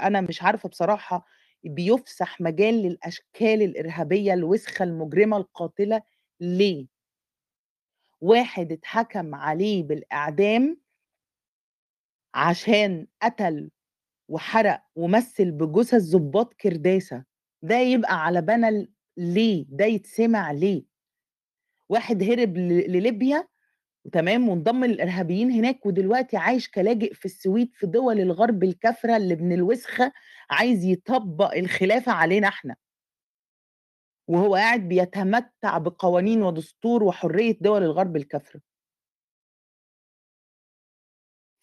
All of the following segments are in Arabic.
أنا مش عارفة بصراحة بيُفسح مجال للأشكال الإرهابية الوسخة المجرمة القاتلة ليه؟ واحد اتحكم عليه بالإعدام عشان قتل وحرق ومثّل بجثث ضباط كرداسة، ده يبقى على بَنَل ليه؟ ده يتسمع ليه؟ واحد هرب لليبيا تمام، وانضم للإرهابيين هناك ودلوقتي عايش كلاجئ في السويد في دول الغرب الكافرة اللي ابن الوسخة عايز يطبّق الخلافة علينا إحنا. وهو قاعد بيتمتع بقوانين ودستور وحرية دول الغرب الكافرة.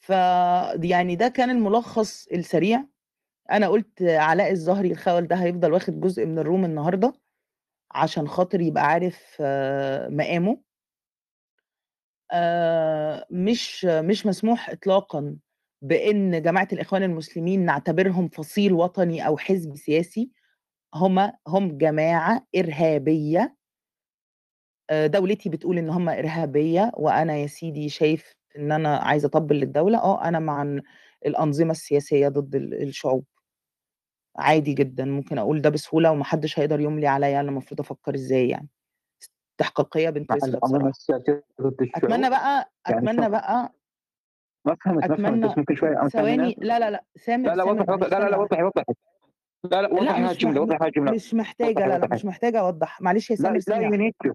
ف يعني ده كان الملخص السريع، أنا قُلت علاء الظاهري الخَوَل ده هيفضل واخد جزء من الroom النهارده، عشان خاطر يبقى عارف مقامه. آآ مش مش مسموح إطلاقًا بإن جماعة الإخوان المسلمين نعتبرهم فصيل وطني أو حزب سياسي، هم هم جماعة إرهابية. آآ دولتي بتقول إن هم إرهابية، وأنا يا سيدي شايف إن أنا عايز أطبّل للدولة، آه أنا مع ن الأنظمة السياسية ضد ال الشعوب. عادي جدًا، ممكن أقول ده بسهولة وما حدش هيقدر يملي عليَّ أنا المفروض أفكّر إزاي يعني. استحقاقية بنت الشعوب؟ بقى يعني أتمنى شلون؟ بقى ما فهمت، ما ممكن أمثلة ثواني؟ لا، لا، لأ، سامر، لا، لا وضّحي معلش لا، لا، لا. وضّحي، وضّحي. لا، لا لأ وضّحي مش هالجملة، مح وضّحي هالجملة. مش محتاجة وضّحي، لا، وضّحي. مش محتاجة أوضّح، معلش يا لا، سامر لا you واحدة. need to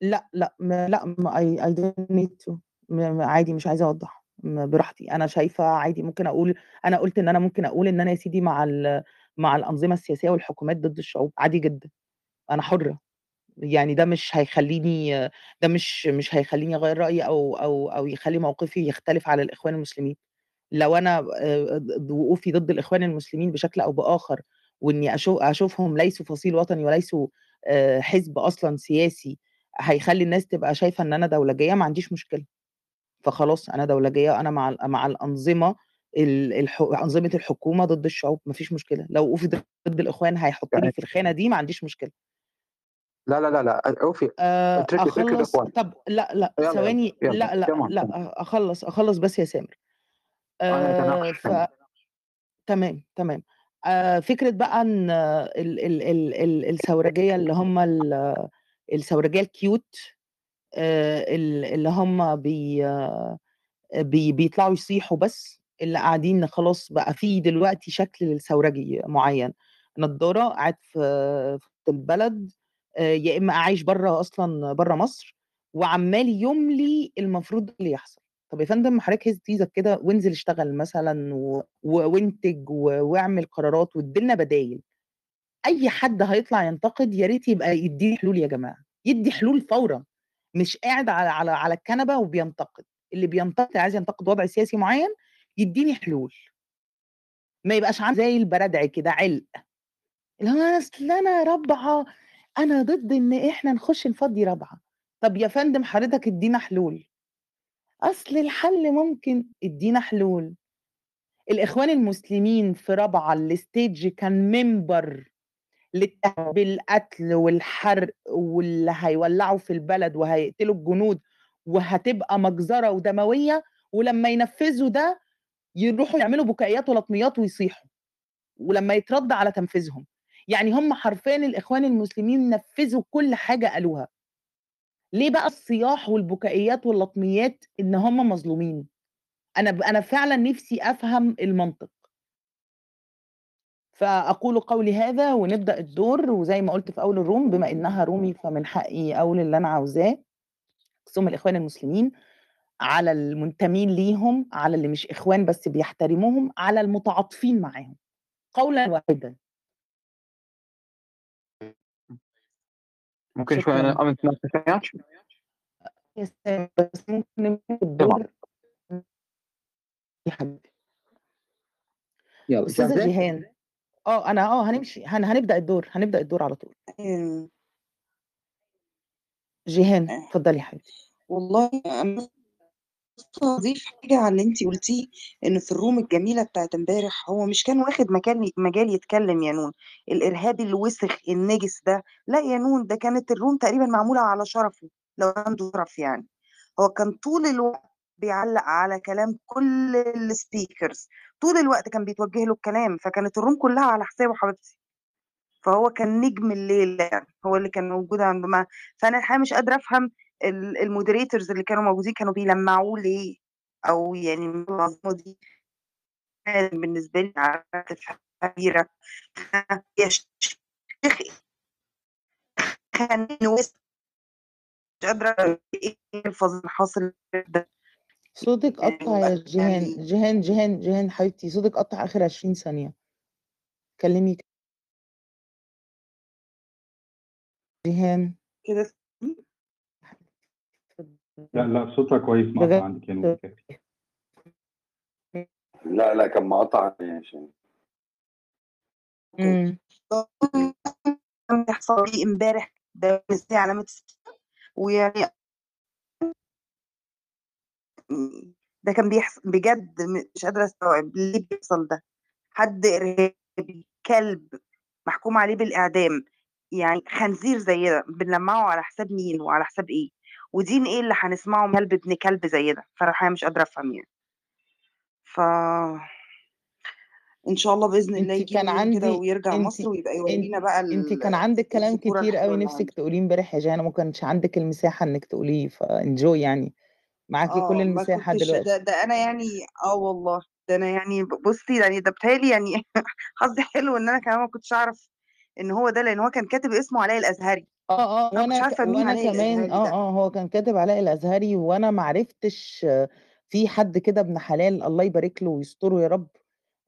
لا، لا م لأ م I I don't need to م م عادي مش عايزة أوضّح، م براحتي، أنا شايفة عادي ممكن أقول أنا قُلت إن أنا ممكن أقول إن أنا يا سيدي مع مع الأنظمة السياسية والحكومات ضد الشعوب، عادي جدًا، أنا حُرة. يعني ده مش هيخلّيني ده مش مش هيخلّيني أغيّر رأيي أو أو أو يخلّي موقفي يختلف على الإخوان المسلمين. لو أنا آآ ض وقوفي ضد الإخوان المسلمين بشكل أو بآخر، وإني أشو أشوفهم ليسوا فصيل وطني وليسوا آآ حزب أصلًا سياسي هيخلّي الناس تبقى شايفة إن أنا دولجية، ما عنديش مشكلة. فخلاص أنا دولجية، أنا مع ال مع الأنظمة ال الح أنظمة الحكومة ضد الشعوب، ما فيش مشكلة. لو وقوفي ضد الإخوان هيحطّني في الخانة دي، ما عنديش مشكلة. لا، لا، لا، آآ اتركي اتركي أخلّص الإخوان. طب يالّا، يالّا، ثواني لأ، come on. أخلّص، أخلّص بس يا سامر. أتناقش ف. تمام، تمام. آآ فكرة بقى إن ال ال ال ال الثورجية اللي هم ال الثورجية الcute آآ ال اللي هم بي بي بيطلعوا يصيحوا بس، اللي قاعدين خلاص بقى في دلوقتي شكل للثورجي معيّن، نضارة قاعد في في البلد يا إما عايش برّه أصلًا برّه مصر، وعمّال يُملي المفروض اللي يحصل. طب يا فندم حضرتك هِز إيدك كده وانزل اشتغل مثلًا وانتج واعمل قرارات وادّي لنا بدايل. أي حد هيطلع ينتقد يا ريت يبقى يدّيني حلول يا جماعة، يدّي حلول فورًا، مش قاعد على على على الكنبة وبينتقد، اللي بينتقد عايز ينتقد وضع سياسي معيّن، يدّيني حلول. ما يبقاش عامل زي البرادعي كده عِلْق. اللي هو أصل أنا رابعة، أنا ضد إن إحنا نخش نفضّي رابعة. طب يا فندم حضرتك ادّينا حلول. أصل الحل ممكن ادّينا حلول. الإخوان المسلمين في رابعة الstage كان منبر بالقتل والحرق واللي هيولّعوا في البلد وهيقتلوا الجنود وهتبقى مجزرة ودموية، ولمّا ينفّذوا ده يروحوا يعملوا بكائيات ولطميات ويصيحوا، ولمّا يترَد على تنفيذهم. يعني هم حرفيًا الإخوان المسلمين نفّذوا كل حاجة قالوها. ليه بقى الصياح والبكائيات واللطميات إن هم مظلومين؟ أنا ب أنا فعلًا نِفْسي أفهم المنطق. فأقول قولي هذا ونبدأ الدور، وزي ما قُلت في أول الroom بما إنها رومي فمن حقي أقول اللي أنا عاوزاه، خصومًا الإخوان المسلمين، على المنتمين ليهم، على اللي مش إخوان بس بيحترموهم، على المتعاطفين معاهم، قولًا واحدًا. ممكن شوية شكرًا. أنا أتناقش وياك؟ يا سلام بس ممكن. الدور يا حبيبي. أستاذة جاهزة؟ جيهان آه، أنا آه هنمشي هن هنبدأ الدور، هنبدأ الدور على طول. آمم جيهان، آه. اتفضلي يا حبيبتي. والله هاضيف حاجة على اللي أنتِ قُلتيه، إن في الroom الجميلة بتاعة امبارح هو مش كان واخد مكان مجال يتكلم يا نون، الإرهابي الوسخ النجس ده، لأ يا نون ده كانت الroom تقريبًا معمولة على شرفه، لو عنده شرف يعني. هو كان طول الوقت بيعلق على كلام كل ال speakers. طول الوقت كان بيتوجه له الكلام فكانت ال room كلها على حسابه حبيبتي. فهو كان نجم الليل يعني هو اللي كان موجود عند ما فأنا الحقيقة مش قادرة أفهم المودريتورز اللي كانوا موجودين كانوا بيلمعوه ليه؟ أو يعني المنظمه دي؟ بالنسبة لي عادة كبيره يا شيخ خليني وسط. مش قادرة إيه الفظ حاصل ده. صوتك قطع يا جيهان جيهان جيهان جيهان حبيبتي. صوتك قطع آخر 20 ثانية. كلمي جيهان. كده لا لا صوتها كويس؟ مقطع عندك يعني لا لا كان مقطع عشان امم كان بيحصل لي امبارح ده إزاي علامة ويعني ده كان بيحصل بجد مش قادرة استوعب ليه بيحصل ده. حد إرهابي كلب محكوم عليه بالإعدام يعني خنزير زي ده بنلمعه على حساب مين وعلى حساب إيه؟ ودين إيه اللي هنسمعه من كلب ابن كلب زي ده فأنا الحقيقة مش قادرة أفهم يعني. ف إن شاء الله بإذن الله انت يجي كان يوم كده عندي ويرجع انت مصر ويبقى يورينا بقى انت ال- كان عندك كلام كتير قوي نفسك تقوليه امبارح يا جانا ما كانش عندك المساحة إنك تقوليه فانجوي يعني. معاكي كل آه ما المساحة دلوقتي. ده, ده أنا يعني آه والله ده أنا يعني بصي يعني ده بتهيألي يعني حظي حلو إن أنا كمان ما كنتش أعرف إن هو ده لأن هو كان كاتب اسمه علاء الأزهري. آه آه أنا ما كنتش وأنا ك... عارفه مين وأنا علاء كمان الازهري آه ده آه هو كان كاتب علاء الأزهري وأنا ما عرفتش آه، في حد كده ابن حلال الله يبارك له ويستره يا رب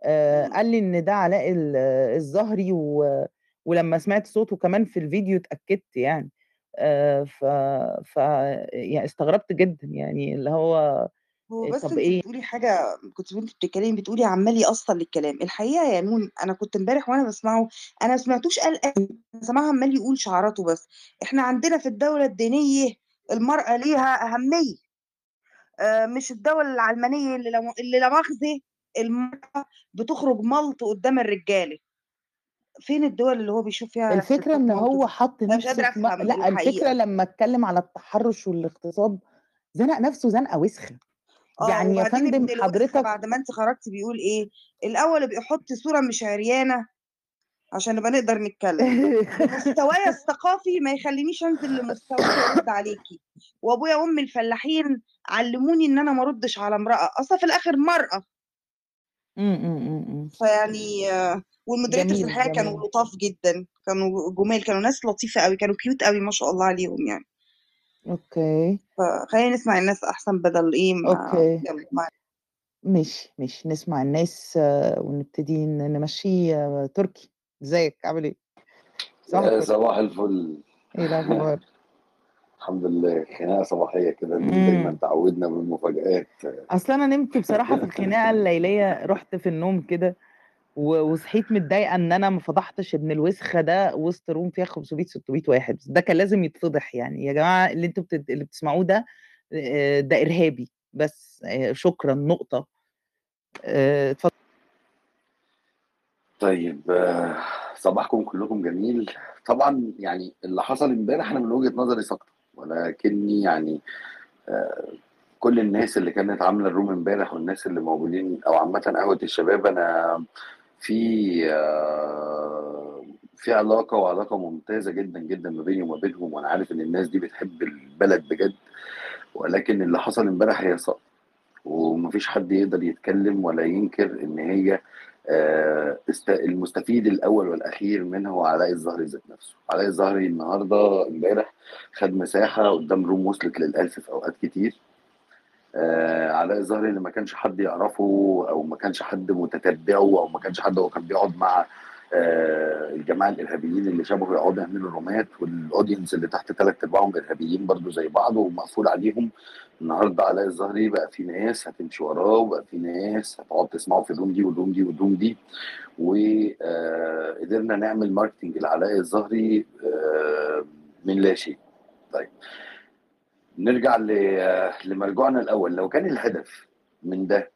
آه. قال لي إن ده علاء ال- آه، الزهري و... ولما سمعت صوته كمان في الفيديو اتأكدت يعني آه ف... ف يعني استغربت جدا يعني اللي هو هو بس طب انت إيه؟ بتقولي حاجة كنت وانت بتتكلمي بتقولي عمال يأصل للكلام. الحقيقة يا نون أنا كنت امبارح وأنا بسمعه أنا ما سمعتوش قال أنا سمعها عمال يقول شعاراته بس. إحنا عندنا في الدولة الدينية المرأة ليها أهمية. آه، مش الدول العلمانية اللي لو اللي لا مؤاخذة المرأة بتخرج ملط قدام الرجالة. فين الدول اللي هو بيشوف فيها الفكرة ملط هو حط أنا مش نفسه قادرة في م... أفهم لأ الفكرة الحقيقة لما اتكلم على التحرش والاغتصاب زنق نفسه زنقة وسخة. آه يعني يا وبعدين فندم ابن حضرتك بعد ما انت خرجتي بيقول إيه؟ الأول بيحط صورة مش عريانة عشان نبقى نقدر نتكلم. ومستواي الثقافي ما يخلينيش انزل لمستواك وارد عليكي. وأبويا وأمي الفلاحين علموني إن أنا ما أردش على امرأة. أصلا في الآخر مرأة. م- م- م- م. فيعني آه، وال moderators جميل كانوا جميل. لطاف جدا. كانوا جمال كانوا ناس لطيفة قوي كانوا cute قوي ما شاء الله عليهم يعني. okay. فخلينا نسمع الناس أحسن بدل إيه ما okay. يلا مع مش مش نسمع الناس ونبتدي ن- نمشي تركي. إزيك؟ عامل إيه؟ صباح يا الفل صباح الفل. إيه الأخبار؟ الحمد لله. خناقة صباحية كده. دايما تعودنا بالمفاجآت أصل أنا نمت بصراحة في الخناقة الليلية. رحت في النوم كده. وصحيت متضايقة إن أنا ما فضحتش ابن الوسخة ده وسط روم فيها 500 600 واحد. ده كان لازم يتفضح يعني. يا جماعة اللي أنتوا بتد... اللي بتسمعوه ده ده إرهابي بس. شكرا نقطة. آه، اتفضل. طيب صباحكم كلكم جميل. طبعا يعني اللي حصل امبارح أنا من وجهة نظري سقط ولكني يعني كل الناس اللي كانت عاملة الروم امبارح والناس اللي موجودين أو عامة قهوة الشباب أنا في آه، في علاقة وعلاقة ممتازة جدا جدا ما بيني وما بينهم وأنا عارف إن الناس دي بتحب البلد بجد. ولكن اللي حصل امبارح هي سقط ومفيش حد يقدر يتكلم ولا ينكر إن هي آه، المستفيد الأول والأخير منها هو علاء الزهري ذات نفسه. علاء الزهري النهارده امبارح خد مساحة قدام room وصلت للألف في أوقات كتير. آه، علاء الزهري اللي ما كانش حد يعرفه أو ما كانش حد متتبعه أو ما كانش حد هو كان بيقعد مع آه، الجماعة الإرهابيين اللي شبهه يقعدوا يعملوا رومات وال audience اللي تحت ثلاث أرباعهم إرهابيين برضو زي بعض ومقفول عليهم. النهارده علاء الزهري بقى في ناس هتمشي وراه وبقى في ناس هتقعد تسمعه في ال room دي وال room دي وال room دي. وقدرنا نعمل marketing لعلاء الزهري آه، من لا شيء. طيب. نرجع لمرجوعنا الأول. لو كان الهدف من ده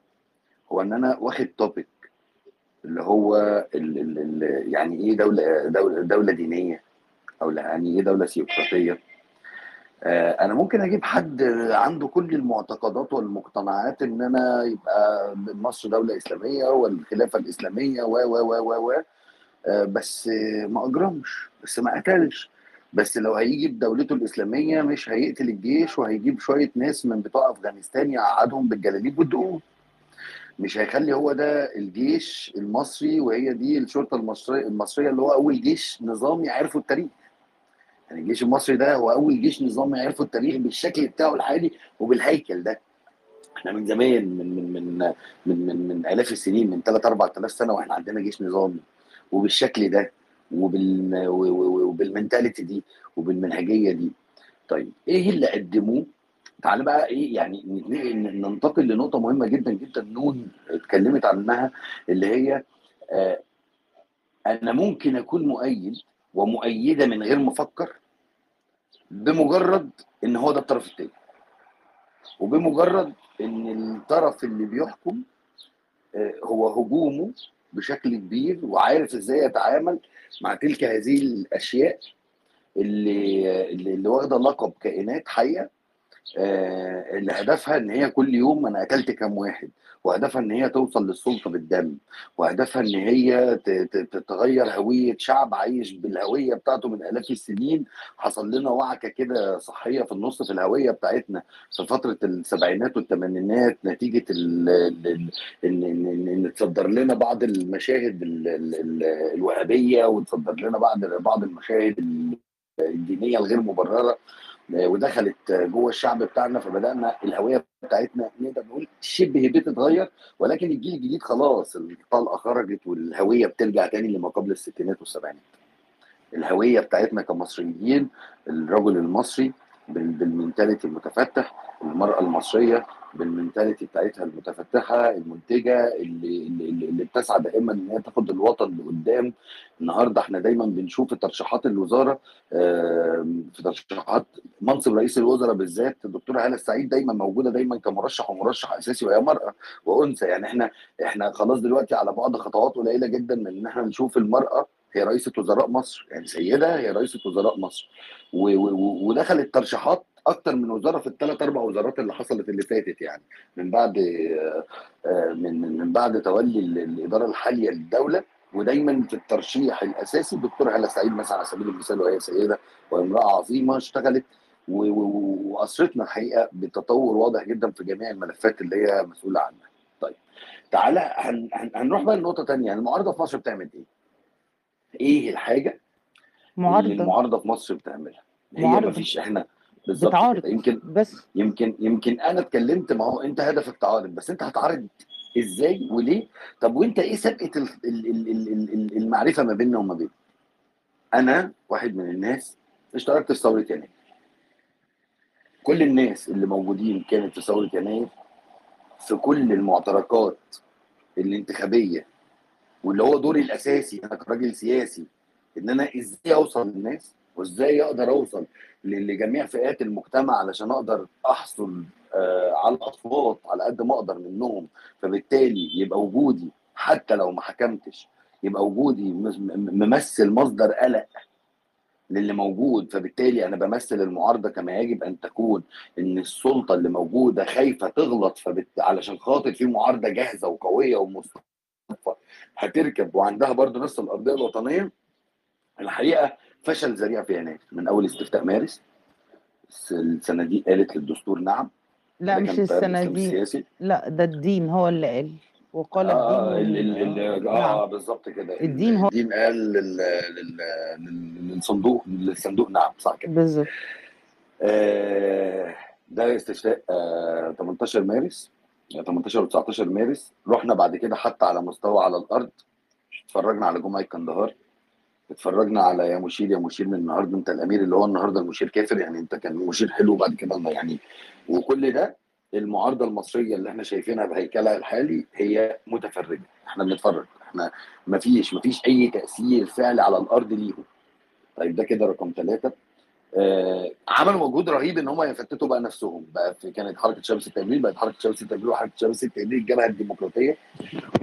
هو إن أنا واخد توبيك اللي هو ال يعني إيه دوله دوله دولة دينية أو يعني إيه دولة سيقراطيه آه، أنا ممكن أجيب حد عنده كل المعتقدات والمقتنعات إن أنا يبقى مصر دولة إسلامية والخلافة الإسلامية و و و و آه، بس ما أجرمش بس ما قتلش. بس لو هيجي بدولته الإسلامية مش هيقتل الجيش وهيجيب شوية ناس من بتوع أفغانستان يقعدهم بالجلاليب والدقون مش هيخلي هو ده الجيش المصري وهي دي الشرطة المصرية المصرية اللي هو أول جيش نظامي عرفه التاريخ. يعني الجيش المصري ده هو أول جيش نظامي عرفه التاريخ بالشكل بتاعه الحالي وبالهيكل ده. إحنا من زمان من من من من من, من آلاف السنين من 3 4000 سنة وإحنا عندنا جيش نظامي. وبالشكل ده وبال وبالمنتاليتي دي وبالمنهجية دي. طيب إيه اللي قدموه؟ تعالى بقى إيه يعني ننتقل لنقطة مهمة جدا جدا نون اتكلمت عنها اللي هي آه أنا ممكن أكون مؤيد ومؤيدة من غير ما أفكر بمجرد إن هو ده الطرف التاني وبمجرد إن الطرف اللي بيحكم آه، هو هجومه بشكل كبير وعارف إزاي يتعامل مع تلك هذه الأشياء اللي اللي واخدة لقب كائنات حية. اللي هدفها إن هي كل يوم أنا قتلت كام واحد وهدفها إن هي توصل للسلطة بالدم وهدفها إن هي تغير هوية شعب عايش بالهوية بتاعته من آلاف السنين. حصل لنا وعكة كده صحية في النص في الهوية بتاعتنا في فترة السبعينات والثمانينات نتيجة إن إن إن إن تصدر لنا بعض المشاهد ال- ال- ال- الوهابية وتصدر لنا بعض بعض المشاهد الدينية الغير مبررة. ودخلت جوه الشعب بتاعنا فبدأنا الهوية بتاعتنا نقدر نقول شبه بتتغير ولكن الجيل الجديد خلاص الطلقه خرجت والهوية بترجع تاني لما قبل الستينات والسبعينات. الهوية بتاعتنا كمصريين الرجل المصري بالمنتاليتي المتفتح المرأة المصرية بالمنتاليتي بتاعتها المتفتحة المنتجة اللي اللي, اللي بتسعى دائما إن هي تاخد الوطن لقدام. النهارده إحنا دايما بنشوف ترشيحات الوزارة في ترشيحات منصب رئيس الوزراء بالذات الدكتوره هالة السعيد دايما موجودة دايما كمرشح ومرشح أساسي وهي مرأة وأنثى. يعني إحنا إحنا خلاص دلوقتي على بعد خطوات قليلة جدا من إن إحنا نشوف المرأة هي رئيسه وزراء مصر يعني سيدة هي رئيسه وزراء مصر و- و- و- ودخلت ترشيحات أكتر من وزارة في الثلاث أربع وزارات اللي حصلت اللي فاتت يعني من بعد آه، من من بعد تولي ال- الإدارة الحالية للدولة ودايما في الترشيح الأساسي الدكتوره هاله سعيد مثلا على سبيل المثال وهي سيدة وامرأة عظيمة اشتغلت وأسرتنا الحقيقة بتطور واضح جدا في جميع الملفات اللي هي مسؤولة عنها. طيب تعالى هن هن هنروح بقى لنقطة ثانية يعني المعارضة في مصر بتعمل إيه؟ إيه الحاجة اللي معارضة المعارضة في مصر بتعملها؟ هي معارضة. مفيش إحنا بالظبط. يمكن بس يمكن يمكن أنا اتكلمت ما هو انت هدفك تعارض بس انت هتعارض إزاي وليه؟ طب وانت إيه سابقة ال- المعرفة ما بيننا وما بينك؟ أنا واحد من الناس اشتركت في ثورة يناير. كل الناس اللي موجودين كانت في ثورة يناير في كل المعتركات الانتخابية واللي هو دوري الأساسي أنا كراجل سياسي إن أنا إزاي أوصل للناس وإزاي أقدر أوصل لجميع فئات المجتمع علشان أقدر أحصل آه على الأصوات على قد ما أقدر منهم. فبالتالي يبقى وجودي حتى لو ما حكمتش يبقى وجودي ممثل مصدر قلق للي موجود. فبالتالي أنا بمثل المعارضة كما يجب أن تكون إن السلطة اللي موجودة خايفة تغلط فبت... علشان خاطر في معارضة جاهزة وقوية ومصطفى هتركب وعندها برضو نفس الأرضية الوطنية الحقيقة فشل ذريع في يناير من أول استفتاء مارس. الس- الصناديق قالت للدستور نعم لا مش الصناديق السياسي لا ده الدين هو اللي قال وقال آه الدين ال ال ال آه نعم بالظبط كده. الدين هو الدين قال لل لل لل- للصندوق للصندوق نعم صح كده. بالظبط. آه، ده استفتاء آه، 18 مارس. 18 و 19 مارس رحنا بعد كده حتى على مستوى على الأرض اتفرجنا على جمعة كندهار اتفرجنا على يا مشير يا مشير من النهارده انت الأمير اللي هو النهارده المشير كافر يعني انت كان مشير حلو بعد كده الله يعني وكل ده المعارضة المصرية اللي إحنا شايفينها بهيكلها الحالي هي متفرجة إحنا بنتفرج إحنا ما فيش ما فيش أي تأثير فعلي على الأرض ليهم. طيب ده كده رقم ثلاثة عملوا مجهود رهيب إن هم يفتتوا بقى نفسهم. بقى في كانت حركة شمس التجريد بقت حركة شمس التجريد وحركة شمس التجريد الجبهة الديمقراطية.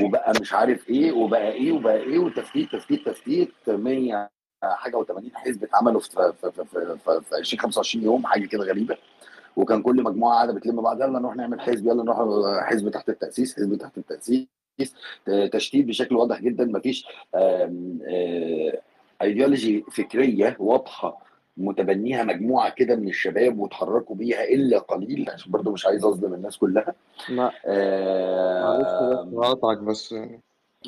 وبقى مش عارف إيه وبقى إيه وبقى إيه وتفتيت تفتيت تفتيت 100 حاجة و80 حزب اتعملوا في في في, في, في, في 20 25 يوم حاجة كده غريبة. وكان كل مجموعة قاعدة بتلم بعض يلا نروح نعمل حزب يلا نروح حزب تحت التأسيس حزب تحت التأسيس. تشتيت بشكل واضح جدا مفيش ايديولوجي فكرية واضحة متبنيها مجموعة كده من الشباب وتحركوا بيها إلا قليل عشان برضو مش عايز اظلم الناس كلها. ما معلش آه بس هقطعك بس.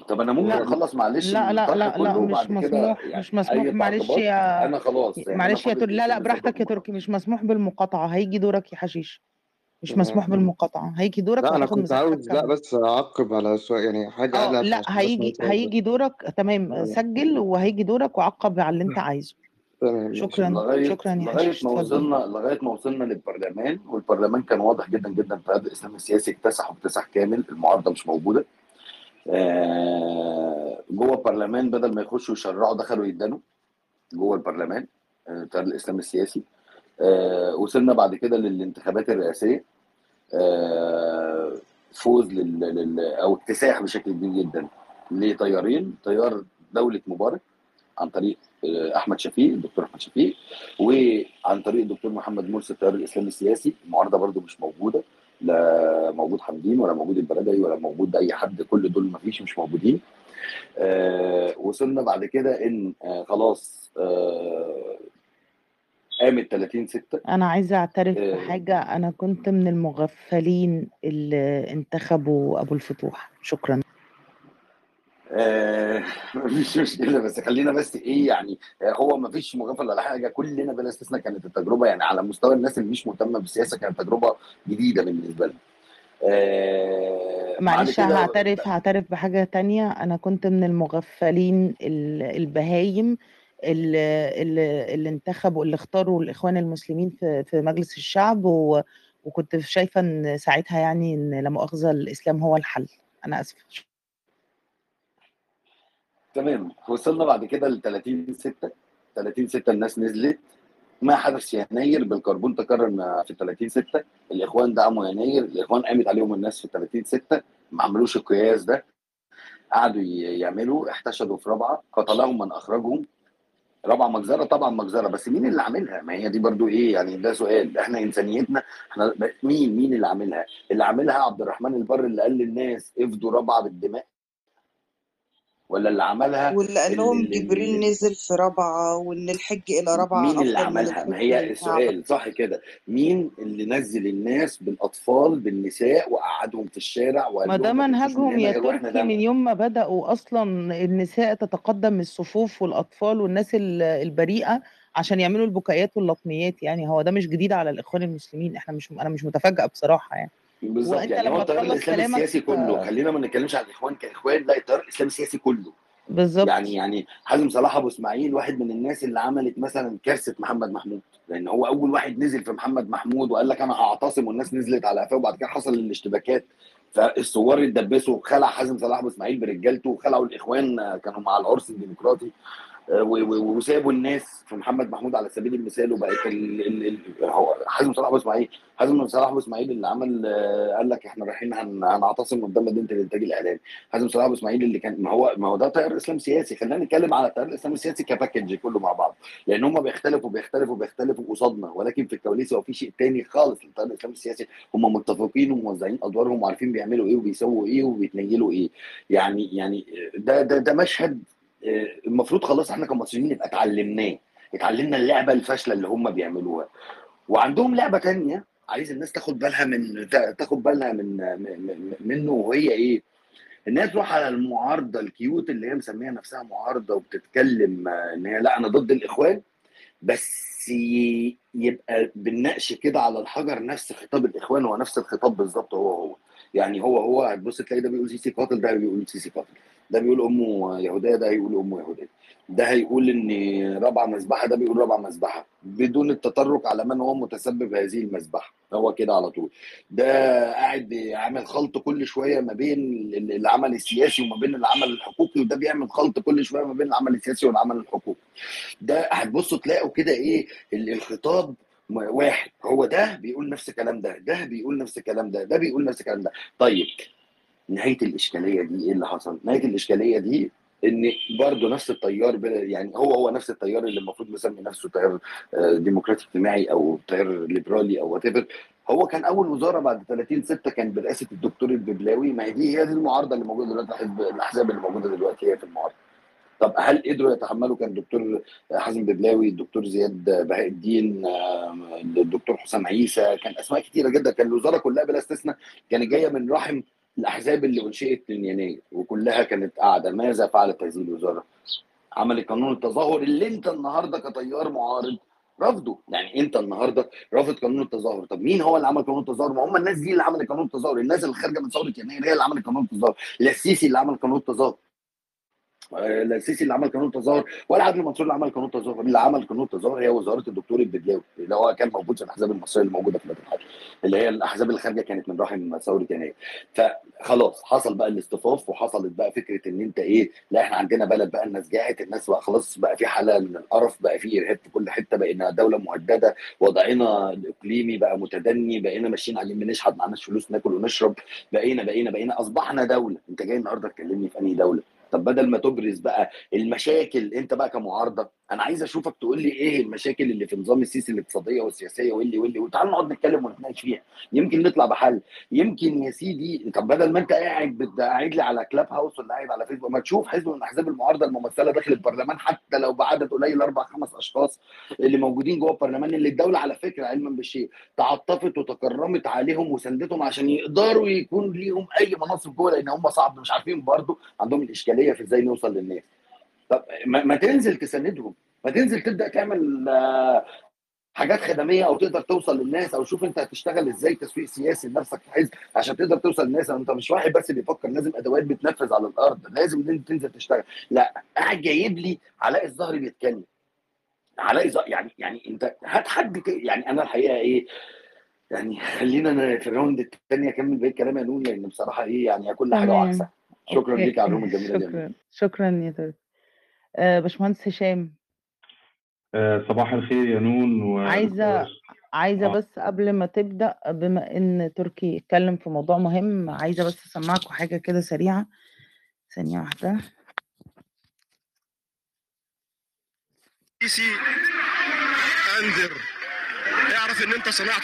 طب أنا ممكن لا أخلص معلش لا لا لا لا مش مسموح يعني مش مسموح معلش يا أنا خلاص يعني معلش يا تركي لا لا براحتك يا تركي مش مسموح بالمقاطعة هيجي دورك يا حشيش. مش مسموح تمام. بالمقاطعة هيجي دورك لا أنا كنت عاوز لا بس أعقب على سؤال يعني حاجة قالها لا هيجي هيجي دورك تمام لا لا سجل وهيجي دورك وعقب على اللي أنت عايزه. تمام شكرا لغاية شكرا يا لغاية ما وصلنا لغاية ما وصلنا للبرلمان والبرلمان كان واضح جدا جدا في هذا الإسلام السياسي اكتسح واكتسح كامل المعارضة مش موجودة. آه، جوه البرلمان بدل ما يخشوا يشرعوا دخلوا يدانوا جوه البرلمان آه، بتاع الإسلام السياسي. آه، وصلنا بعد كده للانتخابات الرئاسية. آه، فوز لل... لل... أو اكتساح بشكل كبير جدا لتيارين تيار دولة مبارك عن طريق أحمد شفيق الدكتور أحمد شفيق وعن طريق الدكتور محمد مرسي التيار الإسلامي السياسي. المعارضة برضو مش موجودة لا موجود حمدين ولا موجود البلدي ولا موجود أي حد كل دول ما فيش مش موجودين. آه وصلنا بعد كده إن آه خلاص آه قامت 30 6 أنا عايزة أعترف آه بحاجة. أنا كنت من المغفلين اللي انتخبوا أبو الفتوح. شكرا. آه، مفيش مشكلة بس خلينا بس إيه يعني آه، هو مفيش مغفل ولا حاجة كلنا بلا استثناء كانت التجربة يعني على مستوى الناس اللي مش مهتمة بالسياسة كانت تجربة جديدة بالنسبة لنا آه، معلش هعترف هعترف بحاجة تانية. أنا كنت من المغفلين ال- البهايم اللي, اللي, اللي انتخبوا اللي اختاروا الإخوان المسلمين في, في مجلس الشعب و وكنت شايفة إن ساعتها يعني إن لا مؤاخذة الإسلام هو الحل. أنا آسفة. تمام. وصلنا بعد كده ل 30 6 30 6 الناس نزلت. ما حدث يناير بالكربون تكرر في 30 6 الإخوان دعموا يناير. الإخوان قامت عليهم الناس في 30 6 ما عملوش القياس ده. قعدوا يعملوا. احتشدوا في رابعة. قتلهم من أخرجهم. رابعة مجزرة. طبعا مجزرة. بس مين اللي عاملها؟ ما هي دي برضو إيه؟ يعني ده سؤال. إحنا إنسانيتنا إحنا مين؟ مين اللي عاملها؟ اللي عاملها عبد الرحمن البر اللي قال للناس افدوا رابعة بالدماء. ولا اللي عملها ال- جبريل نزل في رابعة وإن الحج إلى رابعة مين اللي عملها؟ ما هي السؤال صح كده. مين اللي نزل الناس بالأطفال بالنساء وقعدهم في الشارع ما ده منهجهم. يا تركي من يوم ما بدأوا أصلا النساء تتقدم من الصفوف والأطفال والناس ال- البريئة عشان يعملوا البكايات واللطميات يعني. هو ده مش جديد على الإخوان المسلمين. إحنا مش أنا مش متفاجئة بصراحة يعني. بالظبط. يعني هو التيار الاسلامي السياسي كله آه، خلينا ما نتكلمش عن الاخوان كاخوان لا التيار الاسلامي السياسي كله. بالظبط. يعني يعني حازم صلاح أبو إسماعيل واحد من الناس اللي عملت مثلا كارثة محمد محمود. لأن هو أول واحد نزل في محمد محمود وقال لك أنا هعتصم والناس نزلت على قفاه وبعد كده حصل الاشتباكات. فالثوار اتدبسوا خلع حازم صلاح أبو إسماعيل برجالته وخلعوا الإخوان آه، كانوا مع العرس الديمقراطي. وسابوا الناس في محمد محمود على سبيل المثال وبقت حازم صلاح ابو اسماعيل حازم صلاح ابو اسماعيل اللي عمل آه، قال لك إحنا رايحين هن... هنعتصم قدام مدينة الإنتاج الإعلامي. حازم صلاح ابو اسماعيل اللي كان ما هو ما هو ده تيار إسلام سياسي. خلينا نتكلم على التيار الاسلامي السياسي كباكج كله مع بعض لأن هم بيختلفوا بيختلفوا بيختلفوا قصادنا. ولكن في الكواليس هو في شيء تاني خالص للتيار الاسلامي السياسي هم متفقين وموزعين أدوارهم وعارفين بيعملوا إيه وبيسووا إيه وبيتنيلوا إيه. يعني يعني ده ده ده مشهد آه، المفروض خلاص إحنا كمصريين نبقى اتعلمناه. اتعلمنا اللعبة الفاشلة اللي هم بيعملوها. وعندهم لعبة تانية عايز الناس تاخد بالها من تا- تاخد بالها من من- من- منه وهي إيه؟ انها تروح على المعارضة الكيوت اللي هي مسميه نفسها معارضة وبتتكلم إن هي لا أنا ضد الإخوان بس يبقى بالنقش كده على الحجر نفس خطاب الإخوان هو نفس الخطاب بالظبط هو هو. يعني هو هو هتبص تلاقي ده بيقول سيسي قاتل ده بيقول سيسي قاتل. ده بيقول أمه يهودية ده هيقول أمه يهودية. ده هيقول إن رابعه مذبحه ده بيقول رابعه مذبحه بدون التطرق على من هو متسبب هذه المذبحه هو كده على طول. ده قاعد عامل خلط كل شوية ما بين ال- العمل السياسي وما بين العمل الحقوقي وده بيعمل خلط كل شوية ما بين العمل السياسي والعمل الحقوقي. ده هتبصوا تلاقوا كده إيه؟ ال- الخطاب واحد. هو ده بيقول نفس الكلام ده ده بيقول نفس الكلام ده ده بيقول نفس الكلام ده. طيب نهاية الإشكالية دي إيه اللي حصل؟ نهاية الإشكالية دي إن برضه نفس التيار يعني هو هو نفس التيار اللي المفروض مسمي نفسه تيار آه، ديمقراطي اجتماعي أو تيار ليبرالي أو وات هو كان أول وزارة بعد 30 6 كان برئاسة الدكتور الببلاوي ما هي دي هي دي المعارضة اللي موجودة دلوقتي الأحزاب اللي موجودة دلوقتي هي في المعارضة. طب هل قدروا يتحملوا؟ كان الدكتور حازم ببلاوي الدكتور زياد بهاء الدين الدكتور حسام عيسى كان أسماء كتيرة جدا. كان الوزارة كلها بلا استثناء كانت جاية من رحم الأحزاب اللي أنشئت من يناير وكلها كانت قاعدة ماذا فعلت هذه الوزارة؟ عملت قانون التظاهر اللي أنت النهارده كتيار معارض رافضه يعني أنت النهارده رافض قانون التظاهر. طب مين هو اللي عمل قانون التظاهر؟ ما هم الناس دي اللي عملت قانون التظاهر. الناس اللي خارجة من ثورة يناير هي اللي عملت قانون التظاهر. لا السيسي اللي عمل قانون التظاهر. السيسي اللي عمل قانون التظاهر ولا عدلي منصور اللي عمل قانون التظاهر اللي عمل قانون التظاهر هي وزارة الدكتور البدلاوي اللي هو كان موجود في الأحزاب المصرية اللي موجودة في الحالي اللي هي الأحزاب اللي خارجه كانت من رحم ثوره يناير فخلاص حصل بقى الاصطفاف وحصلت بقى فكرة إن أنت إيه لا إحنا عندنا بلد بقى الناس جاعت الناس بقى خلاص بقى في حالة من القرف بقى في إرهاب في كل حتة بقينا دولة مهددة وضعنا الاقليمي بقى متدني بقينا ماشيين على بنشحت معناش فلوس ناكل ونشرب بقينا بقينا بقينا أصبحنا دولة. أنت جاي النهارده تكلمني في أنهي دولة؟ طب بدل ما تبرز بقى المشاكل انت بقى كمعارضة أنا عايز اشوفك تقول لي إيه المشاكل اللي في نظام السيسي الاقتصادية والسياسية واللي واللي وتعال نقعد نتكلم ونتناقش فيها. يمكن نطلع بحل. يمكن يا سيدي طب بدل ما انت قاعد قاعد لي على كلاب هاوس ولا قاعد على فيسبوك ما تشوف حزب من أحزاب المعارضة الممثلة داخل البرلمان حتى لو بعدد قليل أربع خمس أشخاص اللي موجودين جوه البرلمان اللي الدولة على فكرة علما بالشيء تعاطفت وتكرمت عليهم وساندتهم عشان يقدروا يكون ليهم أي مناصب جوه لأن هم صعب مش عارفين برضه عندهم الإشكالية في إزاي نوصل للناس. طب ما, تنزل تساندهم ما تنزل تبدأ تعمل آه، حاجات خدمية أو تقدر توصل للناس أو شوف أنت هتشتغل إزاي تسويق سياسي لنفسك في حزب عشان تقدر توصل للناس. أنت مش واحد بس بيفكر لازم أدوات بتنفذ على الأرض. لازم تنزل تشتغل. لا قاعد جايب لي علاء الظهري بيتكلم. علاء يعني يعني أنت هات حد يعني أنا الحقيقة إيه يعني خلينا في ال round الثانية أكمل بقية كلامي يا نون لأن بصراحة إيه يعني كل حاجة. وعكسها شكرا. ليك على ال room الجميلة دي. شكرا. شكرا يا تركي. آه، باشمهندس هشام. آه، صباح الخير يا نون و... عايزة عايزة آه. بس قبل ما تبدأ بما إن تركي اتكلم في موضوع مهم عايزة بس أسمعكم حاجة كده سريعة. ثانية واحدة. سيسي أنذر. اعرف إن أنت صنعت.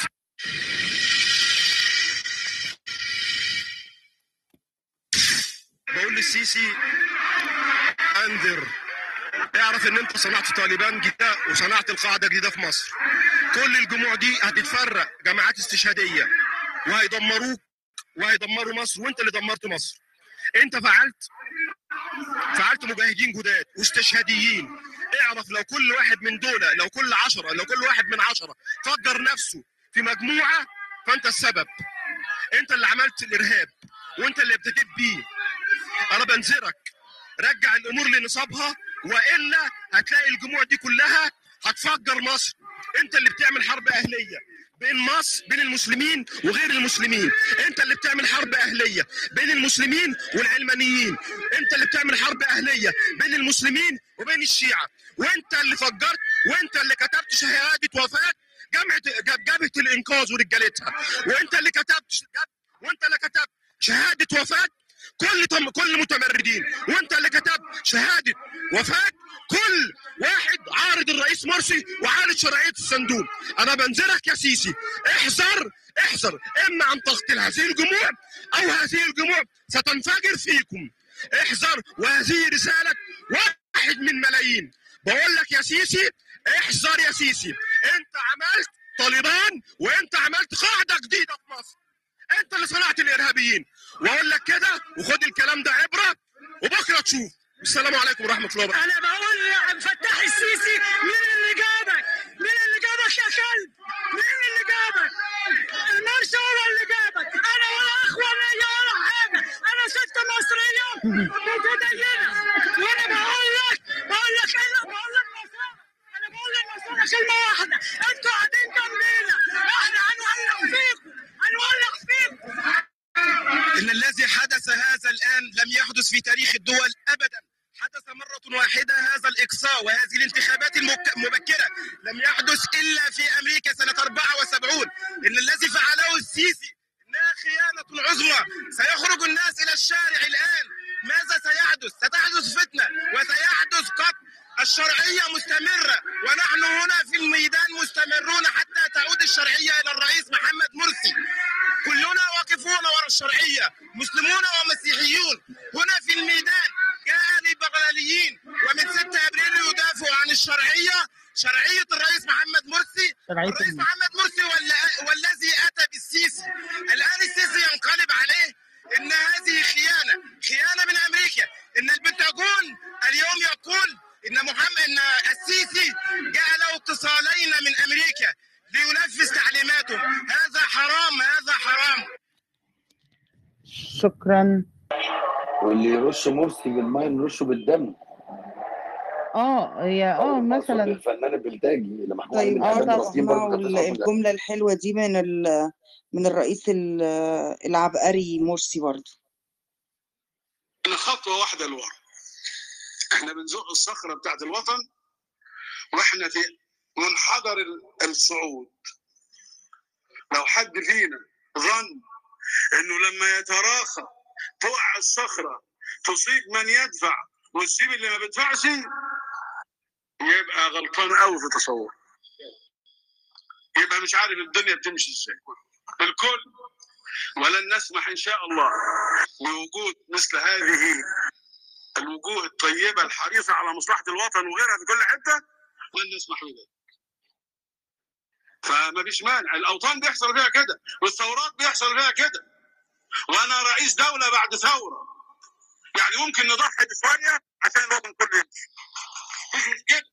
بقول للسيسي أنذر. اعرف ان انت صنعت طالبان جديده وصنعت القاعدة جديدة في مصر. كل الجموع دي هتتفرق جماعات استشهادية. وهيدمروك وهيدمروا مصر وانت اللي دمرت مصر. انت فعلت فعلت مجاهدين جداد واستشهاديين. اعرف لو كل واحد من دول لو كل عشرة لو كل واحد من عشرة فجر نفسه في مجموعة فانت السبب. انت اللي عملت الإرهاب وانت اللي ابتديت بيه. أنا بنذرك. رجع الأمور لنصابها وإلا هتلاقي الجموع دي كلها هتفجر مصر. أنت اللي بتعمل حرب أهلية بين مصر بين المسلمين وغير المسلمين. أنت اللي بتعمل حرب أهلية بين المسلمين والعلمانيين. أنت اللي بتعمل حرب أهلية بين المسلمين وبين الشيعة. وأنت اللي فجرت وأنت اللي كتبت شهادة وفاة جامعة جبهه الإنقاذ ورجالتها. وأنت اللي كتبت وأنت اللي كتبت شهادة وفاة كل تم كل متمردين. وانت اللي كتبت شهادة وفاة كل واحد عارض الرئيس مرسي وعارض شرعية الصندوق. أنا بنذرك يا سيسي. احذر احذر. إما ان تقتل هذه الجموع أو هذه الجموع ستنفجر فيكم. احذر. وهذه رسالة واحد من ملايين. بقول لك يا سيسي احذر يا سيسي. انت عملت طالبان وانت عملت قاعدة جديدة في مصر. انت اللي صنعت الإرهابيين. وأقول لك كده وخد الكلام ده عبرة وبكرة تشوف. السلام عليكم ورحمة الله وبركاته. أنا بقول لعبد الفتاح السيسي مين اللي جابك؟ مين اللي جابك يا كلب؟ مين اللي جابك؟ المرسي هو اللي جابك، أنا ولا أخوة ليا ولا حاجة، أنا ست مصرية متدينة. وأنا بقول لك بقول لك أنا بقول لك أنا بقول للنصارى كلمة واحدة. أنتوا قاعدين جنبينا. إحنا هنولع فيكم إن الذي حدث هذا الآن لم يحدث في تاريخ الدول ابدا. حدث مرة واحدة هذا الإقصاء وهذه الانتخابات المبكرة. لم يحدث إلا في أمريكا سنة 74 إن الذي فعله السيسي إنها خيانة عظمى. سيخرج الناس إلى الشارع الآن. ماذا سيحدث؟ ستحدث فتنة الشرعية مستمرة ونحن هنا في الميدان مستمرون حتى تعود الشرعية إلى الرئيس محمد مرسي. كلنا واقفون وراء الشرعية مسلمون ومسيحيون. هنا في الميدان كأهل بغلاليين ومن 6 أبريل يدافعوا عن الشرعية شرعية الرئيس محمد مرسي. الرئيس ال- محمد شكرا. واللي يرش مرسي بالماء نرشه بالدم. آه هي آه مثلا. الفنان البلتاجي اللي محمود طيب من آه اعلام طبعا فلسطين برضه اسمعوا كانت ال- بتطلع بالدم الجملة الحلوة دي من ال- من الرئيس ال- العبقري مرسي برضه. إحنا خطوه واحدة لورا. إحنا بنزق الصخرة بتاعت الوطن وإحنا في منحدر ال- الصعود. لو حد فينا ظن إنه لما يتراخى تقع الصخرة تصيب من يدفع وتسيب اللي ما بيدفعش يبقى غلطان قوي في تصوره يبقى مش عارف الدنيا بتمشي إزاي. الكل ولن نسمح إن شاء الله بوجود مثل هذه الوجوه الطيبة الحريصة على مصلحة الوطن وغيرها في كل حتة لن نسمح بذلك. فما فيش مانع الأوطان بيحصل فيها كده والثورات بيحصل فيها كده. وأنا رئيس دولة بعد ثورة. يعني ممكن نضحي بشوية عشان الوطن كله يمشي مش مشكلة.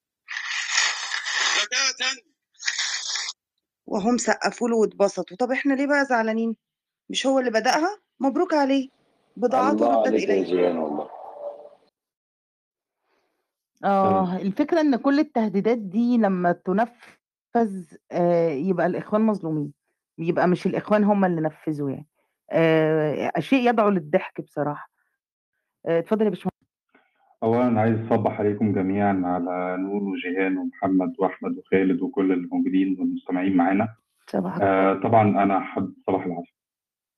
بتاتا وهم سقفوا له واتبسطوا. طب إحنا ليه بقى زعلانين؟ مش هو اللي بدأها؟ مبروك عليه. بضاعته الله ردت والله. آه الفكرة إن كل التهديدات دي لما تنفذ آه يبقى الإخوان مظلومين. يبقى مش الإخوان هم اللي نفذوا يعني. آه شيء يدعو للضحك بصراحة. آه، اتفضل يا باشمهندس. أولا عايز أصبح عليكم جميعا على نور وجيهان ومحمد وأحمد وخالد وكل الموجودين والمستمعين معانا. صباح آه طبعا أنا حد صباح العافية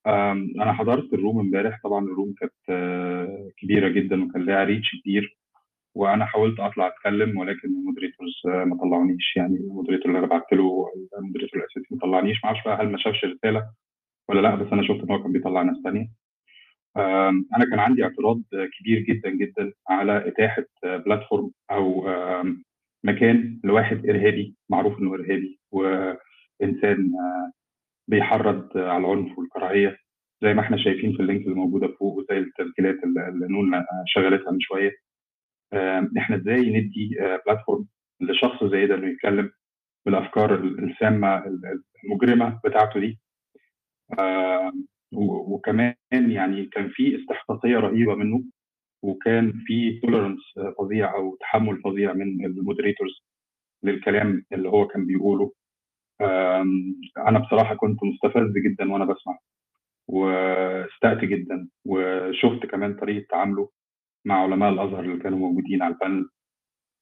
آم، أنا حضرت الروم امبارح. طبعا الروم كانت آه كبيرة جدا وكان لها ريتش كبير. وأنا حاولت أطلع أتكلم ولكن ال moderators آه ما طلعونيش. يعني ال moderator اللي أنا بعت له ال moderator الأساسي ما طلعنيش. ما أعرفش بقى هل ما شافش الرسالة. ولا لا؟ بس أنا شفت إن هو كان بيطلع ناس آم، أنا كان عندي اعتراض كبير جدا جدا على إتاحة platform أو مكان لواحد إرهابي معروف إنه إرهابي وإنسان آه، بيحرض على العنف والكراهية زي ما إحنا شايفين في ال link اللي موجودة فوق وزي التسجيلات اللي نون شغلتها من شوية. إحنا إزاي ندي platform لشخص زي ده إنه يتكلم بالأفكار السامة المجرمة بتاعته دي؟ وكمان يعني كان في استحقاقية رهيبة منه وكان في tolerance فظيع أو تحمل فظيع من ال moderators للكلام اللي هو كان بيقوله. أنا بصراحة كنت مستفز جدا وأنا بسمع واستأت جدا وشفت كمان طريقة تعامله مع علماء الأزهر اللي كانوا موجودين على البانل.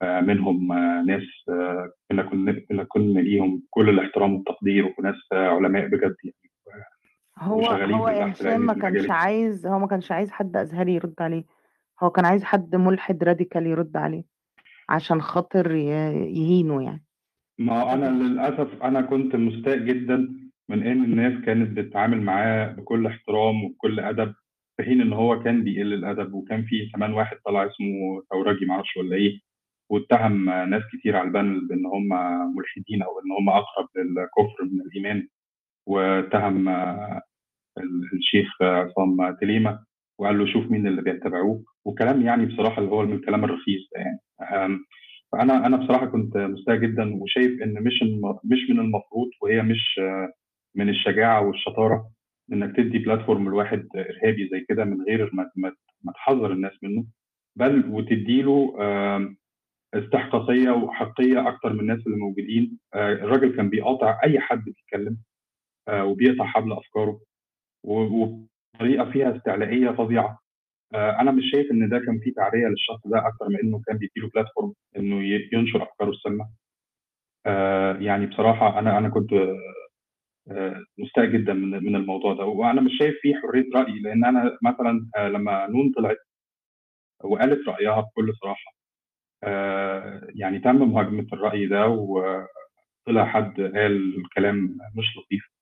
آه، منهم آه، ناس آه، كنا كنا ليهم كل الاحترام والتقدير وناس آه، علماء بجد يعني. هو وشغالين هو يا تحت هشام العلم ما في كانش عايز هو ما كانش عايز حد أزهري يرد عليه. هو كان عايز حد ملحد راديكال يرد عليه عشان خاطر ي- يهينه يعني. ما أنا للأسف أنا كنت مستاء جدا من إن الناس كانت بتتعامل معاه بكل احترام وبكل أدب في حين إن هو كان بيقل الأدب وكان في كمان واحد طلع اسمه ثورجي معرفش ولا إيه واتهم ناس كتير على البانل بإن هم ملحدين أو إن هم أقرب للكفر من الإيمان واتهم الشيخ عصام تليمة وقال له شوف مين اللي بيتبعوك وكلام يعني بصراحة اللي هو من الكلام الرخيص ده يعني. فأنا أنا بصراحة كنت مستاء جدا وشايف إن مش مش من المفروض وهي مش من الشجاعة والشطارة إنك تدي بلاتفورم لواحد إرهابي زي كده من غير ما ما تحذر الناس منه. بل وتديله استحقاقيه وحقية أكتر من الناس اللي موجودين. الراجل كان بيقاطع أي حد بيتكلم وبيقطع حبل أفكاره. وبطريقه فيها استعلائيه فظيعة. آه، أنا مش شايف إن ده كان فيه تعرية للشخص ده أكتر من إنه كان بيديله بلاتفورم إنه ينشر أفكاره السامة. آه، يعني بصراحة أنا أنا كنت آه، مستاء جدا من من الموضوع ده. وأنا مش شايف فيه حرية رأي لأن أنا مثلا لما نون طلعت وقالت رأيها بكل صراحة يعني تم مهاجمة الرأي ده وطلع حد قال كلام مش لطيف.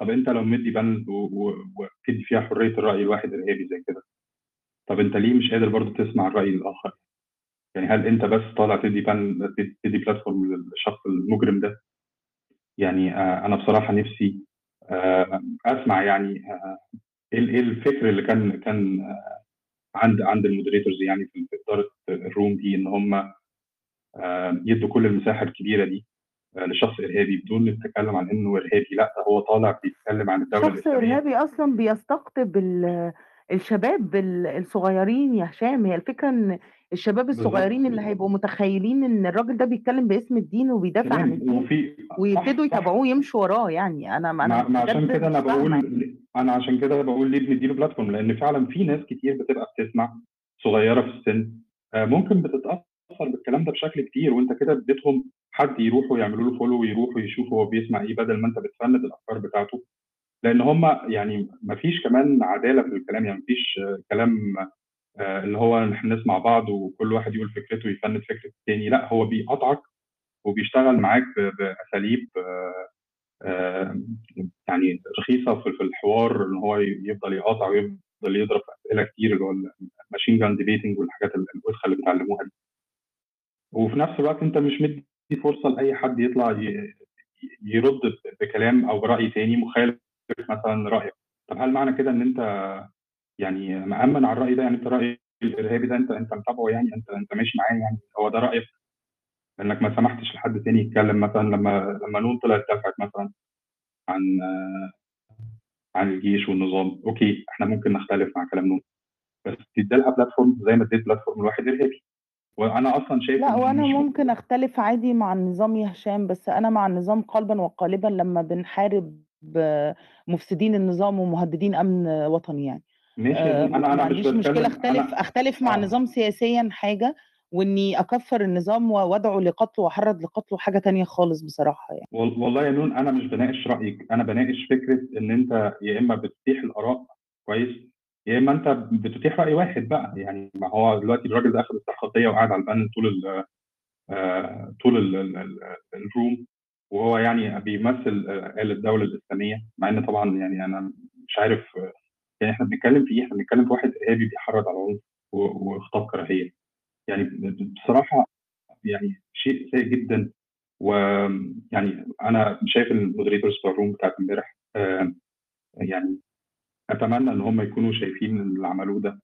طَب أنت لو مدّي بند وبتدّي فيها حرية الرأي لواحد إرهابي زي كده، طَب أنت ليه مش قادر برضه تسمع الرأي الآخر؟ يعني هل أنت بس طالع تدّي ت تدّي platform للشخص المجرم ده؟ يعني آآ أنا بصراحة نِفْسي آآ أسمع يعني إيه الفكر اللي كان كان عند عند الmoderators يعني في إدارة الroom دي إن هم يدّوا كل المساحة الكبيرة دي لشخص إرهابي بدون التكلُّم عن إنه إرهابي، لأ ده هو طالع بيتكلّم عن الدولة شخص الإسلامية. إرهابي أصلًا بيستقطب ال الشباب ال الصغيّرين يا هشام، هي الفكرة إن الشباب. الصغيّرين اللي هيبقوا متخيّلين إن الراجل ده بيتكلّم باسم الدين وبيدافع عن الدين وفي ويبتدوا. يتابعوه ويمشوا وراه يعني، أنا ما ما عشان كده فاهمة. باقول أنا عشان كده باقول ليه بندّي له platform لإن فعلًا في ناس كتير بتبقى بتسمع صغيّرة في السِن آآ ممكن بتتأثّر بالكلام ده بشكل كتير وأنت كده ادّيتهم حد يروحوا يعملوا له follow ويروحوا يشوفوا هو بيسمع إيه بدل ما أنت بتفند الأفكار بتاعته، لإن هم يعني ما فيش كمان عدالة في الكلام، يعني ما فيش كلام آآ اللي هو إحنا نسمع بعض وكل واحد يقول فكرته ويفند فكرة التاني، لأ هو بيقاطعك وبيشتغل معاك ب بأساليب آآ يعني رخيصة في الحوار إن هو يفضل يقاطع ويفضل يضرب أسئلة كتير اللي هو ال الmachine gun debating والحاجات ال الوسخة اللي بيتعلّموها دي. وفي نفس الوقت أنت مش مدّي فرصة لأي حد يطلع يرُد بكلام أو برأي تاني مخالف مثلًا لرأيك. طَب هل معنى كده إن أنت يعني مأمِّن على الرأي ده، يعني أنت الرأي الإرهابي ده أنت أنت متابعه يعني، أنت أنت ماشي معاه يعني، هو ده رأيك؟ إنّك ما سمحتش لحد تاني يتكلّم مثلًا لمّا لمّا نون طلعت دافعت مثلًا عن عن الجيش والنظام، okay، إحنا ممكن نختلف مع كلام نون، بس تدّي لها platform زي ما ادّيت platform لواحد إرهابي. وأنا أصلًا شايف لأ، إن وأنا مش ممكن أختلف عادي مع النظام يا هشام، بس أنا مع النظام قلبًا وقالبًا لمّا بنحارب مفسدين النظام ومهددين أمن وطني يعني. ماشي آآ نون، أنا ما مش عنديش مشكلة باتكلّم أختلف أنا أختلف مع آه. النظام سياسيًا حاجة، وإني أكفّر النظام و وأدعو لقتله وأحرّض لقتله حاجة تانية خالص بصراحة يعني. وال والله يا نون أنا مش باناقش رأيِك، أنا باناقش فكرة إن أنت يا إمّا بتتيح الآراء كويس، يا إمّا أنت بتتيح رأي واحد بقى، يعني ما هو دلوقتي الراجل ده أخد استحقاقية وقعد على ال panel طول ال آآ طول ال ال ال الroom وهو يعني بيمثّل قال الدولة الإسلامية، مع إن طبعًا يعني أنا مش عارف يعني إحنا بنتكلّم في إيه، إحنا بنتكلّم في واحد إرهابي بيحرّض على العنف وخطاب كراهية. يعني ب ب بصراحة يعني شيء سيء جدًا، وآمم يعني أنا شايف الmoderators بتوع الroom بتاعة امبارح يعني أتمنى إن هم يكونوا شايفين إن اللي عملوه ده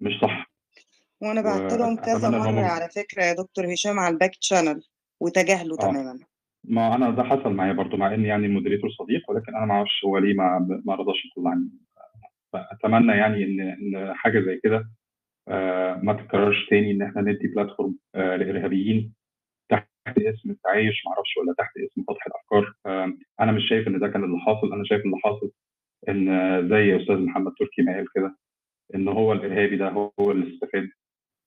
مش صح. وأنا بعتّ لهم كذا مرّة هم على فكرة يا دكتور هشام على الback channel وتجاهلوا آه. تمامًا. ما أنا ده حصل معايا برضه، مع إن يعني الmoderator صديق، ولكن أنا ما أعرفش هو ليه ما ما رضاش يطلّعني. فأتمنى يعني إن إن حاجة زي كده آآ ما تتكررش تاني، إن إحنا ندّي platform آآ لإرهابيين تحت اسم التعايش ما أعرفش والّا تحت اسم فتح الأفكار، آمم أنا مش شايف إن ده كان اللي حاصل، أنا شايف اللي حاصل إن زي أستاذ محمد تركي ما قال كده، إن هو الإرهابي ده هو اللي استفاد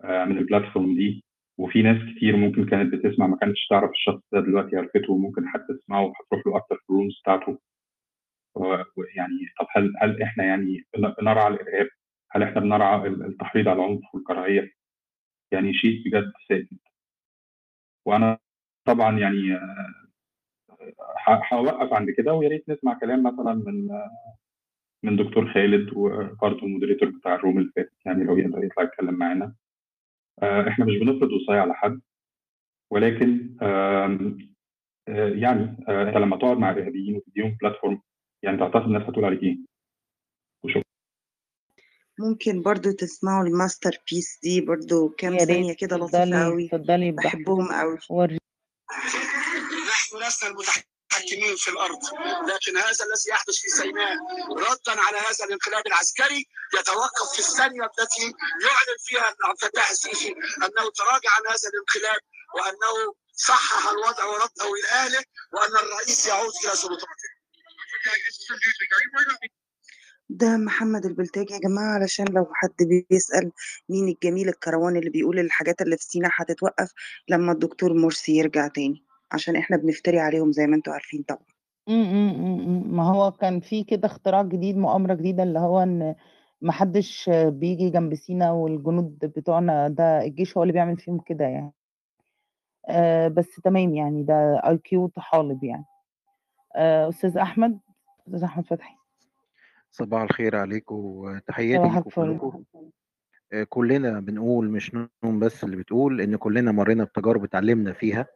آآ من الplatform دي، وفي ناس كتير ممكن كانت بتسمع ما كانتش تعرف الشخص ده دلوقتي عرفته وممكن حتى تسمعه وهتروح له أكتر في الrooms بتاعته. و ويعني طَب هل هل إحنا يعني بن بنرعى الإرهاب؟ هل إحنا بنرعى ال التحريض على العنف والكراهية؟ يعني شيء بجد سيء جدًا. وأنا طبعًا يعني ه هاوقّف عند كده ويا ريت نسمع كلام مثلًا من من دكتور خالد وبرضه الmoderator بتاع الroom اللي فاتت يعني لو يقدر يطلع يتكلّم معانا. آآ إحنا مش بنفرض وصاية على حد، ولكن آآ يعني آآ أنت لمّا تقعد مع إرهابيين وتدّيهم platform يعني تعتقد الناس هتقول عليك إيه؟ وشكرًا. ممكن برضه تسمعوا الmasterpiece دي برضه كام ثانية كده براحتك. باحبهم أوي. ورّي نحن لسنا المتحكمين في الأرض لكن هذا الذي يحدث في سيناء ردا على هذا الانقلاب العسكري يتوقف في الثانية التي يعلن فيها عبد الفتاح السيسي أنه تراجع عن هذا الانقلاب وأنه صحح الوضع ورده إلى أهله وأن الرئيس يعود إلى سلطاته. ده محمد البلتاجي يا جماعة علشان لو حد بيسأل مين الجميل الكروان اللي بيقول الحاجات اللي في سينا هتتوقف لمّا الدكتور مرسي يرجع تاني، عشان إحنا بنفتري عليهم زي ما أنتم عارفين طبعًا. إمم، إمم، إمم، إمم. ما هو كان في كده اختراع جديد، مؤامرة جديدة اللي هو إن ما حدّش بييجي جنب سينا والجنود بتوعنا ده الجيش هو اللي بيعمل فيهم كده يعني. آآ بس تمام يعني ده IQ طحالب يعني. آآ أستاذ أحمد، أستاذ أحمد فتحي. صباح الخير عليكم وتحياتي صباح ليكم الفل. كلكم. آآ كلنا بنقول مش نون بس اللي بتقول، إن كلنا مرّينا بتجارب اتعلمنا فيها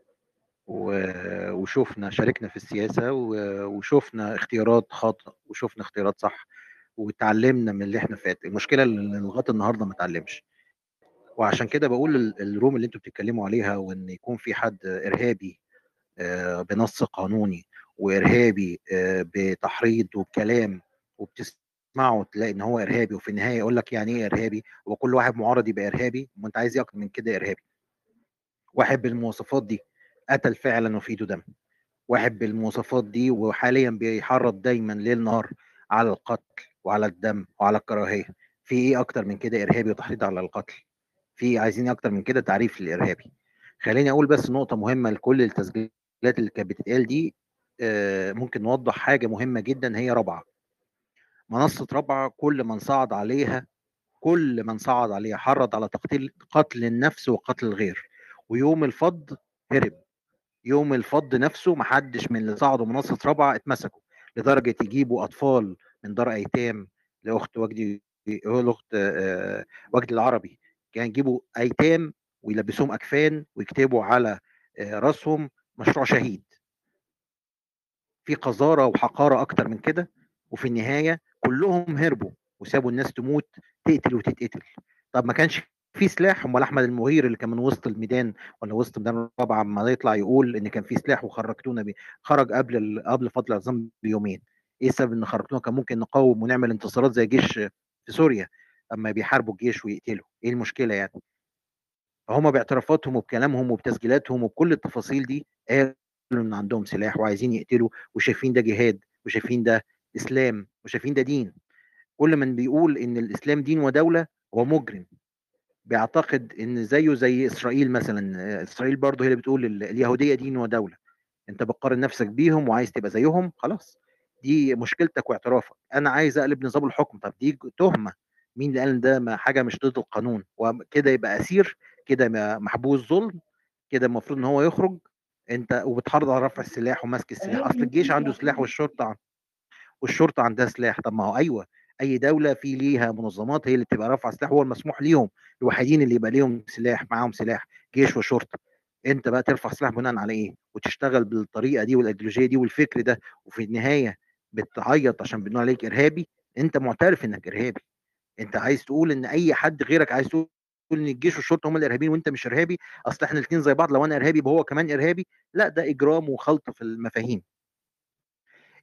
وشُفنا شاركنا في السياسة و وشُفنا اختيارات خاطئة وشُفنا اختيارات صح واتعلمنا من اللي إحنا فات، المشكلة اللي لغاية النهارده ما اتعلمش. وعشان كده باقول ال الroom اللي أنتم بتتكلموا عليها وإن يكون في حد إرهابي آآ بنَص قانوني وإرهابي آآ بتحريض وبكلام وبتسمعه تلاقي إن هو إرهابي وفي النهاية يقول لك يعني إيه إرهابي، هو كل واحد معارض يبقى إرهابي؟ أُمّال أنت عايز إيه أكتر من كده إرهابي؟ واحد بالمواصفات دي قتل فعلًا وفي إيده دم، واحد بالمواصفات دي وحاليًا بيحرّض دايمًا ليل نهار على القتل وعلى الدم وعلى الكراهية، في إيه أكتر من كده إرهابي وتحريض على القتل؟ في عايزين إيه أكتر من كده تعريف للإرهابي؟ خلّيني أقول بس نقطة مهمة لكل التسجيلات اللي كانت بتتقال دي آآ ممكن نوضّح حاجة مهمة جدًا هي رابعة. منصة رابعة كل من صعد عليها كل من صعد عليها حرّض على تقتيل قتل النفس وقتل الغير، ويوم الفض هرب، يوم الفض نفسه ما حدش من اللي صعدوا منصة رابعة اتمسكوا، لدرجة يجيبوا أطفال من دار أيتام لأخت وجدي لأخت آآ وجدي العربي، كان يجيبوا أيتام ويلبّسوهم أكفان ويكتبوا على آآ راسهم مشروع شهيد. في قذارة وحقارة أكتر من كده، وفي النهاية كلّهم هربوا وسابوا الناس تموت تقتل وتتقتل. طب ما كانش في سلاح، أُمّال أحمد المغير اللي كان من وسط الميدان والّا وسط ميدان رابعة أمّا يطلع يقول إن كان في سلاح وخرّجتونا بيه، خرج قبل قبل فضل العظام بيومين، إيه السبب إن خرّجتونا؟ كان ممكن نقاوم ونعمل انتصارات زي جيش في سوريا أمّا بيحاربوا الجيش ويقتلوا، إيه المشكلة يعني؟ فهُم باعترافاتهم وبكلامهم وبتسجيلاتهم وبكل التفاصيل دي قالوا إن عندهم سلاح وعايزين يقتلوا وشايفين ده جهاد وشايفين ده إسلام وشايفين ده دين. كل من بيقول إن الإسلام دين ودولة هو مجرم. بيعتقد إن زيه زي إسرائيل مثلًا، إسرائيل برضه هي اللي بتقول ال اليهودية دين ودولة. أنت بتقارن نفسك بيهم وعايز تبقى زيهم، خلاص. دي مشكلتك واعترافك. أنا عايز أقلب نظام الحكم، طب دي ج تُهمة، مين اللي قال ده ما حاجة مش ضد القانون؟ وم كده يبقى أسير، كده محبوس ظلم، كده المفروض إن هو يخرج، أنت وبتحرض على رفع السلاح ومسك السلاح، أصل الجيش عنده سلاح والشرطة والشرطة عندها سلاح، طب ما هو أيوه، أي دولة في ليها منظمات هي اللي بتبقى رافعة سلاح هو المسموح ليهم، الوحيدين اللي يبقى ليهم سلاح معاهم سلاح، جيش وشرطة. أنت بقى ترفع سلاح بناءً على إيه؟ وتشتغل بالطريقة دي والأيديولوجية دي والفكر ده، وفي النهاية بتعيّط عشان بنقول عليك إرهابي، أنت معترف إنك إرهابي. أنت عايز تقول إن أي حد غيرك عايز تقول إن الجيش والشرطة هم الإرهابيين وأنت مش إرهابي، أصل إحنا الاتنين زي بعض، لو أنا إرهابي يبقى هو كمان إرهابي، لأ ده إجرام وخلط في المفاهيم.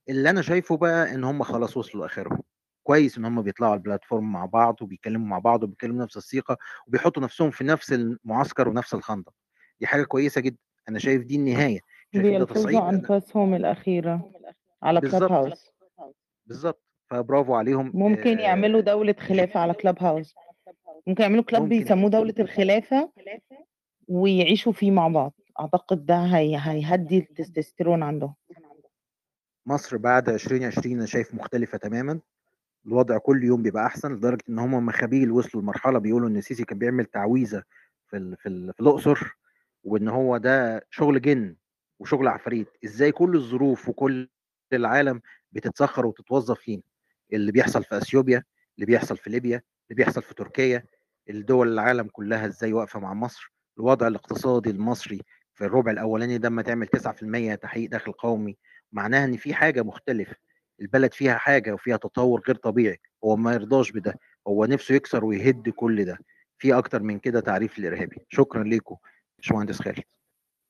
اللي أنا شايفه بقى إن هم خلاص وصلوا لآخرهم. كويس إن هم بيطلعوا على الplatform مع بعض وبيتكلموا مع بعض وبيتكلموا بنفس الثقة وبيحطوا نفسهم في نفس المعسكر ونفس الخندق. دي حاجة كويسة جدًا، أنا شايف دي شايف ده تصعيد بيلفظوا أنفاسهم الأخيرة على بالضبط. Clubhouse. بالضبط، فبرافو عليهم ممكن يعملوا دولة خلافة على Clubhouse. ممكن يعملوا club ممكن. يسموه دولة الخلافة ويعيشوا فيه مع بعض، أعتقد ده هي هيهدّي التستوستيرون عندهم. مصر بعد 2020 أنا شايف مختلفة تمامًا، الوضع كل يوم بيبقى أحسن، لدرجة إن هم مخابيل وصلوا لمرحلة بيقولوا إن السيسي كان بيعمل تعويذة في ال في ال في الأقصر، وإن هو ده شغل جِن وشغل عفاريت، إزاي كل الظروف وكل العالم بتتسخّر وتتوظّف لينا، اللي بيحصل في أثيوبيا، اللي بيحصل في ليبيا، اللي بيحصل في تركيا، الدول العالم كلّها إزاي واقفة مع مصر، الوضع الاقتصادي المصري في الربع الأولاني ده أمّا تعمل 9% تحقيق دخل قومي، معناها إن في حاجة مختلفة، البلد فيها حاجة وفيها تطوّر غير طبيعي، هو ما يرضاش بده، هو نِفْسه يكسر ويهِد كل ده، في أكتر من كده تعريف للإرهابي. شكرًا ليكم، باشمهندس خالد.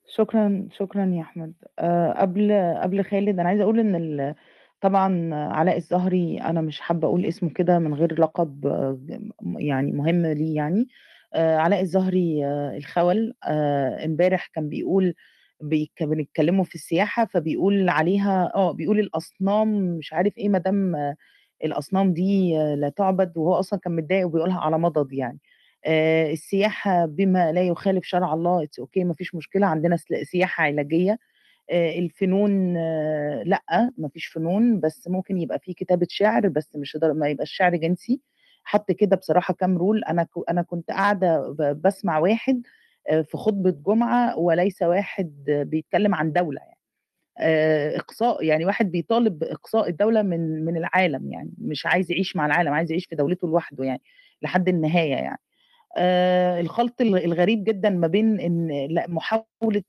شكرًا، شكرًا يا أحمد. آآ قبل قبل خالد أنا عايزة أقول إن ال طبعًا علاء الزهري أنا مش حابة أقول اسمه كده من غير لقب يعني مهم ليه يعني، آآ علاء الزهري الخَوَل آآ امبارح كان بيقول بنتكلموا في السياحة فبيقول عليها آه، بيقول الأصنام مش عارف إيه ما دام الأصنام دي لا تُعبد، وهو أصلًا كان متضايق وبيقولها على مضض يعني. آآ السياحة بما لا يخالف شرع الله it's okay ما فيش مشكلة، عندنا س سياحة علاجية، آآ الفنون لأ، ما فيش فنون، بس ممكن يبقى في كتابة شعر بس مش ما يبقاش شعر جنسي. حَط كده بصراحة كام أنا ك أنا كنت قاعدة ب باسمع واحد في خطبة جمعة وليس واحد بيتكلم عن دولة يعني. آآ إقصاء يعني واحد بيطالب بإقصاء الدولة من من العالم يعني، مش عايز يعيش مع العالم، عايز يعيش في دولته لوحده يعني لحد النهاية يعني. آآ الخلط ال الغريب جدًا ما بين إن لأ محاولة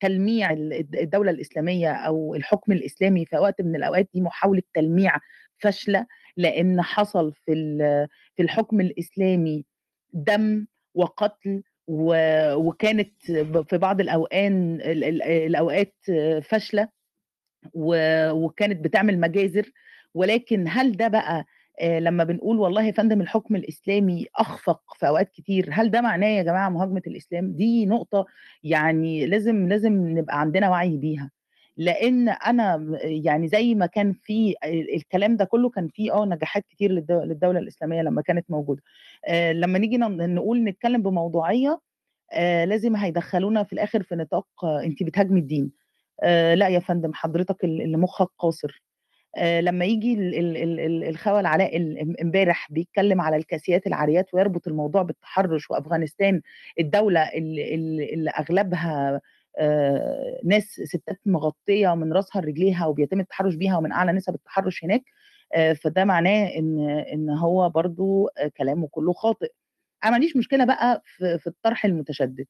تلميع ال الد الدولة الإسلامية أو الحكم الإسلامي في وقت من الأوقات دي محاولة تلميع فاشلة، لإن حصل في في الحكم الإسلامي دم وقتل وكانت في بعض الأوقان ال ال الأوقات فاشلة و وكانت بتعمل مجازر، ولكن هل ده بقى آآ لمّا بنقول والله يا فندم الحكم الإسلامي أخفق في أوقات كتير، هل ده معناه يا جماعة مهاجمة الإسلام؟ دي نقطة يعني لازم لازم نبقى عندنا وعي بيها، لإن أنا م يعني زي ما كان في ال الكلام ده كله كان في آه نجاحات كتير للد للدولة الإسلامية لمّا كانت موجودة. آآ لمّا نيجي نقول نتكلم بموضوعية آآ لازم هيدخّلونا في الآخر في نطاق أنتِ بتهاجمي الدين. آآ لأ يا فندم حضرتك ال اللي مخّك قاصر. آآ لمّا ييجي ال ال ال ال الخَوَل علاء امبارح بيتكلم على الكاسيات العاريات ويربط الموضوع بالتحرُّش وأفغانستان الدولة ال ال اللي أغلبها آآ ناس ستات مغطية من راسها لرجليها وبيتم التحرُّش بيها ومن أعلى نسب التحرُّش هناك، آآ فده معناه إن إن هو برضه آآ كلامه كله خاطئ. أنا ما عنديش مشكلة بقى في في الطرح المتشدد.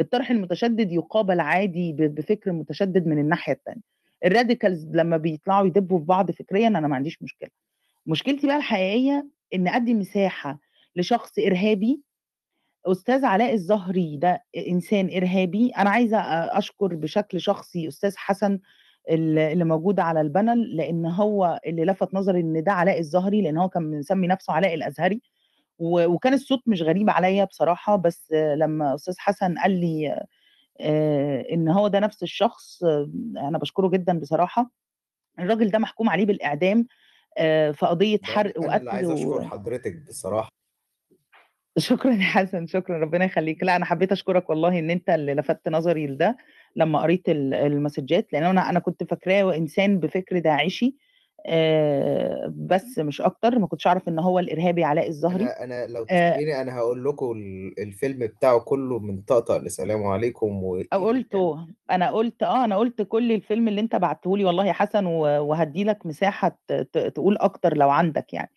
الطرح المتشدد يُقابل عادي بفكر متشدد من الناحية التانية. الradicals لمّا بيطلعوا يدبّوا في بعض فكريًا أنا ما عنديش مشكلة. مشكلتي بقى الحقيقية إن أدّي مساحة لشخص إرهابي، أستاذ علاء الزهري ده إرهابي، أنا عايزة أ أشكر بشكل شخصي أستاذ حسن ال اللي موجود على الpanel لإن هو اللي لَفَت نظري إن ده علاء الزهري، لإن هو كان مسمّي نَفْسه علاء الأزهري، و وكان الصوت مش غريب عليّا بصراحة، بس لمّا أستاذ حسن قال لي إن هو ده نَفْس الشخص، أنا باشكره جدًا بصراحة. الراجل ده محكوم عليه بالإعدام آآ في قضية ده حرق أنا اللي عايز وقتل و حضرتك بصراحة. شكرًا يا حسن، شكرًا ربنا يخلّيك. لأ أنا حبيت أشكرك والله إن أنت اللي لفتت نظري لده لمّا قريت ال المسدجات، لإن أنا أنا كنت فاكراه إنسان بفكر داعشي آآ بس مش أكتر، ما كنتش أعرف إن هو الإرهابي علاء الزهري. أنا أنا لو آآ تسمحي لي أنا هاقول لكم ال الفيلم بتاعه كله من طقطق لسلام عليكم و قُلته، أنا قُلت آه، أنا قُلت كل الفيلم اللي أنت بعته لي والله يا حسن و وهادّي لك ت تقول أكتر لو عندك يعني.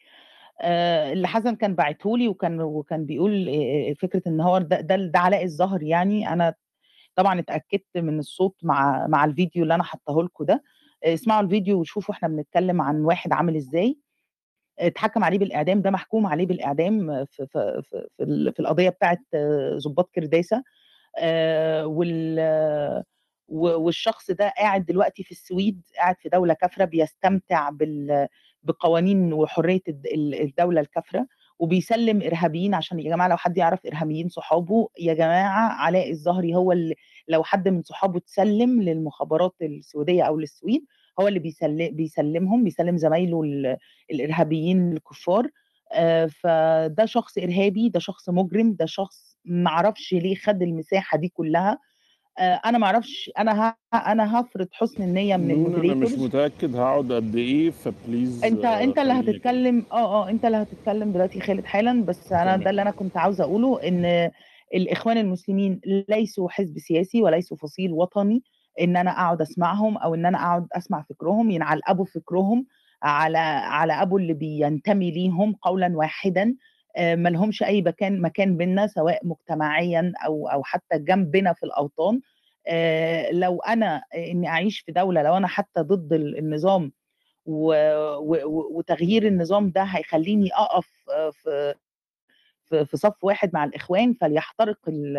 آآ اللي حسن كان باعته لي وكان وكان بيقول آآ فكرة إن هو ده ده ده علاء الزهري يعني، أنا طبعًا اتأكدت من الصوت مع مع الفيديو اللي أنا حاطاه لكم ده. اسمعوا الفيديو وشوفوا إحنا بنتكلم عن واحد عامل إزاي. اتحكم عليه بالإعدام، ده محكوم عليه بالإعدام في في في في ال في القضية بتاعة ضباط كرداسة. آآ وال والشخص ده قاعد دلوقتي في السويد، قاعد في دولة كافرة بيستمتع بال بقوانين وحرية الد ال الدولة الكافرة، وبيسلّم إرهابيين عشان يا جماعة لو حد يعرف إرهابيين صحابه، يا جماعة علاء الزهري هو ال لو حد من صحابه اتسلّم للمخابرات السويدية أو للسويد، هو اللي بيسل بيسلّمهم، بيسلّم زمايله ال الإرهابيين الكفار. آآ فده شخص إرهابي، ده شخص مجرم، ده شخص ما أعرفش ليه خَد المساحة دي كلّها. آآ أنا ما أعرفش أنا ه أنا هافرض حُسن النية من أنا مش متأكد هاقعد قد إيه، فبليز أنت أنت اللي خلّيني أكمّل. هتتكلم آه، آه، أنت اللي هتتكلم دلوقتي خالد حالًا، بس أنا كمّل. ده اللي أنا كنت عاوزة أقوله، إن الإخوان المسلمين ليسوا حزب سياسي وليسوا فصيل وطني، إن أنا أقعد أسمعهم أو إن أنا أقعد أسمع فكرهم، ينعل فكرهم على على أبو اللي بينتمي ليهم قولًا واحدًا. آآ ما لهمش أي مكان مكان بيننا سواء مجتمعيًا أو أو حتى جنبنا في الأوطان. آآ لو أنا إني أعيش في دولة لو أنا حتى ضد ال النظام وتغيير النظام ده هيخلّيني أقف في في في صف واحد مع الإخوان، فليحترق ال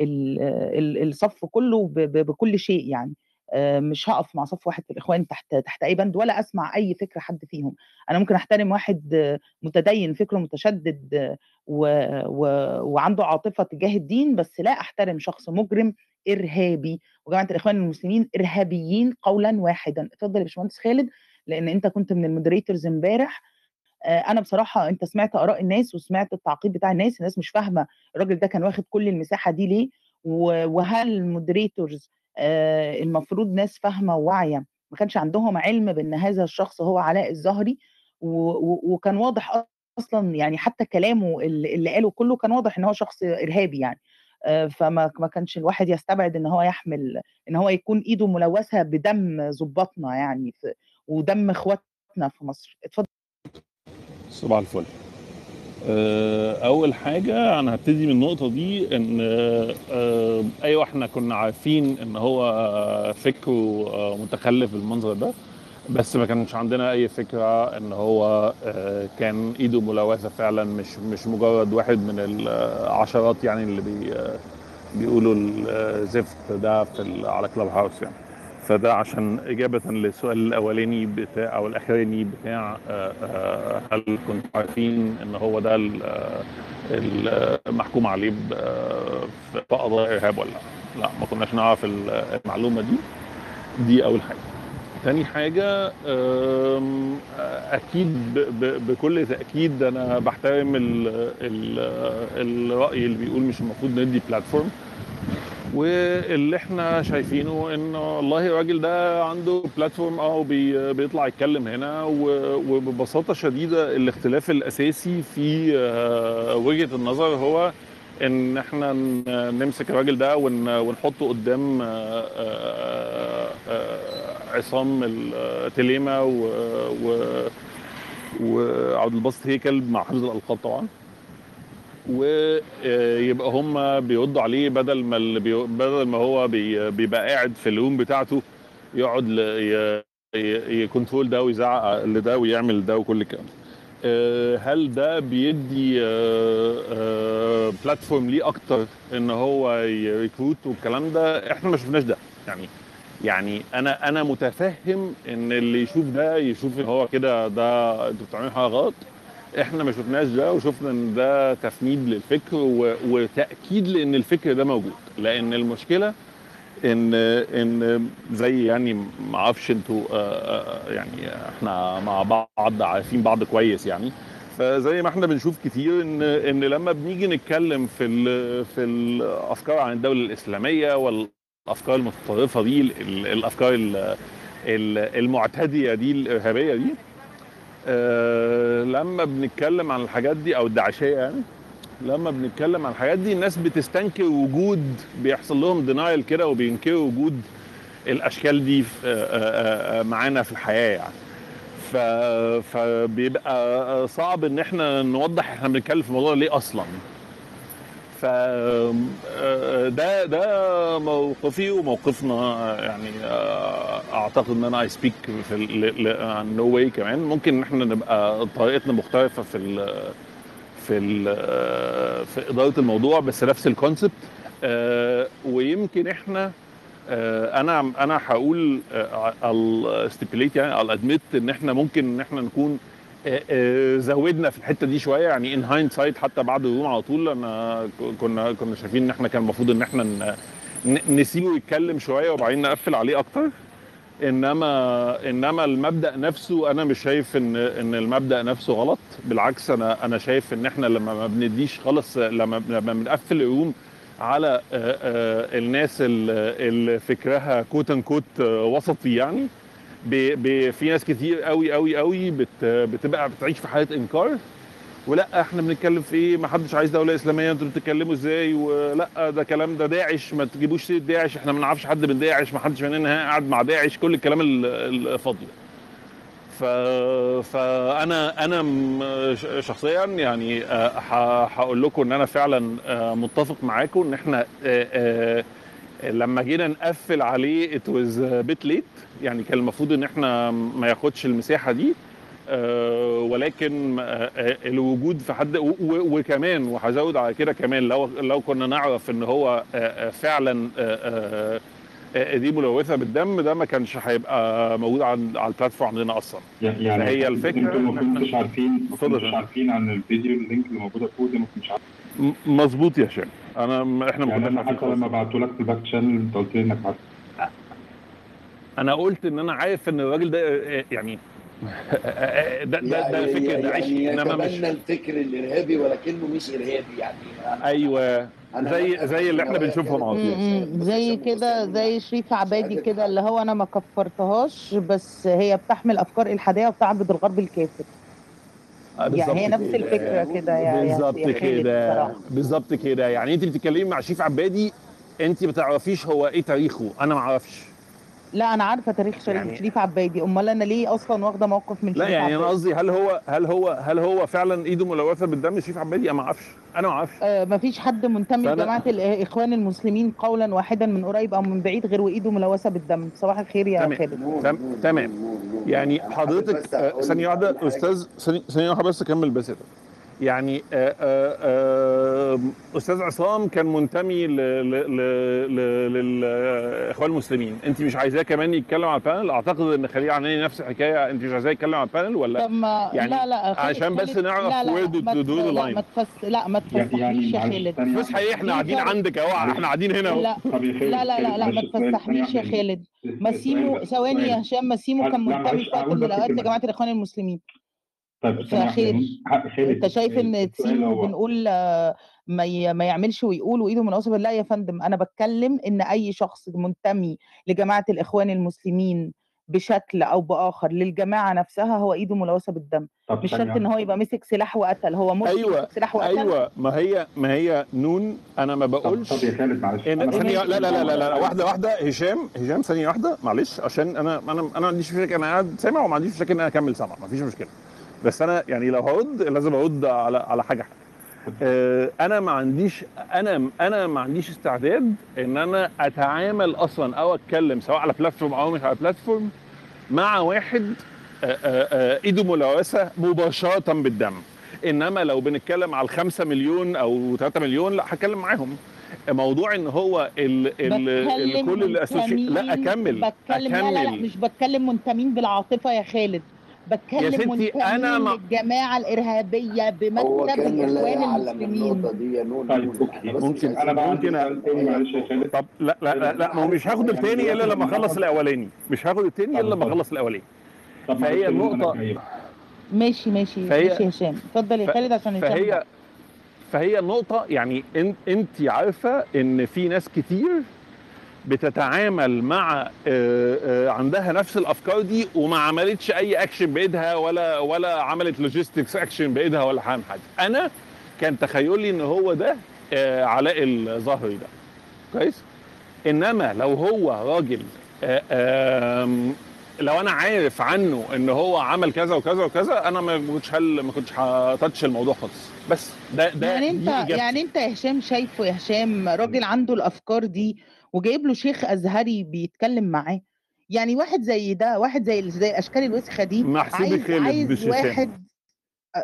ال ال الصف كله بكل شيء يعني. آآ مش هاقف مع صف واحد في الإخوان تحت تحت أي بند ولا أسمع أي فكر حد فيهم. أنا ممكن أحترم واحد متدين فكره متشدد و و وعنده عاطفة تجاه الدين، بس لا أحترم شخص مجرم إرهابي، وجماعة الإخوان المسلمين إرهابيين قولًا واحدًا. اتفضل يا باشمهندس خالد، لإن أنت كنت من الmoderators امبارح. آآ أنا بصراحة أنت سمعت آراء الناس وسمعت التعقيب بتاع الناس، الناس مش فاهمة الراجل ده كان واخد كل المساحة دي ليه، وهل آآ المفروض ناس فاهمة وواعية ما كانش عندهم علم بإن هذا الشخص هو علاء الزهري، وكان واضح أصلًا يعني حتى كلامه ال اللي قاله كله كان واضح إن هو شخص إرهابي يعني. آآ فما ما كانش الواحد يستبعد إن هو يحمل إن هو يكون إيده ملوثة بدم ضباطنا يعني ودم إخواتنا في مصر. اتفضل. صباح الفل. آآ أول حاجة أنا هابتدي من النقطة دي إن آآ أيوه إحنا كنا عارفين إن هو فكره متخلِّف بالمنظر ده، بس ما كانش عندنا أي فكرة إن هو كان إيده ملوثة فعلًا مش مش مجرد واحد من العشرات يعني اللي بي بيقولوا الزفت ده في على club house يعني. فده عشان إجابةً للسؤال الأولاني بتاع أو الأخراني بتاع آآ آآ هل كنتم عارفين إن هو ده ال المحكوم عليه ب في قضايا إرهاب والّا لأ؟ لأ، ما كناش نعرف ال المعلومة دي، دي أول حاجة. تاني حاجة أكيد بكل تأكيد أنا ال الرأي اللي بيقول مش المفروض ندّي platform واللي إحنا شايفينه إن والله الراجل ده عنده platform آه وبي بيطلع يتكلم هنا و وببساطة شديدة الاختلاف الأساسي في وجهة النظر هو إن إحنا ن نمسك الراجل ده ون ونحطه قدّام آآ عصام ال تليمة و و وعبد الباسط هيكل مع حفظ الألقاب طبعًا. ويبقى هم بيردوا عليه بدل ما بدل ما هو بي بيبقى قاعد في الroom بتاعته يقعد ل ي ي يcontrol ده ويزعق لده ويعمل ده وكل الكلام. آآ هل ده بيدّي آآ platform ليه أكتر إن هو يrecruit والكلام ده؟ إحنا ما شفناش ده. يعني يعني أنا أنا متفهم إن اللي يشوف ده يشوف إن هو كده ده أنتم بتعملوا حاجة غلط. إحنا ما شفناش ده وشفنا إن ده تفنيد للفكر و وتأكيد لإن الفكر ده موجود. لإن المشكلة إن إن زي يعني ما أعرفش أنتم آآ يعني إحنا مع بعض عارفين بعض كويس يعني، فزي ما إحنا بنشوف كتير إن إن لمّا بنيجي نتكلم في ال في الأفكار عن الدولة الإسلامية والأفكار المتطرفة دي ال ال الأفكار ال ال المعتدية دي الإرهابية دي، آآ لمّا بنتكلم عن الحاجات دي أو الداعشية يعني، لمّا بنتكلم عن الحاجات دي الناس بتستنكر وجود بيحصل لهم denial كده وبينكروا وجود الأشكال دي ف آآ معانا في الحياة يعني. فبيبقى صعب إن إحنا نوضّح إحنا بنتكلم في الموضوع ليه أصلًا. ف آآ ده ده موقفي وموقفنا يعني أعتقد إن أنا I speak في ال ل عن no way كمان، ممكن إن إحنا نبقى طريقتنا مختلفة في ال في ال في إدارة الموضوع بس نفس آآ ويمكن هاقول آآ I'll stipulate يعني admit إن إحنا ممكن إن إحنا نكون زوّدنا في الحتة دي شوية يعني in hindsight حتى بعد الroom على طول أنا ك كنا كنا شايفين إن إحنا كان المفروض إن إحنا ن ن نسيبه يتكلم شوية وبعدين نقفّل عليه أكتر. إنما إنما المبدأ نفسه أنا مش شايف إن إن المبدأ نفسه غلط، بالعكس أنا أنا شايف إن إحنا لمّا ما بندّيش خالص لمّا لمّا بنقفّل الroom على آآ الناس ال اللي فكرها quote unquote وسطي يعني، في ناس كتير أوي، أوي، أوي بت بتبقى بتعيش في حالة إنكار، ولأ إحنا بنتكلم في إيه؟ ما حدش عايز دولة إسلامية أنتم بتتكلموا إزاي؟ ولأ ده كلام ده داعش ما تجيبوش سيرة داعش إحنا ما نعرفش حد من داعش، ما حدش مننا قعد مع داعش، كل الكلام ال الفاضي. ف م ش شخصيًا يعني آآ ه هاقول لكم إن أنا فعلًا آآ متّفق معاكم إن إحنا آآ آآ لمّا جينا نقفّل عليه was a bit late يعني كان المفروض إن إحنا ما ياخدش المساحة دي آآ ولكن آآ الوجود في حد وكمان وهازوّد على كده كمان لو لو كنا نعرف إن هو فعلًا دي ملوثة بالدم ده ما كانش هيبقى موجود عن على الplatform عندنا أصلًا. ي يعني فهي أنتم الفكرة ما إن إحنا كنتوش عارفين ما كنتوش. عارفين عن الفيديو اللينك اللي موجودة فوق دي ما كنتش عارف م مضبوط يا هشام. إحنا ما يعني عارفين حتى. لمّا بعته لك في الback channel أنت قُلت لي إنك عارف. أنا قُلت إن أنا عارف إن الراجل ده آآ يعني ده ده ده يعني فكر داعشي يعني إنما مش الفكر الإرهابي ولكنه مش إرهابي يعني أيوه أنا زي زي اللي إحنا النوايا بنشوفهم. بس زي كده زي شريف عبادي كده اللي هو أنا ما كفّرتهاش بس هي بتحمل أفكار إلحادية وبتعبد الغرب الكافر. آه، يعني هي نفس الفكرة كده يا بالظبط كده. بالظبط كده. يعني انت بتتكلمي مع شريف عبادي انت ما تعرفيش هو إيه تاريخه. أنا ما أعرفش. لا أنا عارفة تاريخ شريف يعني شريف عبادي. أمال أنا ليه أصلا واخدة موقف من لا شريف يعني أنا قصدي هل هو هل هو هل هو فعلا إيده ملوثة بالدم شريف عبادي؟ أنا ما أعرفش. أنا ما أعرفش. آه مفيش حد منتمي لجماعة الاخوان المسلمين قولا واحدا من قريب أو من بعيد غير وإيده ملوثة بالدم. صباح الخير يا تمام. خالد. تم- تمام. يعني حضرتك آه، ثانية واحدة أستاذ ثانية واحدة بس اكمل بس. يعني آه، آه، آه، أستاذ عصام كان منتمي ل- ل- ل- ل- للإخوان المسلمين. أنت مش عايزاه كمان يتكلم على ال panel؟ أعتقد إن خليل عناني نفس الحكاية. أنت مش عايزاه يتكلم على ال panel ولا طب ما يعني لا لا عشان بس نعرف where لا ما to t- do the لا line ما تفس لا ما تفسحنيش يا معلش خالد. حقيقي إحنا قاعدين عندك أهو إحنا قاعدين هنا أهو. لا لا لا لا ما تفسحنيش يا خالد. بس ثواني يا هشام ماسيمو لا كان منتمي في وقت من الأوقات لجماعة الإخوان المسلمين. طيب فخير أنت شايف إن هو بنقول آه، ما ي- ما يعملش ويقول وإيده مناصبه لا يا فندم أنا بتكلم إن أي شخص منتمي لجماعة الإخوان المسلمين بشكل أو بآخر للجماعة نفسها هو إيده ملوثه بالدم. طب مش شرط إن هو يبقى مسك سلاح وقتل هو أيوه مسك سلاح وقتل. أيوه. ما هي ما هي نون أنا ما طب طب بقولش يا خالد معلش. إن أنا ثانية لا لا لا لا, لا, واحدة واحدة. هشام هشام ثانية واحدة معلش عشان أنا أنا أنا ما عنديش مشاكل أنا قاعد سامع وما عنديش مشاكل إن أنا أكمل سامع ما فيش مشكلة. بس أنا يعني لو هرد لازم ارد على على حاجة. آه، أنا ما عنديش أنا أنا ما عنديش استعداد إن أنا أتعامل أصلا أو أتكلم سواء على بلاتفورم أو مش على بلاتفورم مع واحد آه، آه، إيده ملوثة مباشرة بالدم. إنما لو بنتكلم على الخمسة مليون أو 3 مليون لا هتكلم معاهم. موضوع إن هو ال ال كل الاسوشي لا أكمل بتكلم لا لا لا أكمل. مش بتكلم منتمين بالعاطفة يا خالد. بتكلم ستي منتمين أنا ما للجماعة الإرهابية بمكتب الإخوان المسلمين. طيب أوكي. ممكن أنا خالد طب لا لا لا, لا ما هو مش هاخد التاني إلا لما اخلص الأولاني. مش هاخد التاني إلا لما اخلص الأولاني. فهي النقطه ماشي ماشي فهي ماشي يا هشام. اتفضل يا خالد عشان هشام فهي فهي النقطة يعني انت انت عارفة إن في ناس كتير بتتعامل مع آه، آه، عندها نفس الأفكار دي وما عملتش أي اكشن بإيدها ولا ولا عملت logistics action بإيدها ولا حاجة. أنا كان تخيلي إن هو ده آه، علاء الظهري ده. كويس؟ إنما لو هو راجل لو أنا عارف عنه إن هو عمل كذا وكذا وكذا أنا ما كنتش هل ما كنتش ه touch الموضوع خالص. بس ده ده يعني أنت يعني أنت يا هشام شايفه يا هشام راجل عنده الأفكار دي وجايب له شيخ أزهري بيتكلم معاه. يعني واحد زي ده واحد زي زي الاشكال الوسخه دي عايز خالد عايز واحد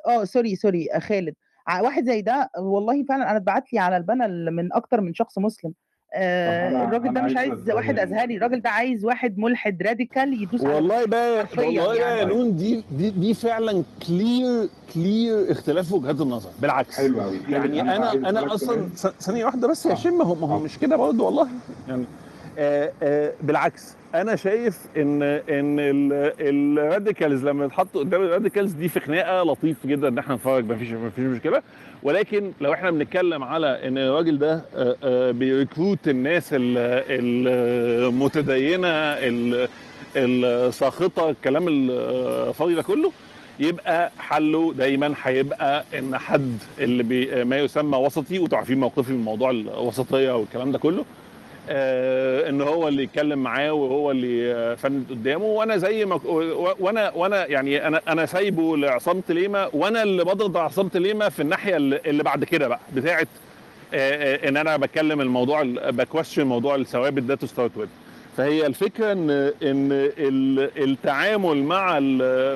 آه sorry sorry آه، خالد واحد زي ده والله فعلا أنا اتبعت لي على ال panel من أكتر من شخص مسلم. آه الراجل ده مش عايز واحد ازهري الراجل ده عايز واحد ملحد radical يدوس على والله بقى والله بقى يا يعني. نون دي دي دي فعلا clear clear اختلاف وجهات النظر. بالعكس. حلو قوي خالد يعني أنا أنا أسألك أصلا ثانية واحدة بس يا آه. هشام ما هو آه. مش كده برضه والله. يعني آه آه بالعكس. أنا شايف إن إن ال radicals لما يتحطوا قدام ال radicals دي في خناقة لطيف جدا إن إحنا نتفرج ما فيش ما فيش مشكلة. ولكن لو إحنا بنتكلم على إن الراجل ده آه، آه، بيركروت الناس ال- المتدينة ال- الساخطه الكلام الفاضي ده كله يبقى حله دايما هيبقى إن حد اللي ما يسمى وسطي وانتوا عارفين موقفي من موضوع الوسطية والكلام ده كله. آه إن هو اللي يتكلم معاه وهو اللي آه، فند قدامه. وأنا زي ما وأنا وأنا يعني أنا أنا سايبه لعصام تليمه وأنا اللي بضغط على عصام تليمه في الناحية اللي بعد كده بقى بتاعه آه، آه، إن أنا بتكلم الموضوع ب question موضوع الثوابت ده to start with فهي الفكرة ان إن ال- التعامل مع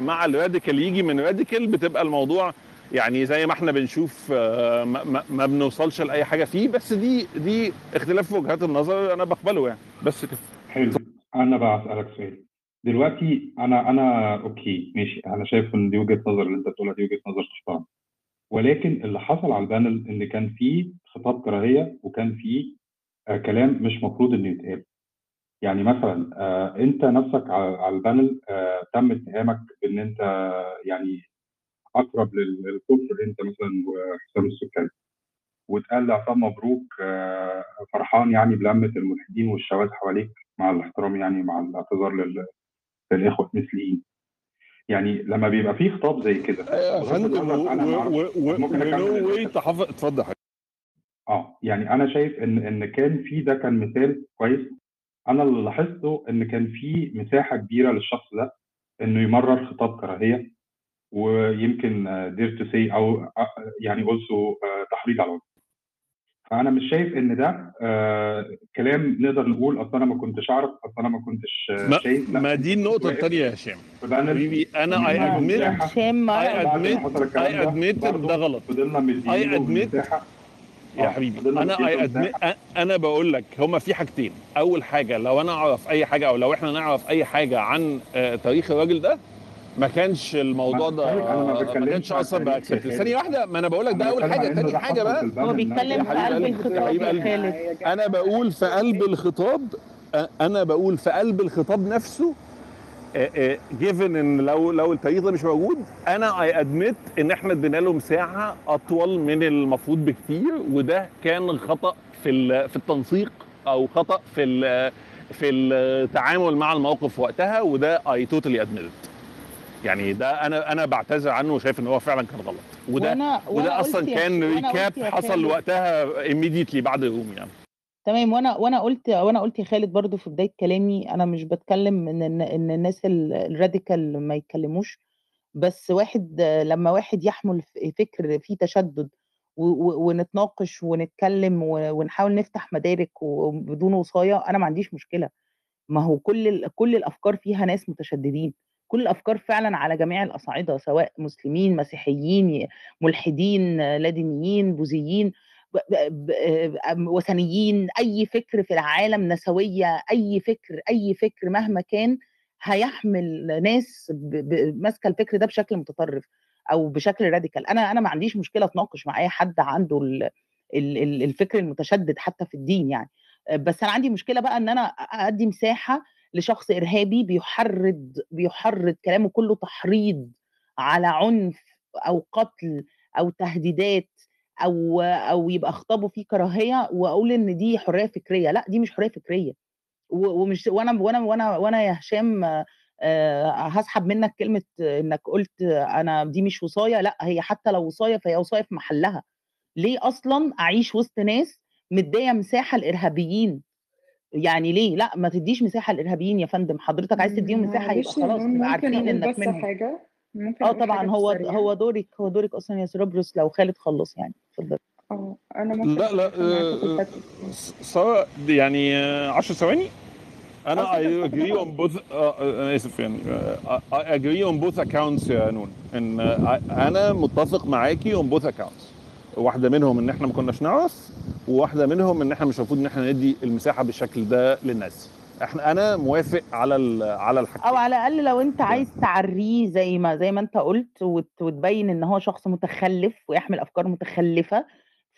مع ال radical يجي من radical بتبقى الموضوع يعني زي ما إحنا بنشوف آه، ما, بنوصلش لأي حاجة فيه بس دي دي اختلاف في وجهات النظر أنا بقبله يعني. بس كده. حلو. أنا بقى اسالك سؤال. دلوقتي أنا أنا okay ماشي. أنا شايف إن دي وجهة نظر اللي أنت بتقولها دي وجهة نظر تحترم. ولكن اللي حصل على ال panel إن كان فيه خطاب كراهية وكان فيه آه كلام مش مفروض إنه يتقال. يعني مثلا آه أنت نفسك على ال panel تم اتهامك بإن أنت يعني أقرب لل- للكفر أنت مثلا وحسام السكري واتقال لعصام مبروك آه، فرحان يعني بلمة الملحدين والشواذ حواليك مع الاحترام يعني مع الاعتذار لل- للإخوة المثليين. يعني لما بيبقى فيه خطاب زي كده يا بغض فندم واي تحفظ اتفضل. آه يعني أنا شايف إن إن كان في ده كان مثال كويس. أنا اللي لاحظته إن كان في مساحة كبيرة للشخص ده إنه يمرر خطاب كراهية. ويمكن دير تو سي أو آه، يعني اولسو تحريض على العنف فأنا مش شايف إن ده آه، كلام نقدر نقول أصل أنا ما كنتش أعرف أصل أنا ما كنتش آه، ما, شايف. لا. ما انت دي واقف التانية يا هشام. حبيبي أنا اي مديله ادميت هشام اي ما ادميت اي ادميت ده غلط. فضلنا اي ادميت يا حبيبي أنا اي ادميت أنا بقول لك هما في حاجتين. أول حاجة لو أنا أعرف أي حاجة أو لو إحنا نعرف أي حاجة عن آه، تاريخ الراجل ده ما كانش الموضوع ده أنا ما ما بتكلمش كانش عن أصلا باكسبت ثانية خالد واحدة ما أنا بقول لك ده أول حاجة. حصل في بقى هو بيتكلم في قلب الخطاب يا خالد أنا بقول في قلب الخطاب أنا بقول في قلب الخطاب نفسه given إن لو لو التاريخ ده مش موجود أنا I admit إن إحنا ادينا له مساحه أطول من المفروض بكتير وده كان خطأ في ال- في التنسيق أو خطأ في ال- في التعامل مع الموقف وقتها وده I totally admit يعني ده أنا أنا بعتذر عنه وشايف إن هو فعلا كان غلط. وده وأنا وده قلت أصلا كان recap حصل وقتها immediately بعد ال room يعني. تمام وأنا وأنا قلت وأنا قلت يا خالد برضو في بداية كلامي أنا مش بتكلم إن إن الناس ال- الراديكال ما يتكلموش بس واحد لما واحد يحمل فكر فيه تشدد ونتناقش ونتكلم ونحاول نفتح مدارك وبدون وصايه أنا ما عنديش مشكلة. ما هو كل كل الأفكار فيها ناس متشددين. كل الأفكار فعلا على جميع الاصعده سواء مسلمين مسيحيين ملحدين لا دينيين بوذيين وثنيين أي فكر في العالم نسوية أي فكر أي فكر مهما كان هيحمل ناس ماسكة الفكر ده بشكل متطرف أو بشكل راديكال أنا أنا ما عنديش مشكلة أتناقش مع أي حد عنده ال- ال- ال- الفكر المتشدد حتى في الدين يعني. بس أنا عندي مشكلة بقى إن أنا أدي مساحة لشخص إرهابي بيحرض بيحرض كلامه كله تحريض على عنف أو قتل أو تهديدات أو أو يبقى خطابه فيه كراهية وأقول إن دي حرية فكرية. لأ دي مش حرية فكرية. ومش وأنا وأنا وأنا وأنا يا هشام آه، هسحب منك كلمة إنك قلت أنا دي مش وصاية. لأ هي حتى لو وصاية فهي وصاية في محلها. ليه أصلا أعيش وسط ناس مدية مساحة الارهابيين يعني ليه؟ لأ ما تديش مساحة الارهابيين يا فندم حضرتك عايز تديهم مساحة يبقى خلاص نبقى عارفين إنك بس منهم. حاجة؟ ممكن آه طبعا هو السريع؟ هو دورك هو دورك أصلا يا سيربروس لو خالد خلص يعني اتفضل. آه أنا ممكن لا لا آه، آه، سارة يعني 10 ثواني؟ آه أنا خالص both آه، آه، أنا آسف يعني آه، I agree on both accounts يا نون إن آه، أنا متفق معاكي on both accounts. واحدة منهم إن إحنا ما كناش نعرف وواحدة منهم إن إحنا مش المفروض إن إحنا ندي المساحة بالشكل ده للناس. إحنا أنا موافق على على أو الحاجتين على الأقل لو أنت عايز تعريه زي ما زي ما أنت قلت وت- وتبين إن هو شخص متخلف ويحمل أفكار متخلفة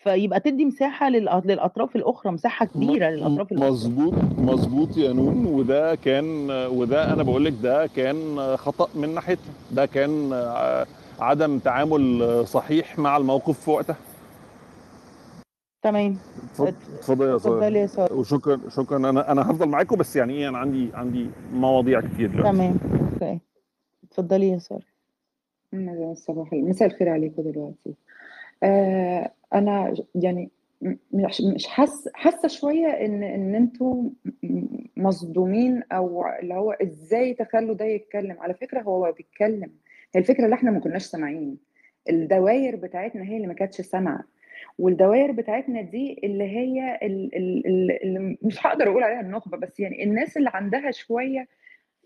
فيبقى تدي مساحة للأطراف الأخرى مساحة كبيرة للأطراف الأخرى. مظبوط مظبوط يا نون. وده كان وده أنا بقول لك ده كان خطأ من ناحيتنا ده كان آه، عدم تعامل صحيح مع الموقف في وقتها. تمام. اتفضلي سارة يا ساره وشكرا شكرا. أنا أنا هفضل معاكم بس يعني إيه أنا عندي عندي مواضيع كتير دلوقتي. تمام. أوكي اتفضلي يا ساره صباح مساء الخير عليكم دلوقتي. آه أنا يعني مش مش حاسه حاسة شوية إن إن أنتوا مصدومين أو اللي هو إزاي تخلوا ده يتكلم. على فكرة هو بيتكلم هي الفكرة اللي إحنا ما كناش سامعين. الدواير بتاعتنا هي اللي ما كانتش سامعة. والدوائر بتاعتنا دي اللي هي ال- ال- ال- اللي مش هقدر أقول عليها النخبة بس يعني الناس اللي عندها شوية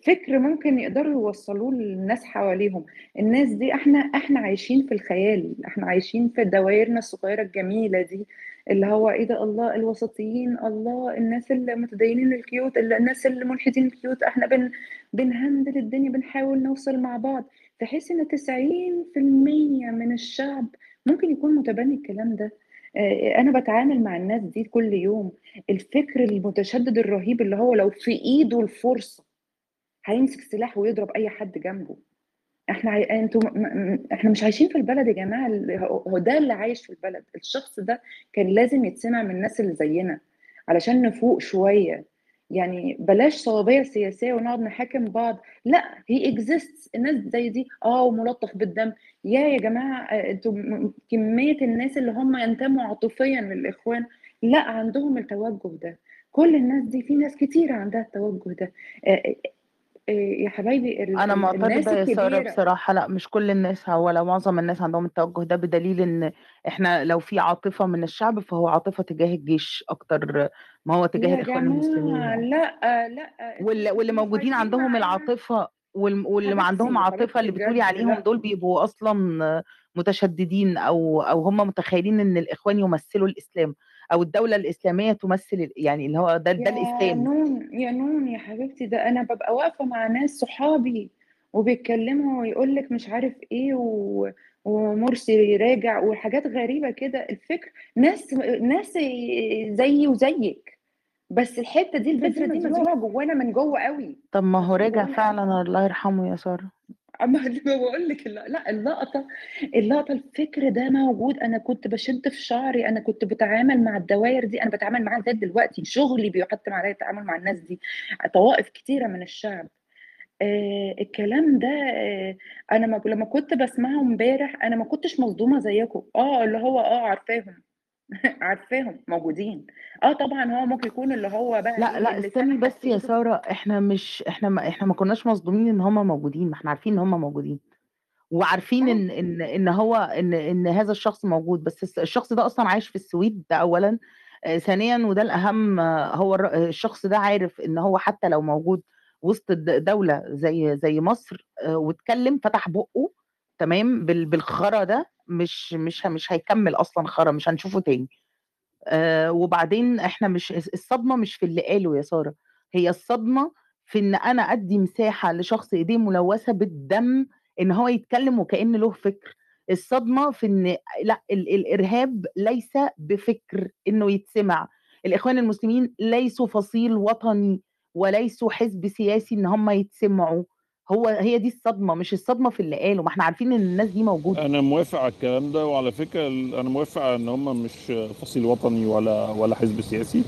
فكر ممكن يقدروا يوصلوه للناس حواليهم. الناس دي إحنا إحنا عايشين في الخيال إحنا عايشين في دوائرنا الصغيرة الجميلة دي اللي هو إيه ده الله الوسطيين الله الناس المتدينين ال cute ال- الناس الملحدين ال cute إحنا بن بنهندل الدنيا بنحاول نوصل مع بعض. تحس إن 90% من الشعب ممكن يكون متبني الكلام ده. آه، أنا بتعامل مع الناس دي كل يوم. الفكر المتشدد الرهيب اللي هو لو في إيده الفرصة هيمسك سلاح ويضرب أي حد جنبه. إحنا عاي... أنتوا. إحنا مش عايشين في البلد يا جماعة. هو ده اللي عايش في البلد. الشخص ده كان لازم يتسمع من الناس اللي زينا علشان نفوق شوية. يعني بلاش صوابية سياسية ونقعد نحاكم بعض. لا هي exists. الناس زي دي آه وملطخ بالدم. يا يا جماعة آه، أنتوا كمية الناس اللي هم ينتموا عاطفيا للإخوان لا عندهم التوجه ده. كل الناس دي في ناس كتير عندها التوجه ده. آه، يا حبايبي ال- الناس معترضة يا ساره الكبيرة بصراحة لأ مش كل الناس ولا معظم الناس عندهم التوجه ده بدليل إن إحنا لو في عاطفة من الشعب فهو عاطفة تجاه الجيش أكتر ما هو تجاه يا الإخوان المسلمين جماعة يعني. لأ لأ واللي, أنتوا واللي موجودين عندهم والم- واللي ما عندهم حبيبتي عاطفة اللي حبيبتي بتقولي بجد عليهم دول بيبقوا أصلا متشددين أو أو هم متخيلين إن الإخوان يمثلوا الإسلام. أو الدولة الإسلامية تمثل يعني اللي هو ده ده يا الإسلام. نون يا نون يا حبيبتي ده أنا ببقى واقفة مع ناس صحابي وبيتكلموا ويقول لك مش عارف إيه و... ومرسي راجع وحاجات غريبة كده. الفكر ناس ناس زيي وزيك. بس الحتة دي الفكرة دي مزروعة جوانا من جوه قوي. طب ما هو راجع فعلا الله يرحمه يا سارة. اللي بقول لك لا لا، اللقطة اللقطة الفكر ده موجود. أنا كنت بشد في شعري أنا كنت بتعامل مع الدوائر دي أنا بتعامل معاها لغاية دلوقتي. شغلي بيحتم عليا التعامل مع الناس دي. طوائف كتيرة من الشعب. آه الكلام ده آه أنا ما لما كنت بسمعه امبارح أنا ما كنتش مصدومة زيكم. آه اللي هو آه عارفاهم. عارفاهم موجودين. آه طبعا هو ممكن يكون اللي هو بقى لا إيه لا اللي استني بس يا ايده سارة إحنا مش إحنا ما إحنا ما كناش مصدومين إن هم موجودين ما إحنا عارفين إن هم موجودين. وعارفين آه. إن إن إن هو إن إن هذا الشخص موجود بس الس- الشخص ده أصلا عايش في السويد ده اولا. آه، ثانيا وده الأهم آه، هو الر- آه، الشخص ده عارف إن هو حتى لو موجود وسط دولة زي زي مصر آه، واتكلم فتح بقه تمام بال- بالخرا ده مش مش مش هيكمل أصلا خرا مش هنشوفه تاني. آه وبعدين إحنا مش الصدمة مش في اللي قاله يا سارة هي الصدمة في إن أنا أدي مساحة لشخص إيديه ملوثة بالدم إن هو يتكلم وكأن له فكر. الصدمة في إن لأ ال الإرهاب ليس بفكر إنه يتسمع. الإخوان المسلمين ليسوا فصيل وطني وليسوا حزب سياسي إن هم يتسمعوا. هو هي دي الصدمة مش الصدمة في اللي قاله ما إحنا عارفين إن الناس دي موجودة أنا موافق على الكلام ده وعلى فكرة أنا موافق على إن هم مش فصيل وطني ولا ولا حزب سياسي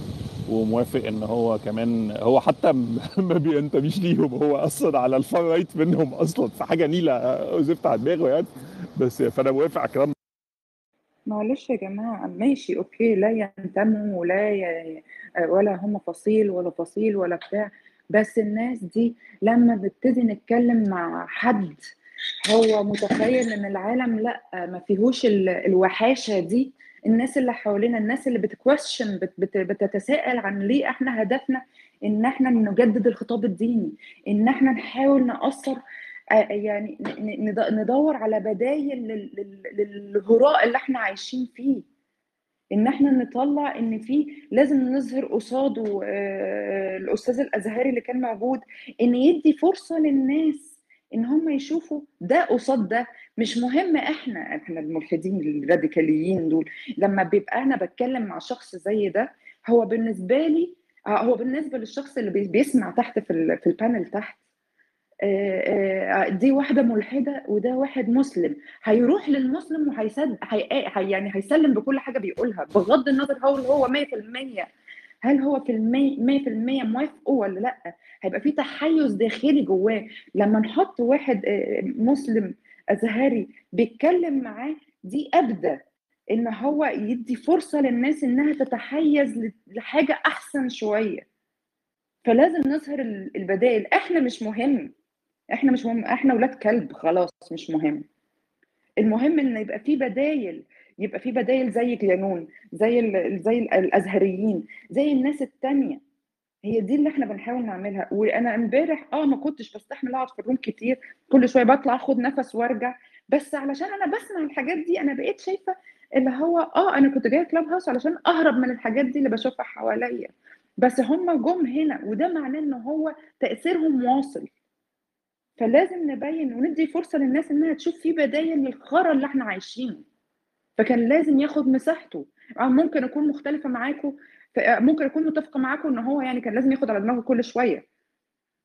وموافق إن هو كمان هو حتى ما بينتميش ليهم هو أصلا على الفار رايت منهم أصلا في حاجة نيلة زفت على دماغه يعني بس فأنا موافق على الكلام ده. معلش يا جماعة ماشي okay لا ينتموا ولا ي... ولا هم فصيل ولا فصيل ولا بتاع بس الناس دي لما بنبتدي نتكلم مع حد هو متخيل إن العالم لأ ما فيهوش ال- الوحاشة دي. الناس اللي حوالينا الناس اللي بت question بت... بت... بتتساءل عن ليه إحنا هدفنا إن إحنا نجدد الخطاب الديني إن إحنا نحاول نأثر آه، يعني ندور على بدايل لل- لل- للهراء اللي إحنا عايشين فيه. إن إحنا نطلع إن في لازم نظهر قصاده آه، الأستاذ الأزهري اللي كان موجود إن يدي فرصة للناس إن هم يشوفوا ده قصاد ده. مش مهم إحنا إحنا الملحدين الراديكاليين دول. لما بيبقى أنا بتكلم مع شخص زي ده هو بالنسبة لي آه، هو بالنسبة للشخص اللي بي- بيسمع تحت في ال- في ال panel تحت دي واحدة ملحدة وده واحد مسلم. هيروح للمسلم. هي... يعني هيسلم بكل حاجة بيقولها بغض النظر هو هو 100% هل هو في المية 100% موافقه ولا لأ. هيبقى في تحيز داخلي جواه. لما نحط واحد آه، مسلم أزهري بيتكلم معاه دي أبدى إن هو يدي فرصة للناس إنها تتحيز ل- لحاجة أحسن شوية. فلازم نظهر ال- البدائل. إحنا مش مهم. إحنا مش مهم إحنا ولاد كلب خلاص مش مهم. المهم إن يبقى في بدايل يبقى في بدايل زي كيانون زي زي ال- الأزهريين زي الناس التانية. هي دي اللي إحنا بنحاول نعملها. وأنا إمبارح آه ما كنتش بستحمل أقعد في الروم كتير كل شوية بطلع آخد نفس وأرجع. بس علشان أنا بسمع الحاجات دي أنا بقيت شايفة اللي هو آه أنا كنت جاية كلاب هاوس علشان أهرب من الحاجات دي اللي بشوفها حواليا. بس هم جم هنا وده معناه إن هو تأثيرهم واصل. فلازم نبين وندي فرصة للناس إنها تشوف في بدايل للخرا اللي إحنا عايشينه. فكان لازم ياخد مساحته. آه ممكن أكون مختلفة معاكم آه ممكن أكون متفقة معاكم إن هو يعني كان لازم ياخد على دماغه كل شوية.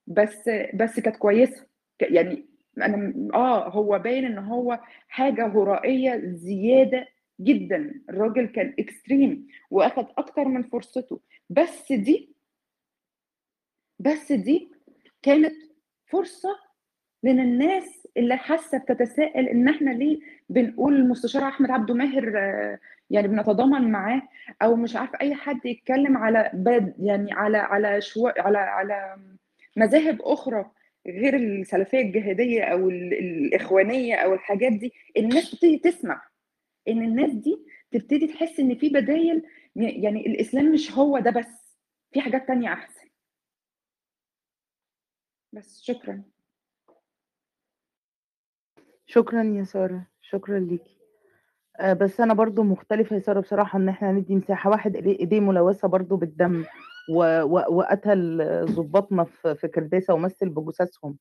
بس بس كانت كويسة. يعني أنا آه هو باين إن هو حاجة هرائية زيادة جدا. الراجل كان اكستريم وأخد أكتر من فرصته. بس دي بس دي كانت فرصة لأن الناس اللي حاسة بتتساءل إن إحنا ليه بنقول المستشار أحمد عبده ماهر آه، يعني بنتضامن معاه أو مش عارفة أي حد يتكلم على بد يعني على على شو على على مذاهب أخرى غير السلفية الجهادية أو ال- الإخوانية أو الحاجات دي. الناس تبتدي تسمع إن الناس دي تبتدي تحس إن في بدايل يعني الإسلام مش هو ده بس في حاجات تانية أحسن. بس شكرا. شكرا يا سارة شكرا ليكي آه، بس أنا برضو مختلفة يا سارة بصراحة إن إحنا ندي مساحة. واحد إيديه إيديه ملوثة برضو بالدم و... و... وقتل ضباطنا في في كرداسة ومثل بجثثهم.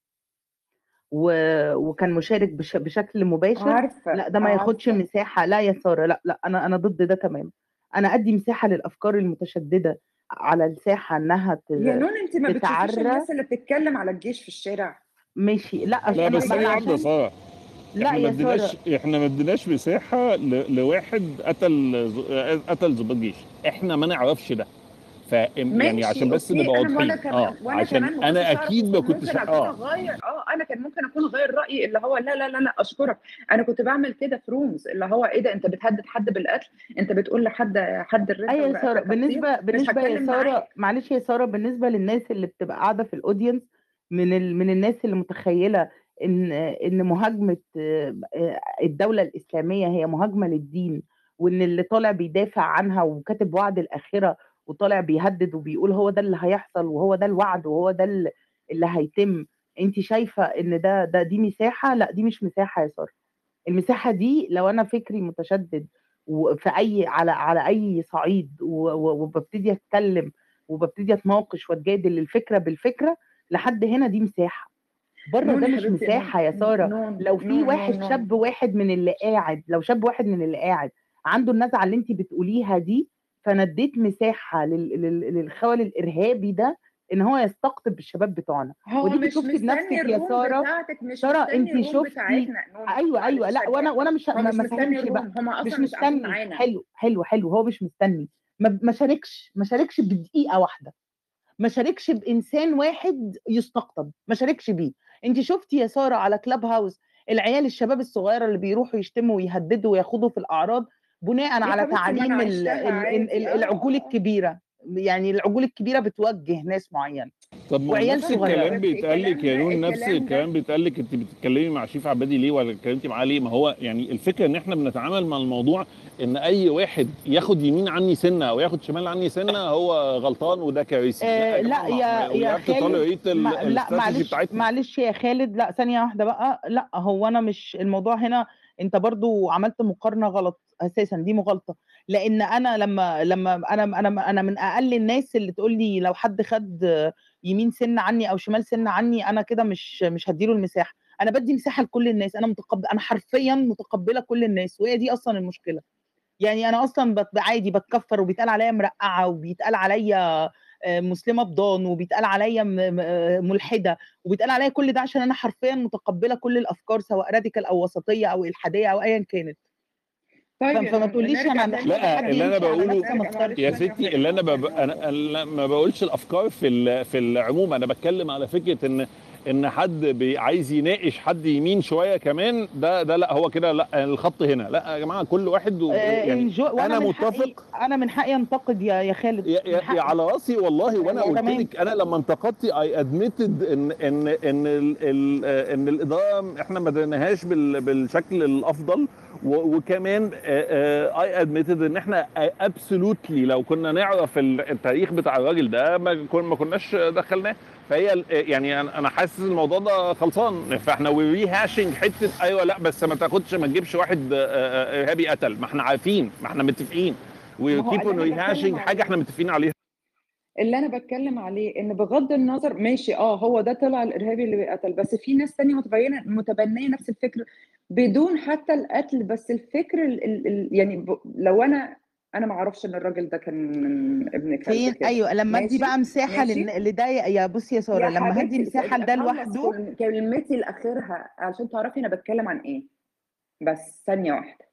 و... وكان مشارك بش... بشكل مباشر. عارفة لا ده ما ياخدش عارفة. مساحة. لا يا سارة لا لا أنا أنا ضد ده تمام أنا أدي مساحة للأفكار المتشددة على الساحة إنها ت... يا نون أنت ما بتشوفيش تتعرى الناس اللي بتتكلم على الجيش في الشارع؟ ماشي. لا لا أنا بس واحدة يا عشان سارة لا إحنا ما يا اديناش سارة. إحنا ما اديناش مساحة ل... لواحد قتل قتل ضباط جيش. إحنا ما نعرفش ده. ف يعني ماشي عشان بس نبقى واضحين. آه عشان كمان أنا أكيد ما كنتش آه. آه أنا كان ممكن أكون اغير رأيي اللي هو لا لا لا لا أشكرك. أنا كنت بعمل كده في رومز اللي هو إيه ده أنت بتهدد حد بالقتل؟ أنت بتقول لحد حد الرده أيوه يا سارة بالنسبة بالنسبة يا سارة معلش يا سارة بالنسبة للناس اللي بتبقى قاعدة في الأودينس من ال... من الناس اللي متخيلة إن إن مهاجمة آه، الدولة الإسلامية هي مهاجمة للدين وإن اللي طالع بيدافع عنها وكاتب وعد الاخره وطالع بيهدد وبيقول هو ده اللي هيحصل وهو ده الوعد وهو ده اللي هيتم. انت شايفة إن ده ده دي مساحة؟ لأ دي مش مساحة يا سارة. المساحة دي لو أنا فكري متشدد وفي أي على على أي صعيد وببتدي أتكلم وببتدي أتناقش وأتجادل الفكرة بالفكرة لحد هنا دي مساحة. بره ده مش مساحة يا سارة. لو في واحد شاب واحد من اللي قاعد لو شاب واحد من اللي قاعد عنده النزعة اللي انت بتقوليها دي فأنا اديت مساحة لل- لل- للخول الإرهابي ده إن هو يستقطب الشباب بتوعنا. مش شفتي بنفسك يا سارة. سارة انت شفتي أيوه أيوه لا وأنا وأنا مش ما مستني بقى. مش مستني. حلو حلو حلو هو مش مستني. ما شاركش ما شاركش بدقيقة واحدة. ما شاركش بإنسان واحد يستقطب ما شاركش بيه. انت شفتي يا سارة على كلاب هاوس العيال الشباب الصغيرة اللي بيروحوا يشتموا ويهددوا وياخدوا في الأعراض بناء على تعليم ال- عشتها ال- ال- عادي. ال- آه العقول آه آه. الكبيرة. يعني العقول الكبيرة بتوجه ناس معينة. طب وعيال نفس صغيرة. الكلام بيتقال لك يا نون نفس الكلام بيتقال لك انت بتتكلمي مع شريف عبادي ليه ولا اتكلمتي معاه ليه؟ ما هو يعني الفكرة إن إحنا بنتعامل مع الموضوع إن أي واحد ياخد يمين عني سنة أو ياخد شمال عني سنة هو غلطان وده كارثي لا آه يا لا يا يا خالد ما لا معلش بتاعتنا. معلش يا خالد لا ثانية واحدة بقى. لا هو أنا مش الموضوع هنا أنت برضو عملت مقارنة غلط أساسا دي مغالطة. لأن أنا لما لما أنا أنا أنا من أقل الناس اللي تقول لي لو حد خد يمين سن عني أو شمال سن عني أنا كده مش مش هديله المساحة. أنا بدي مساحة لكل الناس. أنا متقبل أنا حرفيا متقبلة كل الناس وهي دي أصلا المشكلة. يعني أنا أصلا بت- عادي بتكفر وبيتقال عليا مرقعة وبيتقال عليا آه، مسلمة بضان وبيتقال عليا آه، ملحدة وبيتقال عليا كل ده عشان أنا حرفيا متقبلة كل الأفكار سواء راديكال أو وسطية أو إلحادية أو ايا كانت. طيب فما تقوليش أنا لا اللي أنا بقوله يا ستي اللي أنا بب... أنا أنا ما بقولش الأفكار في ال... في العموم أنا بتكلم على فكرة إن إن حد. عايز يناقش حد يمين شوية كمان ده ده لا هو كده لا الخط هنا. لا يا جماعة كل واحد و... آه، يعني الجو... وأنا أنا من حقي متفق أنا من حقي أنتقد يا يا خالد يا, يا, على رأسي والله وأنا قلت تمام. لك أنا لما انتقدت اي ادميتد إن إن إن ال ال إن الاداره إحنا ما درناهاش بال بالشكل الأفضل. وكمان I admitted إن إحنا absolutely لو كنا نعرف ال- التاريخ بتاع الراجل ده ما كن- ما كناش دخلناه. فهي يعني أنا حاسس الموضوع ده خلصان. فإحنا و rehashing حتة أيوه لأ بس ما تاخدش ما تجيبش واحد آه، آه، إرهابي قتل. ما إحنا عارفين ما إحنا متفقين. اون re بتكلم hashing حاجة إحنا متفقين عليها. اللي أنا بتكلم عليه إن بغض النظر ماشي آه هو ده طلع الإرهابي اللي قتل بس في ناس تانية متبينة متبنية نفس الفكر بدون حتى القتل بس الفكر ال ال ال يعني ب لو أنا أنا ما أعرفش إن الراجل ده كان من ابن فين؟ أيوه لما أدي بقى مساحة لده يا بصي يا سارة لما هدي مساحة لده لوحده كل- كلمتي لآخرها عشان تعرفي أنا بتكلم عن إيه. بس ثانية واحدة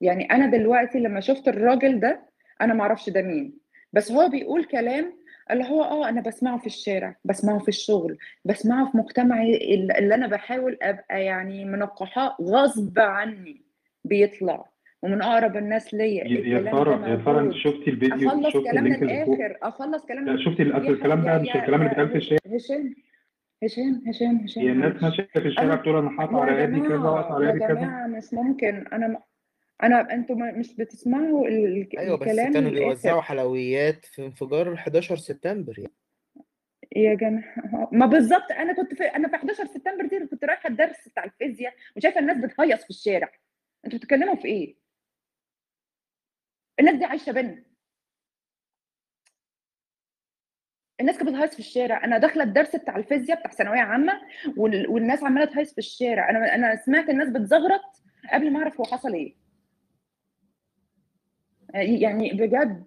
يعني أنا دلوقتي لما شفت الراجل ده أنا ما أعرفش ده مين. بس هو بيقول كلام اللي هو آه أنا بسمعه في الشارع بسمعه في الشغل بسمعه في مجتمعي ال- اللي أنا بحاول أبقى يعني منقحاه غصب عني بيطلع. ومن أقرب الناس ليا يا يا ساره يا ساره أنت شفتي الفيديو أخلص كلام للاخر أخلص كلام لا شفتي يا الكلام ده يا مش يا الكلام اللي بيتقال في يا الشارع؟ هشام هشام هشام هشام هي الناس ماشية في الشارع بتقول أنا هقطع يا رقابي كذا جماعة يا رقابي كذا. جماعة مش ممكن. أنا م- أنا أنتوا ما- مش بتسمعوا ال- أيوه بس الكلام كانوا بيوزعوا حلويات في انفجار 11 سبتمبر يعني. يا جماعة ما بالظبط أنا كنت في أنا في 11 سبتمبر دي كنت رايحة الدرس بتاع الفيزياء وشايفة الناس بتهيص في الشارع. أنتوا بتتكلموا في إيه؟ الناس دي عايشة بينا. الناس كانت بتهيص في الشارع. أنا داخلة الدرس بتاع الفيزياء بتاع ثانوية عامة وال... والناس عمالة تهيص في الشارع. أنا أنا سمعت الناس بتزغرط قبل ما أعرف هو حصل إيه. يعني بجد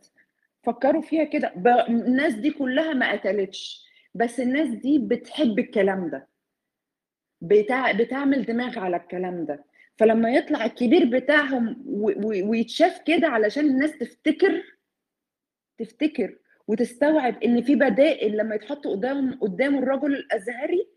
فكروا فيها كده. الناس دي كلها ما قتلتش بس الناس دي بتحب الكلام ده بتاع... بتعمل دماغ على الكلام ده فلما يطلع الكبير بتاعهم. ويتشاف كده علشان الناس تفتكر تفتكر وتستوعب إن في بدائل لما يتحط قدام قدام الرجل الأزهري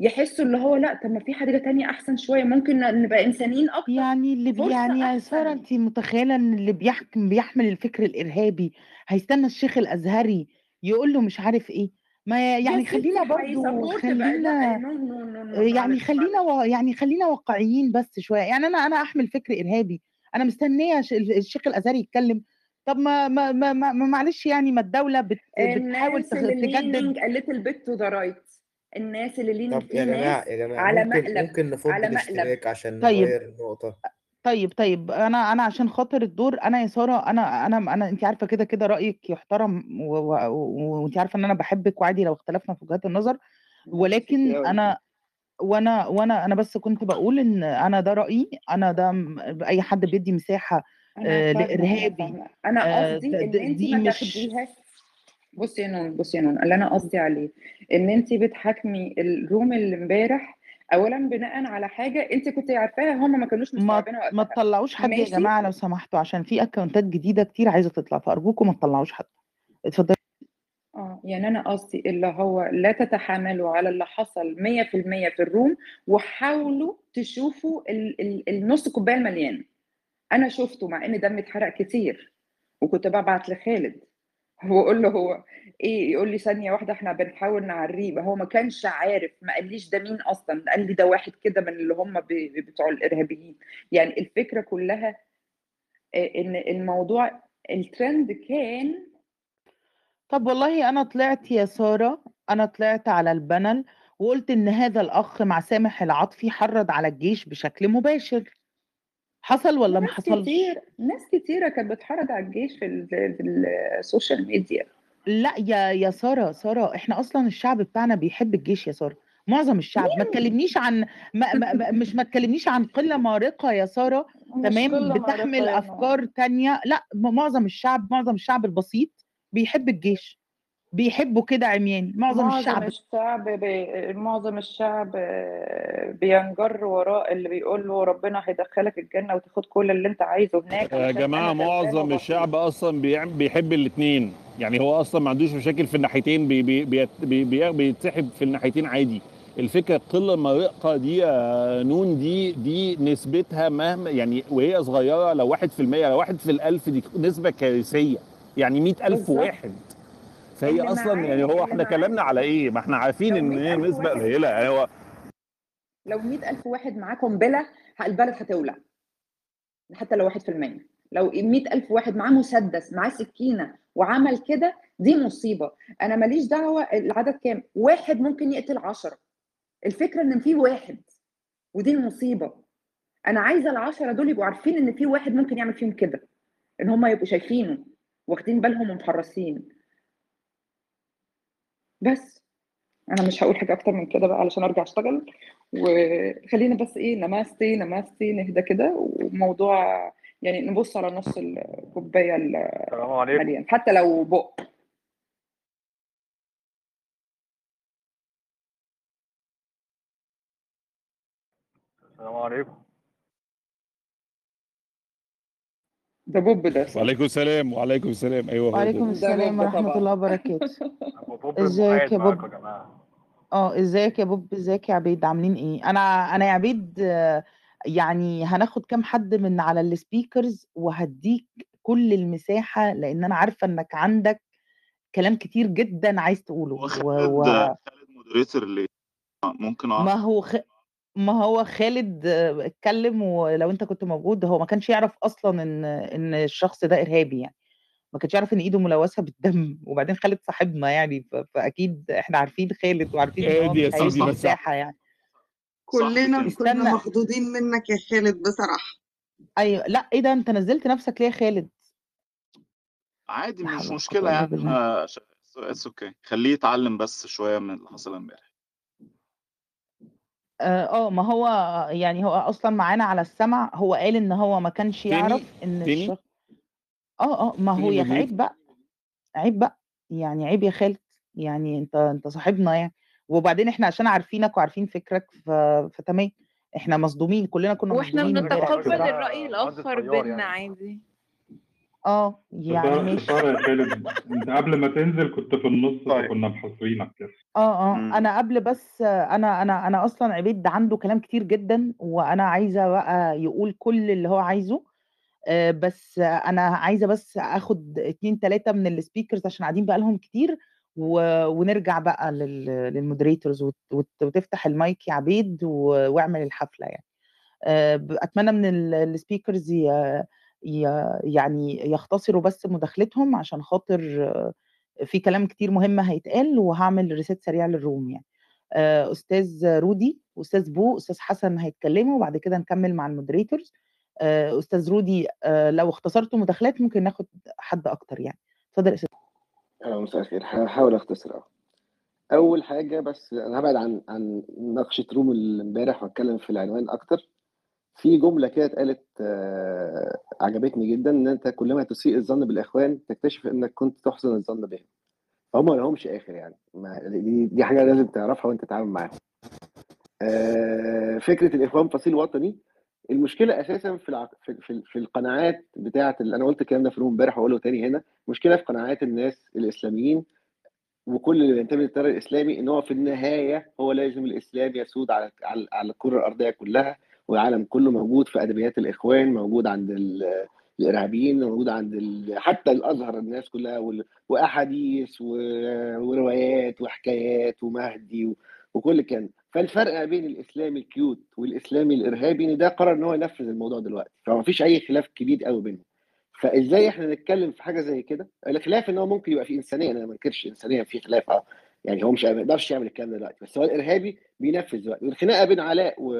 يحسوا اللي هو لأ طب ما في حاجة تانية أحسن شوية ممكن نبقى إنسانيين أكتر. يعني اللي بي- فرصة يعني يا سارة احسن انت متخيلة إن اللي بيحكم بيحمل الفكر الإرهابي هيستنى الشيخ الأزهري يقول له مش عارف إيه؟ ما يا يعني ستي خلينا برضو هيسبورت بقى لا خلينا نو نو نو نو يعني معلش خلينا و... يعني خلينا واقعيين بس شوية. يعني أنا أنا أحمل فكر إرهابي. أنا مستنية ش- الشيخ الأزهري يتكلم. طب ما ما ما, ما معلش يعني ما الدولة بت... بتحاول الناس تخ... اللي تجدد leaning a little bit to the right. الناس اللي leaning طب في يا جماعة ناس يا جماعة على ممكن مقلب ممكن نفض على مقلب. الاشتراك عشان طيب. نغير النقطة؟ طيب طيب أنا أنا عشان خاطر الدور أنا يا سارة أنا أنا أنا انت عارفة كده كده رأيك يحترم و- و- و- وانت عارفة إن أنا بحبك وعادي لو اختلفنا في وجهات النظر. ميرسي ولكن قوي أنا وأنا وأنا أنا بس كنت بقول إن أنا ده رأيي أنا ده م- أي حد بيدي مساحة أنا آه، فاهمة أنا لإرهابي فاهمة. أنا آه، قصدي إن انت دي ما مش تاخديهاش بصي يا نون بصي يا نون اللي أنا قصدي عليه إن انت بتحاكمي الروم اللي إمبارح اولا بناء على حاجة انت كنت عارفاها هم ما كانوش ما مستوعبينها ما وقتها تطلعوش حد يا ماشي؟ جماعة لو سمحتوا عشان في اكونتات جديدة كتير عايزة تطلع فأرجوكم ما تطلعوش حد. اتفضلي. آه يعني أنا قصدي اللي هو لا تتحاملوا على اللي حصل 100% في الروم وحاولوا تشوفوا ال- ال- النص كوباية المليان. أنا شفته مع إن دمي اتحرق كتير وكنت ببعت لخالد. وأقول له هو إيه؟ يقول لي ثانية واحدة إحنا بنحاول نعريه. هو ما كانش عارف ما قاليش ده مين أصلا قال لي ده واحد كده من اللي هم بتوع الإرهابيين. يعني الفكرة كلها آه، إن الموضوع الترند كان طب والله أنا طلعت يا سارة أنا طلعت على ال panel وقلت إن هذا الأخ مع سامح العاطفي حرض على الجيش بشكل مباشر. حصل ولا ما ناس حصلش؟ كتير ناس كتيرة كانت بتحرض على الجيش في, ال- في ال social media. لا يا يا سارة سارة إحنا أصلا الشعب بتاعنا بيحب الجيش يا سارة معظم الشعب. ما مين؟ تكلمنيش عن ما ما ما- مش ما تكلمنيش عن قلة مارقة يا سارة مش تمام؟ قلة بتحمل مارقة أفكار تانية. لا م- معظم الشعب معظم الشعب البسيط بيحب الجيش. بيحبوا كده عمياني. معظم معظم الشعب. الشعب بي... معظم الشعب آه، بينجر وراء اللي بيقول له ربنا هيدخلك الجنة وتاخد كل اللي انت عايزه هناك يا غلبان معظم الشعب أصلا بيعم- بيحب الاتنين. يعني هو أصلا ما عندوش مشاكل في الناحيتين بي بي بي بي بي بيتسحب في الناحيتين عادي. الفكرة القلة المارقة دي نون دي دي نسبتها مهما يعني وهي صغيرة لو واحد في المية لو واحد في الألف دي نسبة كارثية. يعني مئة ألف بالظبط. واحد. فهي معاه يعني هو إحنا كلامنا على إيه؟ ما إحنا عارفين إن هي 100000 نسبة واحد قليلة. يعني هو لو 100000 واحد معاه قنبلة البلد هتولع. حتى لو 1% لو 100000 واحد معاه مسدس معاه سكينة وعمل كده دي مصيبة. أنا ماليش دعوة العدد كام. واحد ممكن يقتل عشرة. الفكرة إن في واحد. ودي المصيبة. أنا عايزة العشرة دول يبقوا عارفين إن في واحد ممكن يعمل فيهم كده. إن هم يبقوا شايفينه واخدين بالهم ومحرصين بس. أنا مش هقول حاجة أكتر من كده بقى علشان أرجع أشتغل. وخلينا بس إيه نماستي نماستي نهدى كده. وموضوع يعني نبص على نص الكوباية السلام عليكم. المليان حتى لو بق. السلام عليكم. ده بوب ده صح؟ وعليكم السلام وعليكم السلام. أيوه وعليكم السلام طبعا. الله وبركاته. إزيك يا بوب؟ آه إزيك يا بوب؟ إزيك يا عبيد؟ عاملين إيه؟ أنا أنا يا عبيد آه، يعني هناخد كام حد من على ال speakers وهديك كل المساحة لأن أنا عارفة إنك عندك كلام كتير جدا عايز تقوله. هو و... خالد و... خالد moderator ليه؟ ممكن ما اعرف هو خ... ما هو خالد اتكلم ولو أنت كنت موجود هو ما كانش يعرف أصلا إن إن الشخص ده إرهابي يعني. ما كانش يعرف إن إيده ملوثة بالدم وبعدين خالد صاحبنا يعني. فأكيد إحنا عارفين خالد وعارفين إن هو مش بس مساحة يعني. كلنا كنا استنى. مخضوضين منك يا خالد بصراحة. أيوه. لأ إيه ده؟ أنت نزلت نفسك ليه يا خالد؟ عادي مش مشكلة يعني. بالله. آه it's okay خليه يتعلم بس شوية من اللي حصل امبارح. آه آه، ما هو يعني هو أصلا معانا على السمع هو قال إن هو ما كانش تاني يعرف إن تاني الشخص آه آه ما هو تاني يا عيب بقى عيب بقى يعني عيب يا خالد يعني أنت أنت صاحبنا يعني. وبعدين إحنا عشان عارفينك وعارفين فكرك ف... فتمام إحنا مصدومين كلنا كنا وإحنا مصدومين امبارح بنتقبل الرأي الآخر طيار بينا يعني. عادي. آه يعني خسارة ماشي خسارة يا خالد انت قبل ما تنزل كنت في النص طيب فكنا محاصرينك كده آه آه مم. أنا قبل بس أنا أنا أنا أصلا عبيد ده عنده كلام كتير جدا وأنا عايزة بقى يقول كل اللي هو عايزه آه، بس أنا عايزة بس آخد اتنين تلاتة من ال speakers عشان قاعدين بقى لهم كتير و... ونرجع بقى لل... لل moderators وت... وت... وتفتح المايك يا عبيد و... واعمل الحفلة يعني آه، ب- أتمنى من ال speakers. ي... يعني يختصروا بس مداخلتهم عشان خاطر في كلام كتير مهم هيتقال وهعمل reset سريع لل room يعني. آه، أستاذ رودي واستاذ بو أستاذ حسن هيتكلموا وبعد كده نكمل مع ال moderators. آه، أستاذ رودي آه، لو اختصرتوا مداخلات ممكن ناخد حد أكتر يعني. اتفضل أستاذ. مساء الخير هحاول أختصر أول حاجة بس أنا هبعد عن عن مناقشه روم امبارح وأتكلم في العنوان أكتر. في جملة كده اتقالت آه، عجبتني جدا إن أنت كلما تسيء الظن بالإخوان تكتشف إنك كنت تحسن الظن بهم. فهم ما لهمش آخر يعني. ما دي, دي حاجة لازم تعرفها وأنت تتعامل معاهم آه، فكرة الإخوان فصيل وطني. المشكلة أساسا في الع... في, في, القناعات بتاعة اللي أنا قلت الكلام ده في الروم امبارح واقوله تاني هنا. مشكله في قناعات الناس الإسلاميين وكل اللي بينتمي للتيار الإسلامي إن هو في النهاية هو لازم الإسلام يسود على على, على الكرة الأرضية كلها. والعالم كله موجود في أدبيات الإخوان موجود عند ال- الإرهابيين موجود عند. حتى الأزهر الناس كلها. وأحاديث. وروايات وحكايات ومهدي. وكل كان فالفرق بين الإسلامي الكيوت والإسلامي الإرهابي إن ده قرر إن هو ينفذ الموضوع دلوقتي فما فيش أي خلاف كبير قوي بينهم فإزاي إحنا نتكلم في حاجة زي كده الخلاف إن هو ممكن يبقى في إنسانية أنا ما أنكرش انسانيا في خلاف آه يعني هو مش ما يقدرش يعمل الكلام ده دلوقتي بس هو الإرهابي بينفذ دلوقتي والخناقة بين علاء و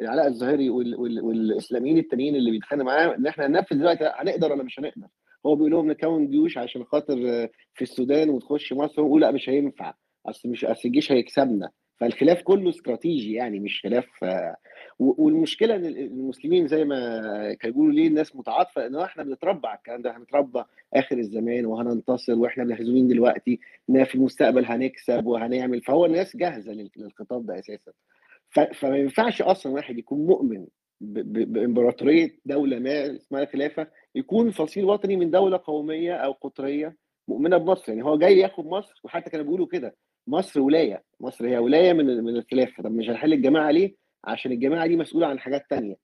علاء الظاهري وال... وال... والإسلاميين التانيين اللي بيتخانقوا معاه إن إحنا هننفذ دلوقتي هنقدر ولا مش هنقدر؟ هو بيقول لهم نكون جيوش عشان خاطر آه، في السودان وتخش مصر ويقول لا مش هينفع. أصل مش أصل الجيش هيكسبنا. فالخلاف كله استراتيجي يعني مش خلاف آه، والمشكلة إن المسلمين زي ما كانوا بيقولوا ليه الناس متعاطفة إن إحنا بنتربى على الكلام ده هنتربى آخر الزمان وهننتصر وإحنا محزونين دلوقتي إن في المستقبل هنكسب وهنعمل فهو الناس جاهزة لل- للخطاب ده أساسا. فما ينفعش أصلا واحد يكون مؤمن بإمبراطورية دولة ما اسمها خلافة يكون فصيل وطني من دولة قومية أو قطرية مؤمنة بمصر. يعني هو جاي ياخد مصر وحتى كانوا بيقولوا كده مصر ولاية مصر هي ولاية من من الخلافة. طب مش هنحل الجماعة ليه؟ عشان الجماعة دي مسؤولة عن حاجات تانية.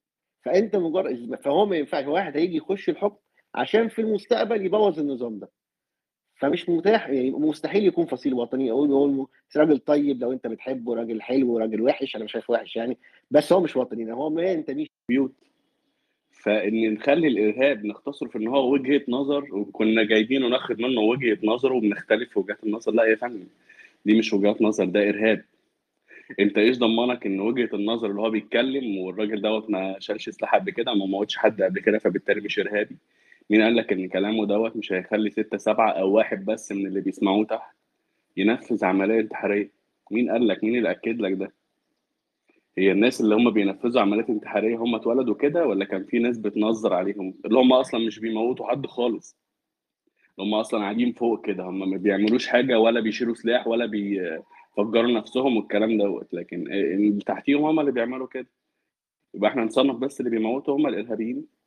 فأنت مجرد فهو ما ينفعش واحد هيجي يخش الحكم عشان في المستقبل يبوظ النظام ده. فمش متاح يعني مستحيل يكون فصيل وطني. أقول يقول راجل طيب لو أنت بتحبه راجل حلو راجل وحش أنا مش شايف وحش يعني. بس هو مش وطني هو ما ينتميش بيوت فان نخلي الإرهاب نختصره في إن هو وجهة نظر وكنا جايبينه ناخد منه وجهة نظر وبنختلف في وجهات النظر. لا يا فندم دي مش وجهات نظر ده إرهاب. أنت إيش ضمنك إن وجهة النظر اللي هو بيتكلم والراجل دوت ما شالش سلاح قبل كده ما موتش حد قبل كده فبالتالي مش إرهابي؟ مين قال لك إن كلامه دوت مش هيخلي ستة سبعة أو واحد بس من اللي بيسمعوه تحت؟ ينفذ عملية انتحارية. مين قال لك؟ مين اللي أكد لك ده؟ هي الناس اللي هم بينفذوا عمليات انتحارية هم اتولدوا كده ولا كان في ناس بتنظر عليهم؟ اللي هم أصلا مش بيموتوا حد خالص. اللي هم أصلا قاعدين فوق كده هم ما بيعملوش حاجة ولا بيشيلوا سلاح ولا بيفجروا نفسهم والكلام دوت. لكن اللي تحتيهم هم اللي بيعملوا كده. يبقى إحنا نصنف بس اللي بيموتوا هم الإرهابيين.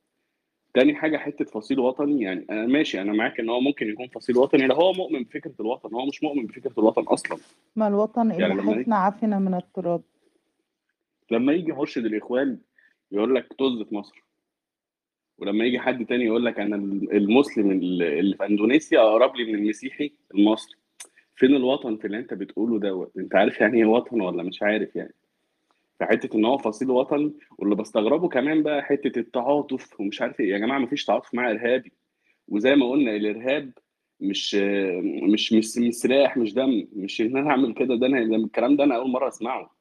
تاني حاجة حتة فصيل وطني يعني أنا ماشي أنا معاك إن هو ممكن يكون فصيل وطني لو هو مؤمن بفكرة الوطن هو مش مؤمن بفكرة الوطن أصلا. ما الوطن يعني إلا لما يجي من التراب. لما يجي مرشد الإخوان يقول لك طز في مصر. ولما يجي حد تاني يقول لك أنا المسلم اللي في إندونيسيا أقرب لي من المسيحي المصري. فين الوطن في اللي أنت بتقوله دوت؟ أنت عارف يعني إيه وطن ولا مش عارف يعني؟ فحته إن هو فصيل وطن واللي بستغربه كمان بقى حتة التعاطف ومش عارف إيه. يا جماعة مفيش تعاطف مع إرهابي. وزي ما قلنا الإرهاب مش مش مش مش سلاح مش دم مش إن أنا أعمل كده. ده أنا الكلام ده أنا أول مرة أسمعه.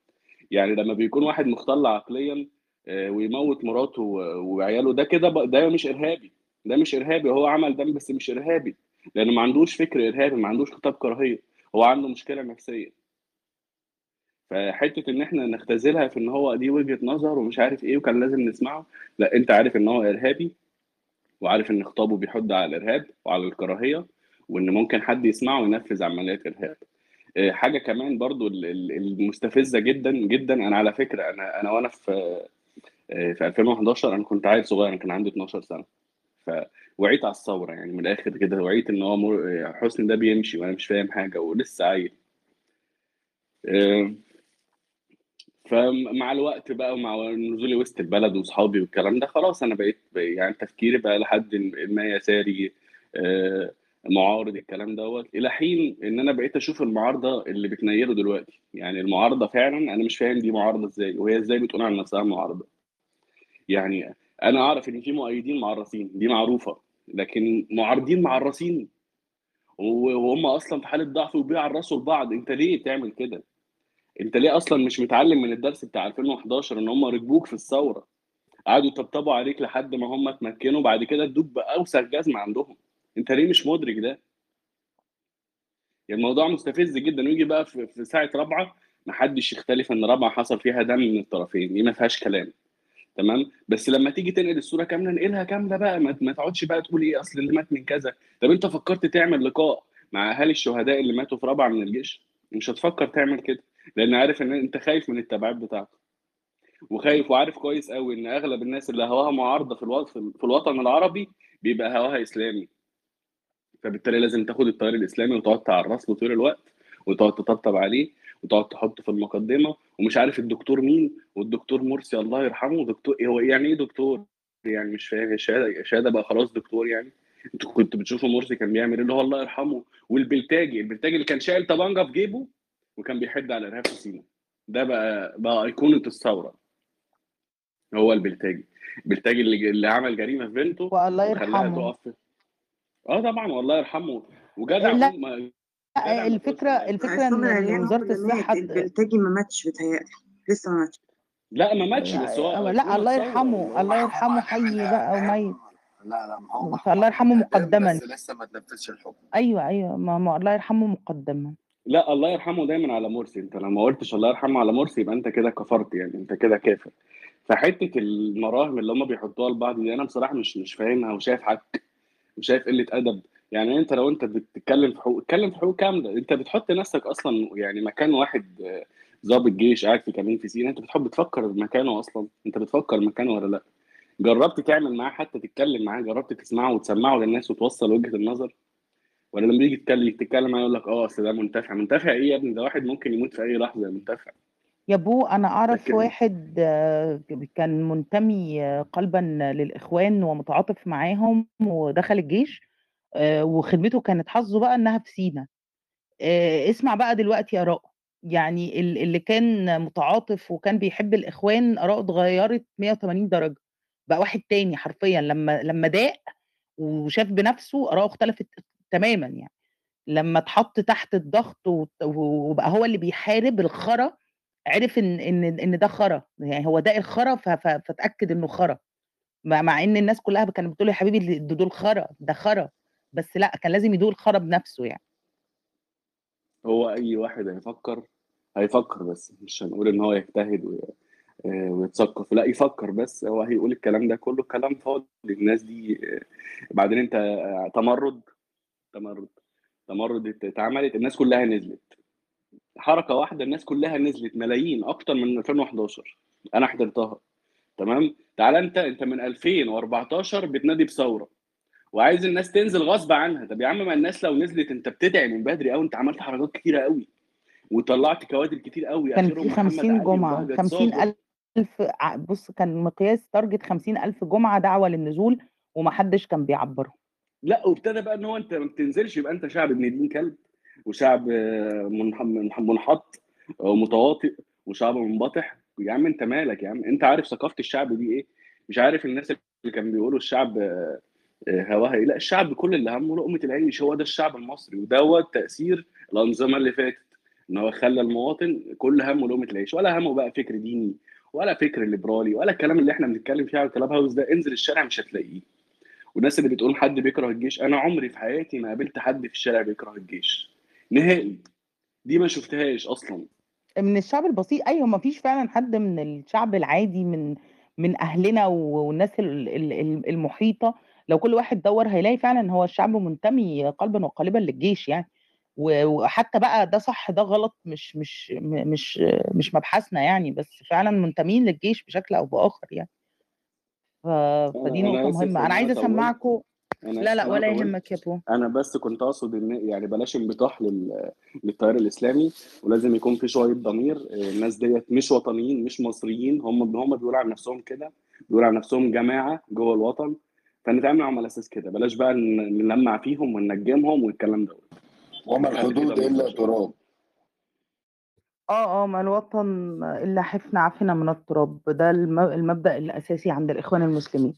يعني لما بيكون واحد مختل عقليا آه، ويموت مراته وعياله ده كده ده مش إرهابي. ده مش إرهابي. هو عمل ده بس مش إرهابي. لأنه ما عندوش فكر إرهابي ما عندوش خطاب كراهية. هو عنده مشكلة نفسية. فحتة إن إحنا نختزلها في إن هو دي وجهة نظر ومش عارف إيه وكان لازم نسمعه لا أنت عارف إن هو إرهابي وعارف إن خطابه بيحض على الإرهاب وعلى الكراهية وإن ممكن حد يسمعه وينفذ عمليات إرهاب آه، حاجة كمان برضو ال- ال- المستفزة جدا جدا أنا على فكرة أنا أنا وأنا في آه، في 2011 أنا كنت عيل صغير أنا كان عندي 12 سنة فوعيت على الثورة يعني من الآخر كده وعيت إن هو. حسني ده بيمشي وأنا مش فاهم حاجة ولسه عيل آه، فمع الوقت بقى ومع نزولي وسط البلد واصحابي والكلام ده خلاص أنا بقيت يعني تفكيري بقى لحد ما يساري آه، معارض الكلام دوت إلى حين إن أنا بقيت أشوف المعارضة اللي بتنيره دلوقتي. يعني المعارضة فعلا أنا مش فاهم دي معارضة إزاي وهي إزاي بتقول عن نفسها معارضة. يعني أنا أعرف إن في مؤيدين معرصين دي معروفة لكن معارضين معرصين وهم أصلا في حالة ضعف وبيعرصوا لبعض أنت ليه تعمل كده؟ انت ليه أصلا مش متعلم من الدرس بتاع 2011 ان هم ركبوك في الثورة؟ قعدوا يطبطبوا عليك لحد ما هم اتمكنوا بعد كده ادوك بأوسخ جزمة عندهم. انت ليه مش مدرك ده؟ الموضوع مستفز جدا. ويجي بقى في ساعة رابعة محدش يختلف إن رابعة حصل فيها دم من الطرفين. دي ما فيهاش كلام. تمام؟ بس لما تيجي تنقل الصورة كاملة انقلها كاملة بقى. ما تقعدش بقى تقول إيه أصل اللي مات من كذا. طب أنت فكرت تعمل لقاء مع أهالي الشهداء اللي ماتوا في رابعة من الجيش؟ مش هتفكر تعمل كده. لأن عارف إن أنت خايف من التبعات بتاعته. وخايف وعارف كويس قوي إن أغلب الناس اللي هواها معارضة في الوطن في الوطن العربي بيبقى هواها إسلامي. فبالتالي لازم تاخد التيار الإسلامي وتقعد تعرص له طول الوقت وتقعد تطبطب عليه وتقعد تحطه في المقدمة ومش عارف الدكتور مين والدكتور مرسي الله يرحمه دكتور هو يعني إيه دكتور؟ يعني مش فاهم الشهاده الشهاده بقى خلاص دكتور يعني؟ أنتوا كنتوا بتشوفوا مرسي كان بيعمل إيه؟ اللي هو الله يرحمه. والبلتاجي البلتاجي اللي كان شايل طبنجه في جيبه؟ وكان بيحد على الارهاب في سيناء ده بقى بقى أيقونة الثورة. هو البلتاجي. البلتاجي اللي, اللي عمل جريمة في بنته والله وخلاها يرحمه. تقف آه طبعا والله يرحمه. وجدع لا لا، الفكرة الفكرة عصام إن اللي مات الصحة البلتاجي ما ماتش بيتهيألي. لسه ما ماتش. لا ما ماتش بس هو لا الله يرحمه الله يرحمه حي بقى وميت. لا لا ما هو فالله يرحمه مقدما. بس لسه ما تنفذش الحكم. أيوه أيوه ما ما الله يرحمه مقدما. لا الله يرحمه دايما على مرسي. أنت لو ما قلتش الله يرحمه على مرسي يبقى أنت كده كفرت يعني أنت كده كافر. فحتة المراهم اللي هم بيحطوها لبعض دي أنا بصراحة مش مش فاهمها وشايف حك وشايف قلة أدب. يعني أنت لو أنت بتتكلم في حقوق اتكلم في حقوق كاملة. أنت بتحط نفسك أصلا يعني مكان واحد آه، ضابط جيش قاعد في كمين في سينا. أنت بتحب تفكر مكانه أصلا. أنت بتفكر مكانه ولا لأ؟ جربت تعمل معاه حتى تتكلم معاه؟ جربت تسمعه وتسمعه للناس وتوصل وجهة النظر؟ ولا لما يجي تتكلم تتكلم معاه يقول لك آه أصل ده منتفع. منتفع إيه يا ابني؟ ده واحد ممكن يموت في أي لحظة يا منتفع. يا بو أنا أعرف لكن واحد آه، كان منتمي آه، قلبا للإخوان ومتعاطف معاهم ودخل الجيش آه، وخدمته كانت حظه بقى إنها في سينا. اسمع بقى دلوقتي اراء يعني ال- اللي كان متعاطف وكان بيحب الإخوان اراءه اتغيرت 180 درجة. بقى واحد تاني حرفيا. لما لما داق وشاف بنفسه اراءه اختلفت تماما يعني. لما اتحط تحت الضغط وبقى هو اللي بيحارب الخرا عرف إن إن إن ده خرا. يعني هو ده الخرا ف- ف- فتاكد إنه خرا. مع إن الناس كلها كانت بتقول يا حبيبي دول خرا ده خرا. بس لأ كان لازم يدوق الخرا بنفسه يعني. هو أي واحد هيفكر هيفكر بس مش هنقول إن هو يجتهد آه، ويتثقف لأ يفكر بس. هو هيقول الكلام ده كله كلام فاضي. الناس دي آه، بعدين أنت آه، تمرد تمرد تمرد ات- اتعملت الناس كلها نزلت. حركة واحدة الناس كلها نزلت ملايين أكتر من 2011 أنا حضرتها. تمام؟ تعالى أنت أنت من 2014 بتنادي بثورة. وعايز الناس تنزل غصب عنها. طب يا عم ما الناس لو نزلت أنت بتدعي من بدري قوي أنت عملت حركات كتيرة قوي وطلعت كوادر كتير قوي كان في محمد 50 علي جمعة. وبهجت 50 صابر ألف ع- بص كان مقياس تارجت 50 ألف جمعة دعوة للنزول ومحدش كان بيعبره لا وابتدى بقى إن هو أنت ما بتنزلش يبقى أنت شعب ابن دين كلب وشعب منح- منح- منحط ومتواطئ وشعب منبطح. يا عم أنت مالك يا عم؟ أنت عارف ثقافة الشعب دي إيه؟ مش عارف الناس اللي كانوا بيقولوا الشعب آه، هواها إيه؟ لا الشعب كل اللي همه لقمة العيش هو ده الشعب المصري ودوت تأثير الأنظمة اللي فاتت. إن هو خلى المواطن كل همه لقمة العيش ولا همه بقى فكر ديني ولا فكر ليبرالي ولا الكلام اللي إحنا بنتكلم فيه على الكلاب هاوس ده. انزل الشارع مش هتلاقيه. والناس اللي بتقول حد بيكره الجيش أنا عمري في حياتي ما قابلت حد في الشارع بيكره الجيش. نهائي. دي ما شفتهاش أصلا. من الشعب البسيط أيوه ما فيش فعلا حد من الشعب العادي من من أهلنا والناس ال- ال- ال- المحيطة. لو كل واحد دور هيلاقي فعلا هو الشعب منتمي قلبا وقالبا للجيش يعني. وحتى بقى ده صح ده غلط مش مش مش مش مبحثنا يعني بس فعلا منتمين للجيش بشكل أو بآخر يعني. ف- فدي أنا نقطة آسف مهمة. إن أنا عايزة طولت. اسمعكم أنا لا اسف لا ان أنا ولا طولت يهمك يا بو أنا بس كنت أقصد إن يعني بلاش انبطاح لل... للتيار الإسلامي ولازم يكون في شوية ضمير. الناس ديت مش وطنيين مش مصريين. هم هم بيقولوا عن نفسهم كده بيقولوا عن نفسهم جماعة جوه الوطن. فنتعامل معاهم على أساس كده. بلاش بقى ن- نلمع فيهم وننجمهم والكلام دوت. وما في الحدود إلا تراب. آه آه ما الوطن إلا حفنة عفنة من التراب. ده الم- المبدأ الأساسي عند الإخوان المسلمين.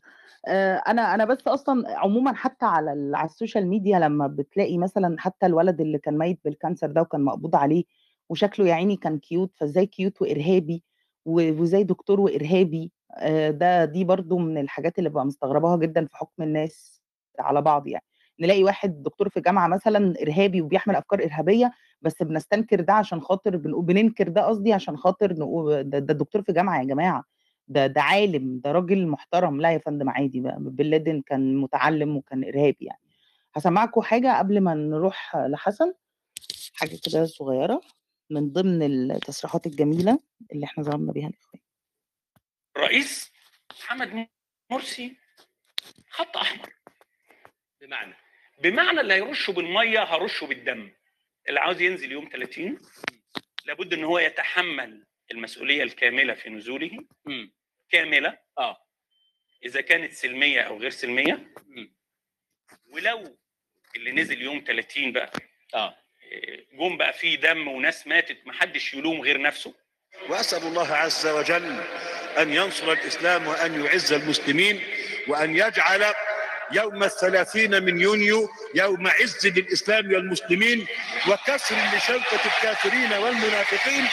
آه، أنا أنا بس أصلا عموما حتى على على ال social media لما بتلاقي مثلا حتى الولد اللي كان ميت بال cancer ده وكان مقبوض عليه وشكله يا عيني كان cute فإزاي cute وإرهابي و- وإزاي دكتور وإرهابي؟ آه، ده دي برضو من الحاجات اللي ببقى مستغرباها جدا في حكم الناس على بعض يعني. نلاقي واحد دكتور في جامعة مثلا إرهابي وبيحمل أفكار إرهابية بس بنستنكر ده عشان خاطر بننكر ده قصدي عشان خاطر ده, ده دكتور في جامعة يا جماعة ده ده عالم ده راجل محترم لا يا فندم عادي بن لادن كان متعلم وكان إرهابي يعني. هسمعكم حاجة قبل ما نروح لحسن حاجة كده صغيرة من ضمن التصريحات الجميلة اللي إحنا ظلمنا بيها الإخوان. رئيس محمد مرسي خط أحمر. بمعنى بمعنى اللي هيرشه بالمية هرشه بالدم. اللي عاوز ينزل يوم 30 لابد إن هو يتحمل المسؤولية الكاملة في نزوله. كاملة؟ آه. إذا كانت سلمية أو غير سلمية. ولو اللي نزل يوم 30 بقى آه جم بقى فيه دم وناس ماتت محدش يلوم غير نفسه. وأسأل الله عز وجل أن ينصر الإسلام وأن يعز المسلمين وأن يجعل يوم الثلاثين من يونيو يوم عز للإسلام والمسلمين وكسر لشوكة الكافرين والمنافقين.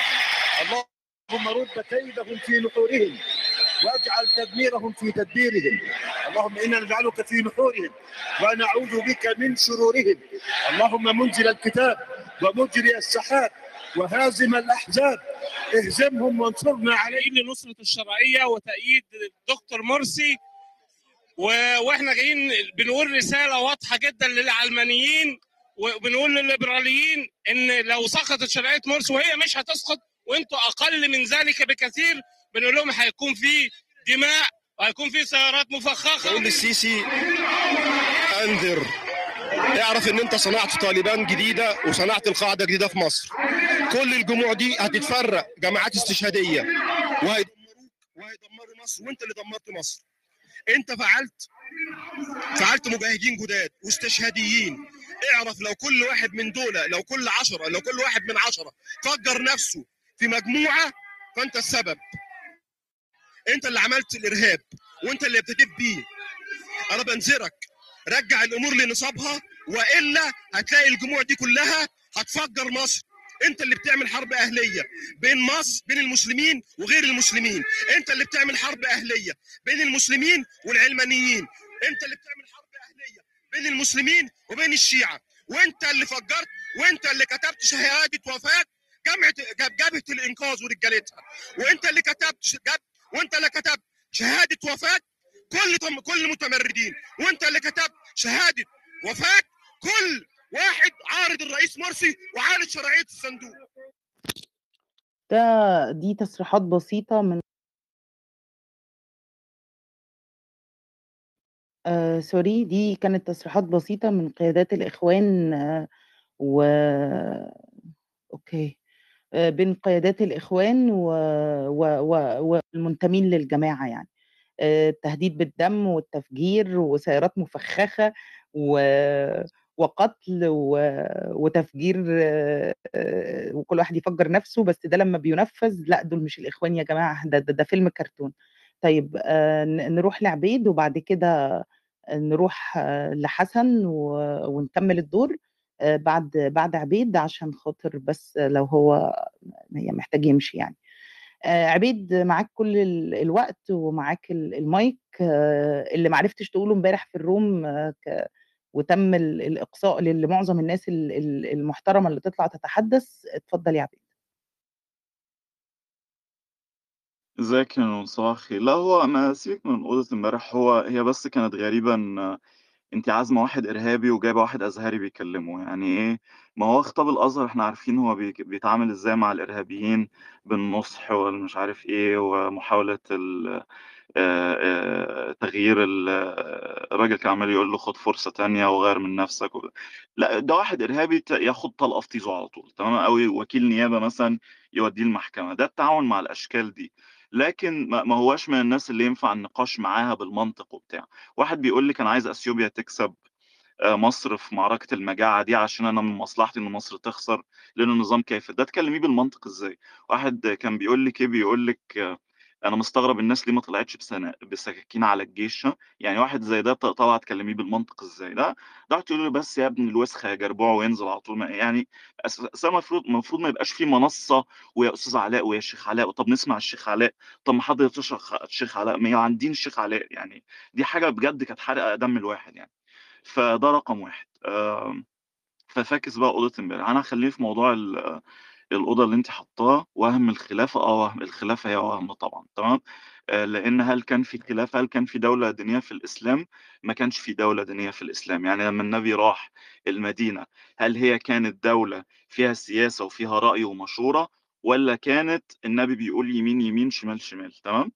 اللهم رد كيدهم في نحورهم واجعل تدميرهم في تدبيرهم. اللهم إنا نجعلك في نحورهم ونعوذ بك من شرورهم. اللهم منزل الكتاب ومجري السحاب وهازم الأحزاب. اهزمهم وانصرنا عليهم. لنصرة الشرعية وتأييد الدكتور مرسي. وإحنا جايين بنقول رسالة واضحة جدا للعلمانيين وبنقول للليبراليين إن لو سقطت شرعية مرسي وهي مش هتسقط وإنتوا أقل من ذلك بكثير بنقول لهم هيكون في دماء وهيكون في سيارات مفخخة. بقول للسيسي أنذر. اعرف إن أنت صنعت طالبان جديدة وصنعت القاعدة جديدة في مصر. كل الجموع دي هتتفرق جماعات استشهادية. وهيدمروك وهيدمروا مصر وأنت اللي دمرت مصر. انت فعلت فعلت مجاهدين جداد واستشهاديين. اعرف لو كل واحد من دول لو كل عشرة لو كل واحد من عشرة فجر نفسه في مجموعة فانت السبب. انت اللي عملت الإرهاب وانت اللي ابتديت بيه. أنا بنذرك رجع الأمور لنصابها وإلا هتلاقي الجموع دي كلها هتفجر مصر. انت اللي بتعمل حرب اهلية بين مصر بين المسلمين وغير المسلمين. انت اللي بتعمل حرب اهلية بين المسلمين والعلمانيين. انت اللي بتعمل حرب اهلية بين المسلمين وبين الشيعة. وانت اللي فجرت وانت اللي كتبت شهادة وفاة جامعة جبهه الإنقاذ ورجالتها. وانت اللي كتبت جب وانت اللي كتبت شهادة وفاة كل. كل متمردين وانت اللي كتبت شهادة وفاة كل واحد عارض الرئيس مرسي وعارض شرعية الصندوق ده دي تصريحات بسيطة من آآ sorry دي كانت تصريحات بسيطة من قيادات الإخوان و أوكي. آآ بين قيادات الإخوان و و و والمنتمين للجماعة يعني. آآ التهديد بالدم والتفجير وسيارات مفخخة و وقتل وتفجير وكل واحد يفجّر نَفْسه، بس ده لمّا بيُنفّذ لأ، دول مش الإخوان يا جماعة ده ده ده فيلم كرتون. طيب نروح لعبيد وبعد كده نروح لحسن ونكمّل الدور بعد بعد عبيد عشان خاطر بس لو هو محتاج يمشي يعني. عبيد معاك كل ال الوقت ومعاك ال المايك اللي ما عرفتش تقوله امبارح في ك وتم ال الإقصاء ل لمعظم الناس ال ال المحترمة اللي تطلع تتحدث، اتفضل يا عبيد. ازيك يا صباح. لا هو أنا سيبِك من أوضة امبارح، هو هي بس كانت غريبة إن أنتِ عازمة واحد إرهابي وجايبة واحد أزهري بيكلمه، يعني إيه، ما هو خطاب الأزهر إحنا عارفين هو بيتعامل إزاي مع الإرهابيين بالنُصح والمش عارف إيه، ومحاولة ال تغيير ال الراجل كان عمّال يقول له خُد فرصة تانية وغيّر من نَفْسك و لأ، ده واحد إرهابي ت ياخد طلقة في طيزه على طول تمام، أو وكيل نيابة مثلًا يوديه المحكمة، ده التعامل مع الأشكال دي. لكن ما هواش من الناس اللي ينفع النقاش معاها بالمنطق وبتاع. واحد بيقول لِك أنا عايز أثيوبيا تكسب آآ مصر في معركة المجاعة دي عشان أنا من مصلحتي إن مصر تخسر، لإن النظام كافر، ده تكلميه بالمنطق إزاي؟ واحد كان بيقول لِك إيه، بيقول لِك أنا مستغرب الناس ليه ما طلعتش بسكاكين على الجيش يعني واحد زي ده ط طالعة تكلميه بالمنطق إزاي؟ ده ده تقولي له بس يا ابن الوسخة يا جربوع وينزل على طول، ما يعني أس المفروض المفروض ما يبقاش في منصة ويا أستاذ علاء ويا شيخ علاء، طب نسمع الشيخ علاء، طب ما يشرح الشيخ علاء، ما عندين الشيخ علاء، يعني دي حاجة بجد كانت حارقة دم الواحد يعني. فده رقم 1 آمم، ففاكس بقى أوضة امبارح، أنا هاخلّيني في موضوع الأوضة اللي أنتِ حاطاه، وَهْم الخلافة، آه وَهْم الخلافة هي وَهْم طبعًا تمام، آآ لإن هل كان في خلافة، هل كان في دولة دينية في الإسلام؟ ما كانش في دولة دينية في الإسلام، يعني لمّا النبي راح المدينة، هل هي كانت دولة فيها سياسة وفيها رأي ومشورة، والّا كانت النبي بيقول يمين، يمين، شمال، شمال تمام؟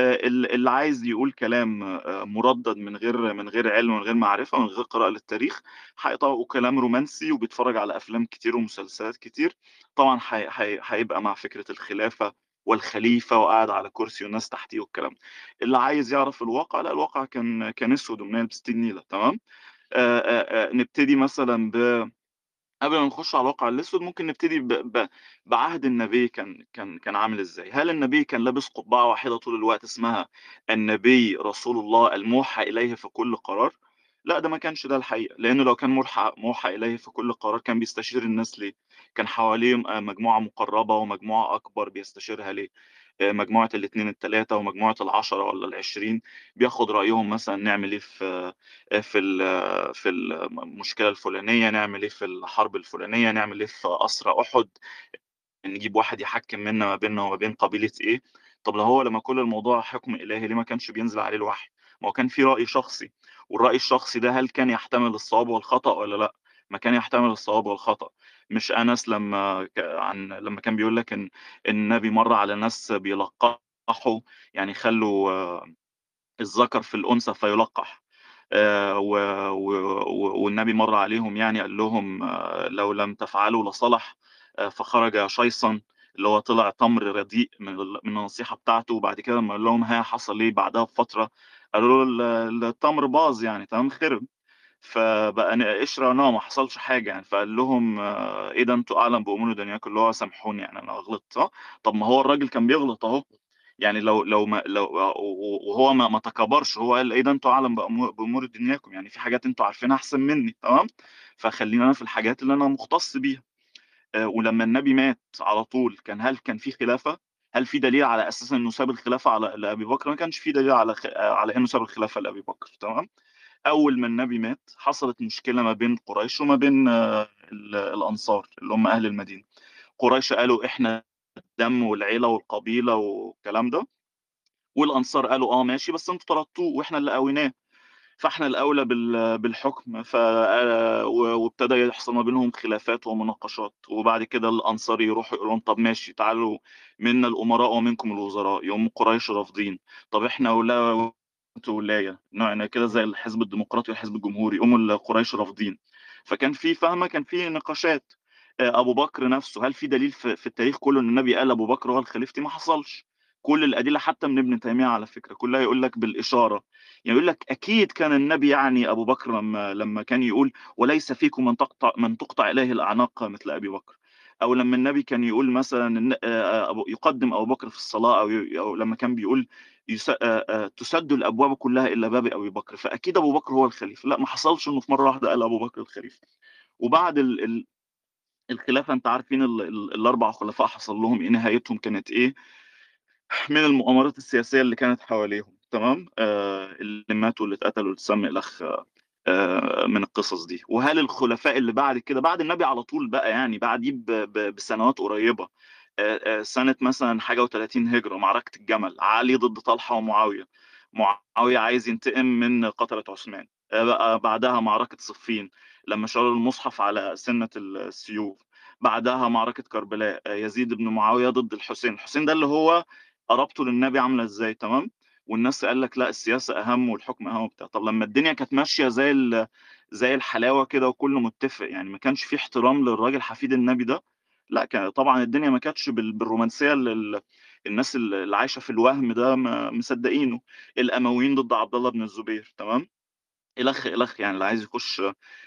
ال اللي عايز يقول كلام آآ مُردَد من غير من غير علم ومن غير معرفة، من غير قراءة للتاريخ، هيطلع وكلام رومانسي وبيتفرّج على أفلام كتير ومسلسلات كتير، طبعًا هي هي هيبقى مع فكرة الخلافة والخليفة وقاعد على كرسي والناس تحتيه والكلام. اللي عايز يعرف الواقع، لأ الواقع كان كان أسود ومنيل بستين نيلة تمام؟ آآ آآ آآ نبتدي مثلًا ب قبل ما نخش على الواقع الأسود، ممكن نبتدي ب ب بعهد النبي كان كان كان عامل إزاي؟ هل النبي كان لابس قبعة واحدة طول الوقت اسمها النبي رسول الله الموحى إليه في كل قرار؟ لأ، ده ما كانش ده الحقيقة، لإنه لو كان مُرحى موحى إليه في كل قرار كان بيستشير الناس ليه؟ كان حواليه م مجموعة مقربة ومجموعة أكبر بيستشيرها ليه؟ مجموعة ال2 ال3 ومجموعة ال10 والّا ال20 بياخد رأيهم مثلًا نعمل إيه في آآ في في الم المشكلة الفلانية، نعمل إيه في الحرب الفلانية، نعمل إيه في أسرى أُحُد، نجيب واحد يحكّم منا ما بيننا وما بين قبيلة إيه. طب لو هو لمّا كل الموضوع حُكم إلهي ليه ما كانش بينزل عليه الوحي؟ ما هو كان في رأي شخصي، والرأي الشخصي ده هل كان يحتمل الصواب والخطأ والّا لأ؟ ما كان يحتمل الصواب والخطأ. مش أنس لمّا عن لمّا كان بيقول لك إن النبي مَر على ناس بيلقّحوا، يعني يخلّوا الذكر في الأنثى فيُلقّح. و والنبي مَر عليهم يعني قال لهم لو لم تفعلوا لصلح، آآ فخرج شيصًا اللي هو طلع تمر رديء من ال من النصيحة بتاعته، وبعد كده لمّا قال لهم ها حصل إيه بعدها بفترة، قالوا له ال التمر باظ يعني تمام، خِرب. فبقى ن قشرة ناعمة ما حصلش حاجة يعني، فقال لهم إيه ده أنتم أعلم بأمور دنياكم، اللي هو سامحوني يعني أنا غلطت صح؟ طب ما هو الراجل كان بيغلط أهو، يعني لو لو ما لو وهو ما ما تكابرش، هو قال إيه ده أعلم بأمور بأمور دنياكم، يعني في حاجات أنتم عارفينها أحسن منّي تمام، فخلّيني أنا في الحاجات اللي أنا مُختص بيها. آآ ولمّا النبي مات على طول كان هل كان في خلافة؟ هل في دليل على أساس إنه ساب الخلافة على لأبي بكر؟ ما كانش في دليل على خ على إنه ساب الخلافة لأبي بكر تمام، أول ما النبي مات حصلت مشكلة ما بين قريش وما بين ال الأنصار اللي هم أهل المدينة. قريش قالوا إحنا الدم والعيلة والقبيلة والكلام ده، والأنصار قالوا آه ماشي بس أنتم طردتوه وإحنا اللي قويناه، فإحنا الأولى بال بالحكم ف و وابتدى يحصل ما بينهم خلافات ومناقشات، وبعد كده الأنصار يروحوا يقولوا لهم طب ماشي تعالوا منا الأمراء ومنكم الوزراء، يقوموا قريش رافضين، طب إحنا ولا ولاية نوع كده زي الحزب الديمقراطي والحزب الجمهوري يقوموا القريش رافضين. فكان في فاهمة؟ كان في نقاشات. آه، أبو بكر نفسه هل في دليل في, التاريخ كله إن النبي قال أبو بكر هو الخليفتي؟ ما حصلش. كل الأدلة حتى من ابن تيمية على فكرة كلها يقول لك بالإشارة. يعني يقول لك أكيد كان النبي يعني أبو بكر لما لما كان يقول وليس فيكم من تقطع من تقطع إليه الأعناق مثل أبي بكر. أو لما النبي كان يقول مثلا آه، يقدم أبو بكر في الصلاة أو لما كان بيقول تسد الأبواب كلها الا باب أبي بكر فأكيد أبو بكر هو الخليفة. لا ما حصلش إنه في مرة واحدة قال أبو بكر الخليفة. وبعد ال- ال- الخلافة أنت عارفين ال- ال- الأربع خلفاء حصل لهم إيه نهايتهم كانت إيه؟ من المؤامرات السياسية اللي كانت حواليهم تمام؟ آه اللي ماتوا واللي اتقتلوا واللي اتسمى الاخ آه من القصص دي. وهل الخلفاء اللي بعد كده بعد النبي على طول بقى يعني بعديه بسنوات قريبة سنة مثلا حاجة و30 هجرة معركة الجمل علي ضد طلحة ومعاوية. معاوية عايز ينتقم من قتلة عثمان. آه بعدها معركة صفين لما شالوا المصحف على سنة السيوف. بعدها معركة كربلاء. آه يزيد بن معاوية ضد الحسين. الحسين ده اللي هو قرابته للنبي عاملة إزاي تمام؟ والناس قال لك لا السياسة أهم والحكم أهم وبتاع. طب لما الدنيا كانت ماشية زي زي الحلاوة كده وكله متفق يعني ما كانش في احترام للراجل حفيد النبي ده لا طبعا الدنيا ما كانتش بال- بالرومانسية اللي ال- الناس اللي عايشة في الوهم ده مصدقينه. الأمويين ضد عبد الله بن الزبير تمام؟ إلخ إلخ يعني اللي عايز يخش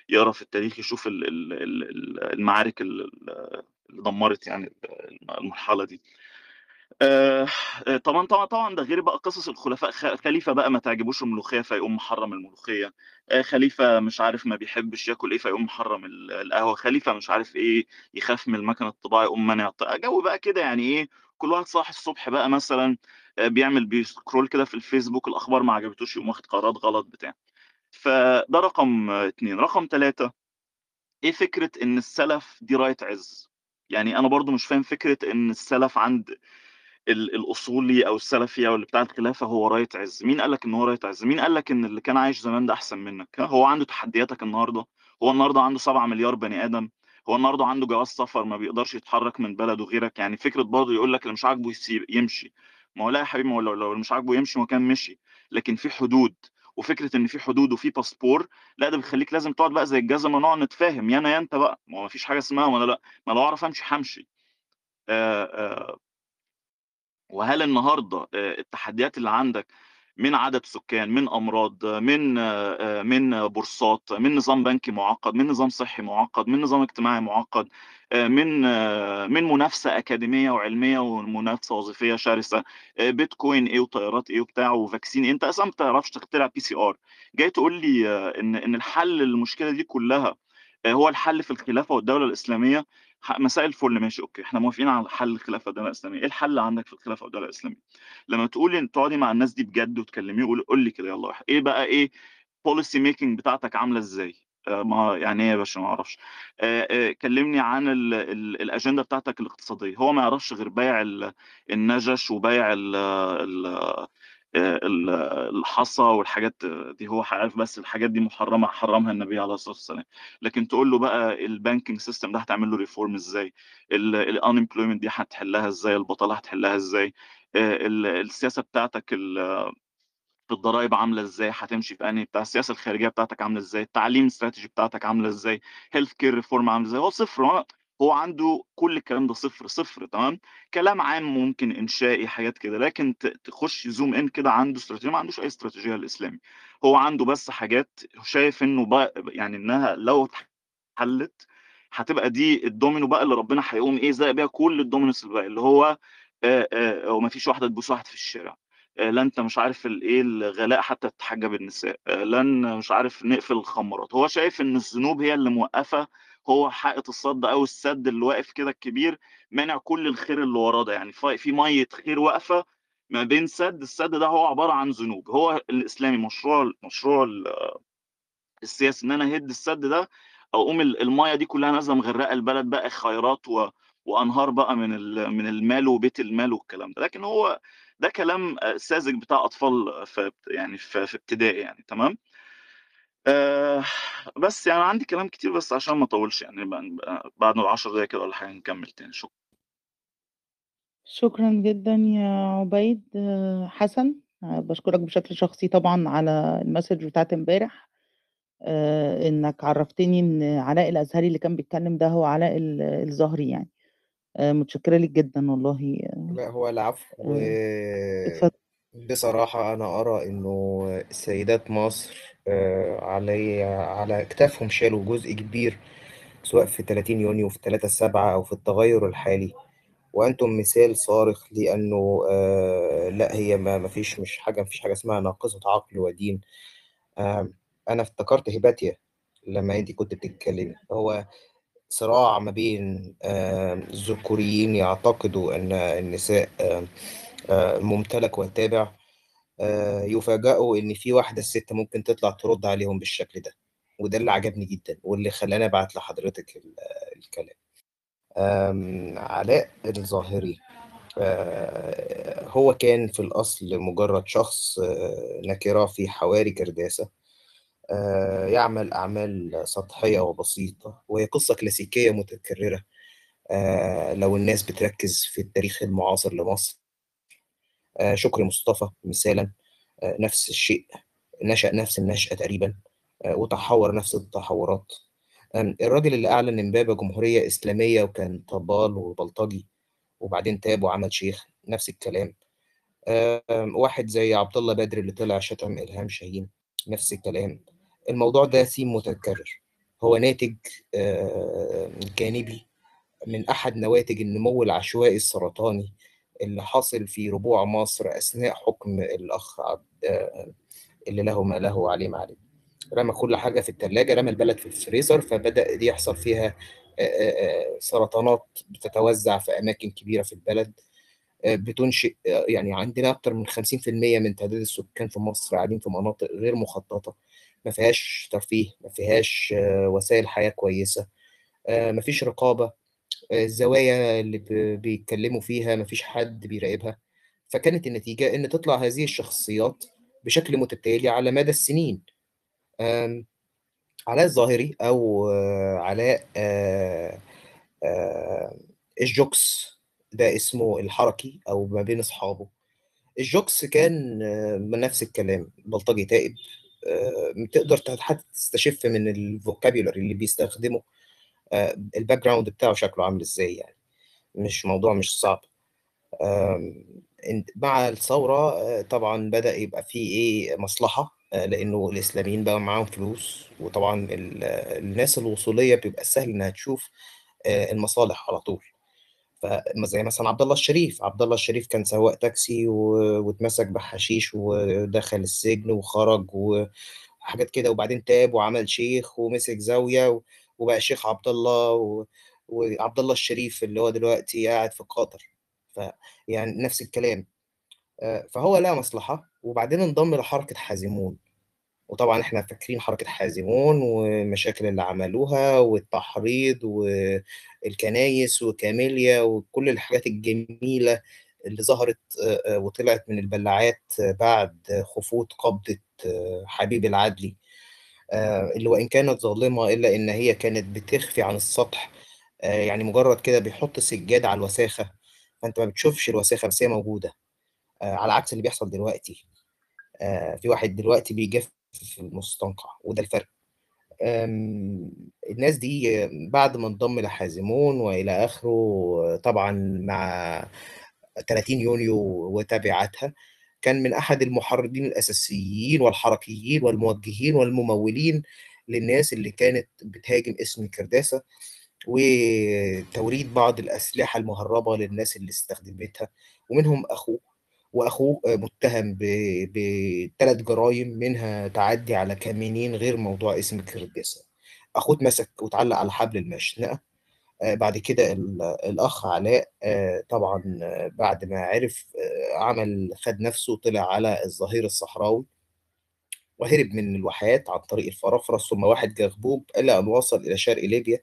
يقرأ في التاريخ يشوف ال- ال- ال- ال- المعارك اللي دمرت يعني المرحلة دي. آه، آه، طبعا طبعا طبعا ده غير بقى قصص الخلفاء خليفة بقى ما تعجبوش الملوخية فيقوم محرم الملوخية آه، خليفة مش عارف ما بيحبش ياكل إيه فيقوم محرم ال- القهوة خليفة مش عارف إيه يخاف من المكنة الطباعه يقوم مانع جو بقى كده يعني إيه كل واحد صاحي الصبح بقى مثلا بيعمل بيسكرول كده في الفيسبوك الأخبار ما عجبتوش يقوم واخد قرارات غلط بتاع. فده رقم اتنين. رقم ثلاثة إيه فكرة إن السلف دي رايه عز؟ يعني أنا برضو مش فاهم فكرة إن السلف عند الأصولي أو السلفي أو اللي بتاع الخلافة هو رايه عز. مين قال لك إن هو رايه عز؟ مين قال لك إن اللي كان عايش زمان ده أحسن منك؟ هو عنده تحدياتك النهارده. هو النهارده عنده 7 مليار بني آدم. هو النهارده عنده جواز سفر ما بيقدرش يتحرك من بلده غيرك. يعني فكرة برضه يقول لك اللي مش عاجبه يسيب يمشي. ما هو لا يا حبيبي ما هو لو لو مش عاجبه يمشي ما كان مشي. لكن في حدود. وفكرة إن في حدود وفي باسبور لا ده بيخليك لازم تقعد بقى زي الجزمة نقعد نتفاهم. يا أنا يا أنت بقى. ما هو ما فيش حاجة اسمها ولا لأ. ما لو أعرف أمشي همشي. آه آه وهل النهارده آه، التحديات اللي عندك من عدد سكان من أمراض من آه، آه، من بورصات من نظام بنكي معقد من نظام صحي معقد من نظام اجتماعي معقد من من منافسة أكاديمية وعلمية ومنافسة وظيفية شرسة بيتكوين إيه وطيارات إيه وبتاع و vaccine إيه؟ أنت أصلا ما بتعرفش تخترع PCR جاي تقول لي إن إن الحل للمشكلة دي كلها هو الحل في الخلافة والدولة الإسلامية مساء الفل ماشي okay إحنا موافقين على حل الخلافة والدولة الإسلامية. إيه الحل عندك في الخلافة والدولة الإسلامية؟ لما تقولي تقعدي مع الناس دي بجد وتكلميه قول قول لي كده يلا. إيه بقى إيه policy making بتاعتك عاملة إزاي؟ آه، ما يعني إيه يا باشا؟ ما أعرفش. آه، آه، كلمني عن ال ال الاجنده بتاعتك الاقتصادية. هو ما يعرفش غير بيع ال- النجش وبيع ال ال ال- الحصى والحاجات دي هو عارف بس الحاجات دي محرمة حرمها النبي عليه الصلاة والسلام. لكن تقول له بقى ال banking system ده هتعمل له reform إزاي؟ ال unemployment دي هتحلها إزاي؟ البطالة هتحلها إزاي؟ آه، ال- السياسة بتاعتك في الضرائب عاملة إزاي؟ هتمشي في أنهي بتاع السياسة الخارجية بتاعتك عاملة إزاي؟ التعليم استراتيجي بتاعتك عاملة إزاي؟ healthcare reform عاملة إزاي؟ هو صفر هو عنده كل الكلام ده صفر صفر تمام؟ كلام عام ممكن إنشائي حاجات كده لكن تخش zoom in كده عنده استراتيجية ما عندوش أي استراتيجية للاسلامي هو عنده بس حاجات شايف إنه بقى يعني إنها لو اتحلت هتبقى دي الدومينو بقى اللي ربنا هيقوم إيه زي بيها كل ال dominos الباقي اللي هو آه، وما فيش واحدة تبوس واحد في الشارع. لا أنت مش عارف الايه الغلاء حتى تتحجب النساء. لن مش عارف نقفل الخمارات. هو شايف إن الذنوب هي اللي موقفة هو حائط الصد أو السد اللي واقف كده الكبير مانع كل الخير اللي وراه ده. يعني في مية خير واقفة ما بين سد السد ده هو عبارة عن ذنوب. هو الإسلامي مشروع مشروع ال- السياسي إن أنا أهد السد ده أقوم ال- المايه دي كلها نازلة مغرقه البلد بقى خيرات و... وأنهار بقى من. من المال وبيت المال والكلام ده. لكن هو ده كلام ساذج بتاع أطفال في يعني في ابتدائي يعني تمام؟ آه بس يعني عندي كلام كتير بس عشان ما اطولش يعني بقى- بعد 10 دقايق كده ولا حاجة نكمل تاني. شكرا. شكرا جدا يا عبيد آه، حسن. باشكرك بشكل شخصي طبعًا على الmessage بتاعة امبارح، آآ إنك عرّفتني إن علاء الأزهري اللي كان بيتكلم ده هو علاء ال الزهري يعني، آآ متشكرة ليك جدًا والله لأ هو العفو، آآ اتفضل. وبصراحة أنا أرى إنه سيدات مصر آآ علي على أكتافهم شالوا جزء كبير سواء في 30 يونيو، في 3/7 أو في التغيُّر الحالي، وأنتم مثال صارخ لأنه آآ لأ هي ما فيش مش حاجة ما فيش حاجة اسمها ناقصة عقل ودين، أنا افتكرت هيباتيا لمّا أنتِ كنتِ بتتكلمي، هو صراع ما بين الذكوريين يعتقدوا أن النساء آآ ممتلك وتابع، آآ يُفاجأوا إن في واحدة الست ممكن تطلع ترُد عليهم بالشكل ده، وده اللي عجبني جدًا واللي خلّاني أبعت لحضرتِك ال الكلام. علاء الظاهري آآ هو كان في الأصل مجرد شخص نكرة في حواري كرداسة، يعمل أعمال سطحية وبسيطة، وهي قصة كلاسيكية متكررة لو الناس بتركّز في التاريخ المعاصر لمصر. آآ شكري مصطفى مثالًا، آآ نفس الشيء، نشأ نفس النشأة تقريبًا، آآ وتحوّر نفس التحوّرات. الراجل اللي أعلن إمبابة جمهورية إسلامية وكان طبال وبلطجي، وبعدين تاب وعمل شيخ، نفس الكلام. واحد زي عبد الله بدر اللي طلع شتم إلهام شاهين، نفس الكلام. الموضوع ده ثيم متكرر، هو ناتج جانبي من أحد نواتج النمو العشوائي السرطاني اللي حاصل في ربوع مصر أثناء حكم الأخ عبد آآ اللي له ما له وعليه ما عليه. رمى كل حاجة في التلاجة، رمى البلد في الفريزر، فبدأ يحصل فيها آآ آآ سرطانات بتتوزع في أماكن كبيرة في البلد، بتنشئ يعني عندنا أكتر من 50% من تعداد السكان في مصر قاعدين في مناطق غير مخططة، ما فيهاش ترفيه، ما فيهاش وسائل حياة كويسة، ما فيش رقابة، الزوايا اللي بيتكلموا فيها ما فيش حد بيراقبها، فكانت النتيجة إن تطلع هذه الشخصيات بشكل متتالي على مدى السنين. علاء الظاهري أو علاء آآ آآ الجوكس ده اسمه الحركي أو ما بين أصحابه. الجوكس كان نفس الكلام، بلطجي تائب، تقدر حتى تستشف من ال vocabulary اللي بيستخدمه آآ ال background بتاعه شكله عامل إزاي يعني، مش موضوع مش صعب. مع الثورة طبعًا بدأ يبقى في إيه، مصلحة آآ لإنه الإسلاميين بقى معاهم فلوس، وطبعًا ال الناس الوصولية بيبقى سهل إنها تشوف المصالح على طول. فم زي مثلًا عبد الله الشريف، عبد الله الشريف كان سواق تاكسي واتمسك بحشيش ودخل السجن وخرج وحاجات كده، وبعدين تاب وعمل شيخ ومسك زاوية وبقى شيخ عبد الله و وعبد الله الشريف اللي هو دلوقتي قاعد في قطر، فيعني نفس الكلام. آآ فهو لقى مصلحة وبعدين انضم لحركة حازمون، وطبعًا إحنا فاكرين حركة حازمون والمشاكل اللي عملوها والتحريض والكنايس وكاميليا وكل الحاجات الجميلة اللي ظهرت آآ وطلعت من البلاعات بعد خفوت قبضة حبيب العدلي، اللي وإن كانت ظالمة إلا إن هي كانت بتخفي عن السطح، آآ يعني مجرد كده بيحط سجادة على الوساخة، فأنت ما بتشوفش الوساخة بس هي موجودة، آآ على عكس اللي بيحصل دلوقتي. في واحد دلوقتي بيجفف المستنقع وده الفرق. الناس دي بعد ما انضم لحازمون وإلى آخره، طبعًا مع 30 يونيو وتبعاتها، كان من أحد المحرضين الأساسيين والحركيين والموجهين والممولين للناس اللي كانت بتهاجم اسم كرداسة، وتوريد بعض الأسلحة المهربة للناس اللي استخدمتها، ومنهم أخوه، وأخوه متهم ب ب3 جرايم منها تعدي على كمينين غير موضوع اسم كرداسة. أخوه اتمسك واتعلق على حبل المشنقة، آآ بعد كده ال الأخ علاء آآ طبعًا بعد ما عرف عمل خَد نفسه وطلع على الظهير الصحراوي. وهرب من الواحات عن طريق الفرافرة ثم واحد جغبوب إلى أن وصل إلى شرق ليبيا،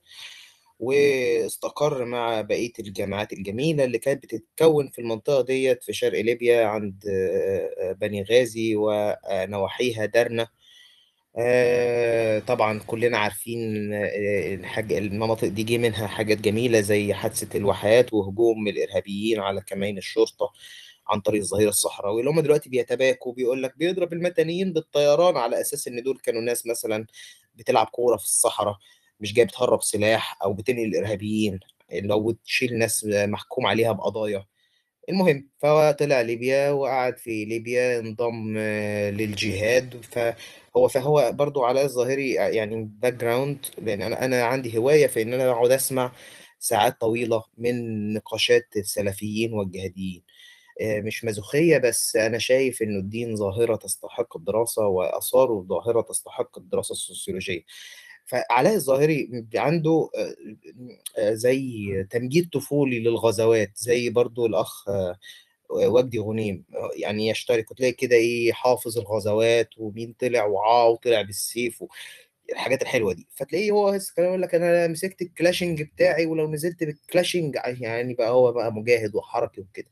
واستقر مع بقية الجماعات الجميلة اللي كانت بتتكوّن في المنطقة ديّة في شرق ليبيا عند بني غازي ونواحيها، دَرنا، آه، طبعا كلنا عارفين آه، الحاج المناطق دي جه منها حاجات جميلة زي حادثة الواحات وهجوم الإرهابيين على كمين الشرطة عن طريق الظهير الصحراوي اللي هم دلوقتي بيتباكوا بيقول لك بيضرب المدنيين بالطيران على أساس إن دول كانوا ناس مثلا بتلعب كورة في الصحراء مش جاي بتهرب سلاح أو بتنقل الإرهابيين لو تشيل ناس محكوم عليها بقضايا. المهم فهو طلع ليبيا وقعد في ليبيا انضم آه، للجهاد. فهو فهو برضو علاء الظاهري يعني background لأن أنا أنا عندي هواية في إن أنا أقعد أسمع ساعات طويلة من نقاشات السلفيين والجهاديين. آه، مش مازوخية بس أنا شايف إنه الدين ظاهرة تستحق الدراسة وآثاره ظاهرة تستحق الدراسة السوسيولوجية. فعلاء الظاهري عنده آه، آه، زي تمجيد طفولي للغزوات زي برضو الأخ آه، وجدي غنيم يعني يشترك وتلاقي كده إيه حافظ الغزوات ومين طلع وعاه وطلع بالسيف الحاجات الحلوة دي. فتلاقيه هو بس كان يقول لك أنا مسكت الكلاشن بتاعي ولو نزلت بالكلاشن يعني بقى هو بقى مجاهد وحركي وكده.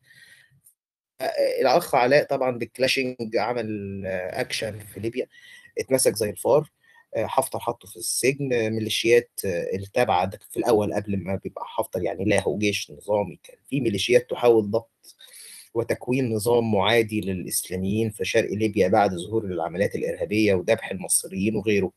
الأخ علاء طبعا بالكلاشن عمل اكشن في ليبيا اتمسك زي الفار. حفتر حطه في السجن آه، ميليشيات آه، التابعه ده في الأول قبل ما بيبقى حفتر يعني له جيش نظامي كان في ميليشيات تحاول ضبط وتكوين نظام معادي للإسلاميين في شرق ليبيا بعد ظهور العمليات الإرهابية وذبح المصريين وغيره.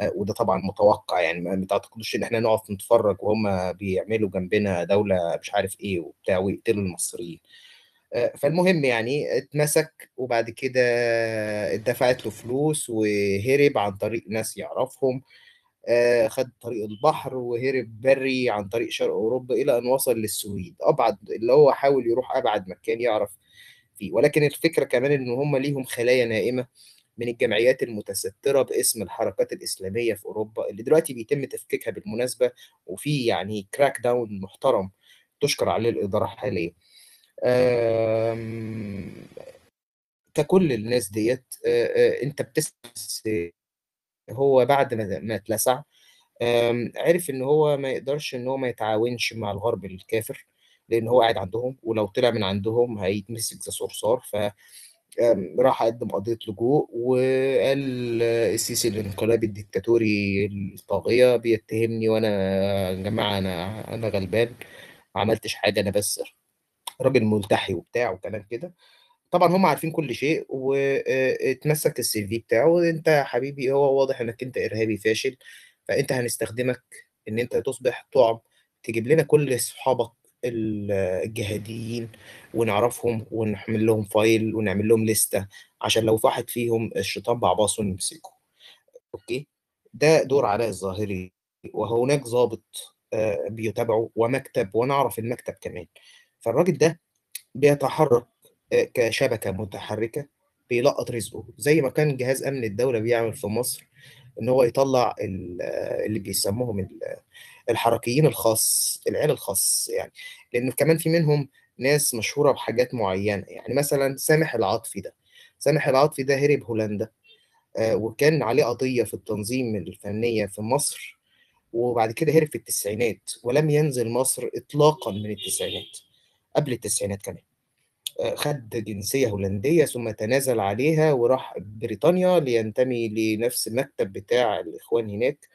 آه، وده طبعا متوقع يعني ما تعتقدوش إن إحنا نقف نتفرج وهم بيعملوا جنبنا دولة مش عارف إيه وبتاع ويقتلوا المصريين. آه، فالمهم يعني اتمسك وبعد كده اتدفعت له فلوس وهرب عن طريق ناس يعرفهم آه، خد طريق البحر وهرب بري عن طريق شرق أوروبا إلى أن وصل للسويد. أبعد اللي هو حاول يروح أبعد مكان يعرف فيه. ولكن الفكرة كمان إن هم ليهم خلايا نائمة من الجمعيات المتسترة باسم الحركات الإسلامية في أوروبا اللي دلوقتي بيتم تفكيكها بالمناسبة وفي يعني كراك داون محترم تشكر عليه الإدارة حاليا آم، ككل الناس ديت آه، آه، انت بتسمع هو بعد ما اتلسع عرف ان هو ما يقدرش ان هو ما يتعاونش مع الغرب الكافر لأن هو قاعد عندهم ولو طلع من عندهم هيتمسك زي صرصار ف راح قدم قضية لجوء وقال السيسي الانقلابي الدكتاتوري الطاغية بيتهمني وأنا يا جماعة أنا أنا غلبان ما عملتش حاجة أنا بس راجل ملتحي وبتاع وكلام كده. طبعا هم عارفين كل شيء واتمسك ال CV بتاعه وانت يا حبيبي هو واضح انك انت إرهابي فاشل فانت هنستخدمك ان انت تصبح طعم تجيب لنا كل اصحابك ال- الجهاديين ونعرفهم ونعمل لهم file ونعمل لهم لستة عشان لو واحد فيهم الشيطان بعبصه نمسكه أوكي؟ ده دور علاء الظاهري وهناك ضابط آه، بيتابعه ومكتب وأنا أعرف المكتب كمان. فالراجل ده بيتحرك آه، كشبكة متحركة بيلقط رزقه. زي ما كان جهاز أمن الدولة بيعمل في مصر إن هو يطلع ال- اللي بيسموهم ال- الحركيين الخاص العيال الخاص يعني. لأن كمان في منهم ناس مشهورة بحاجات معينة. يعني مثلا سامح العاطفي ده. سامح العاطفي ده هرب هولندا آه، وكان عليه قضية في التنظيم الفنية في مصر وبعد كده هرب في التسعينات ولم ينزل مصر إطلاقا من التسعينات. قبل التسعينات كمان. آه، خد جنسية هولندية ثم تنازل عليها وراح بريطانيا لينتمي لنفس المكتب بتاع الإخوان هناك.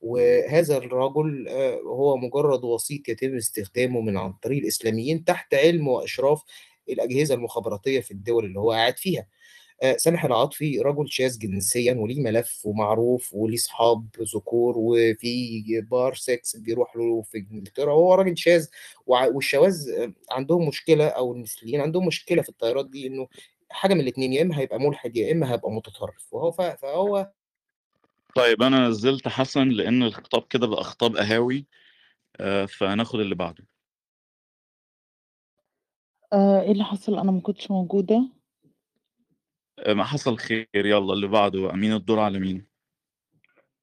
وهذا الرجل آه، هو مجرد وسيط يتم استخدامه من عن طريق الإسلاميين تحت علم وإشراف الأجهزة المخابراتية في الدول اللي هو قاعد فيها. سامح العاطفي رجل شاذ جنسيا وليه ملف ومعروف وليه صحاب ذكور وفي بار سكس بيروح له في إنجلترا. وهو راجل شاذ والشواذ آه، عندهم مشكلة أو المثليين عندهم مشكلة في الطيارات دي إنه حاجة من الاثنين يا إما هيبقى ملحد يا إما هيبقى متطرف. وهو فهو طيب أنا نزلت حسن لأن الخطاب كده بقى خطاب قهاوي آه، فهناخد اللي بعده. آه، إيه اللي حصل؟ أنا ما كنتش موجودة. آه، ما حصل خير يلا اللي بعده بقى مين الدور على مين؟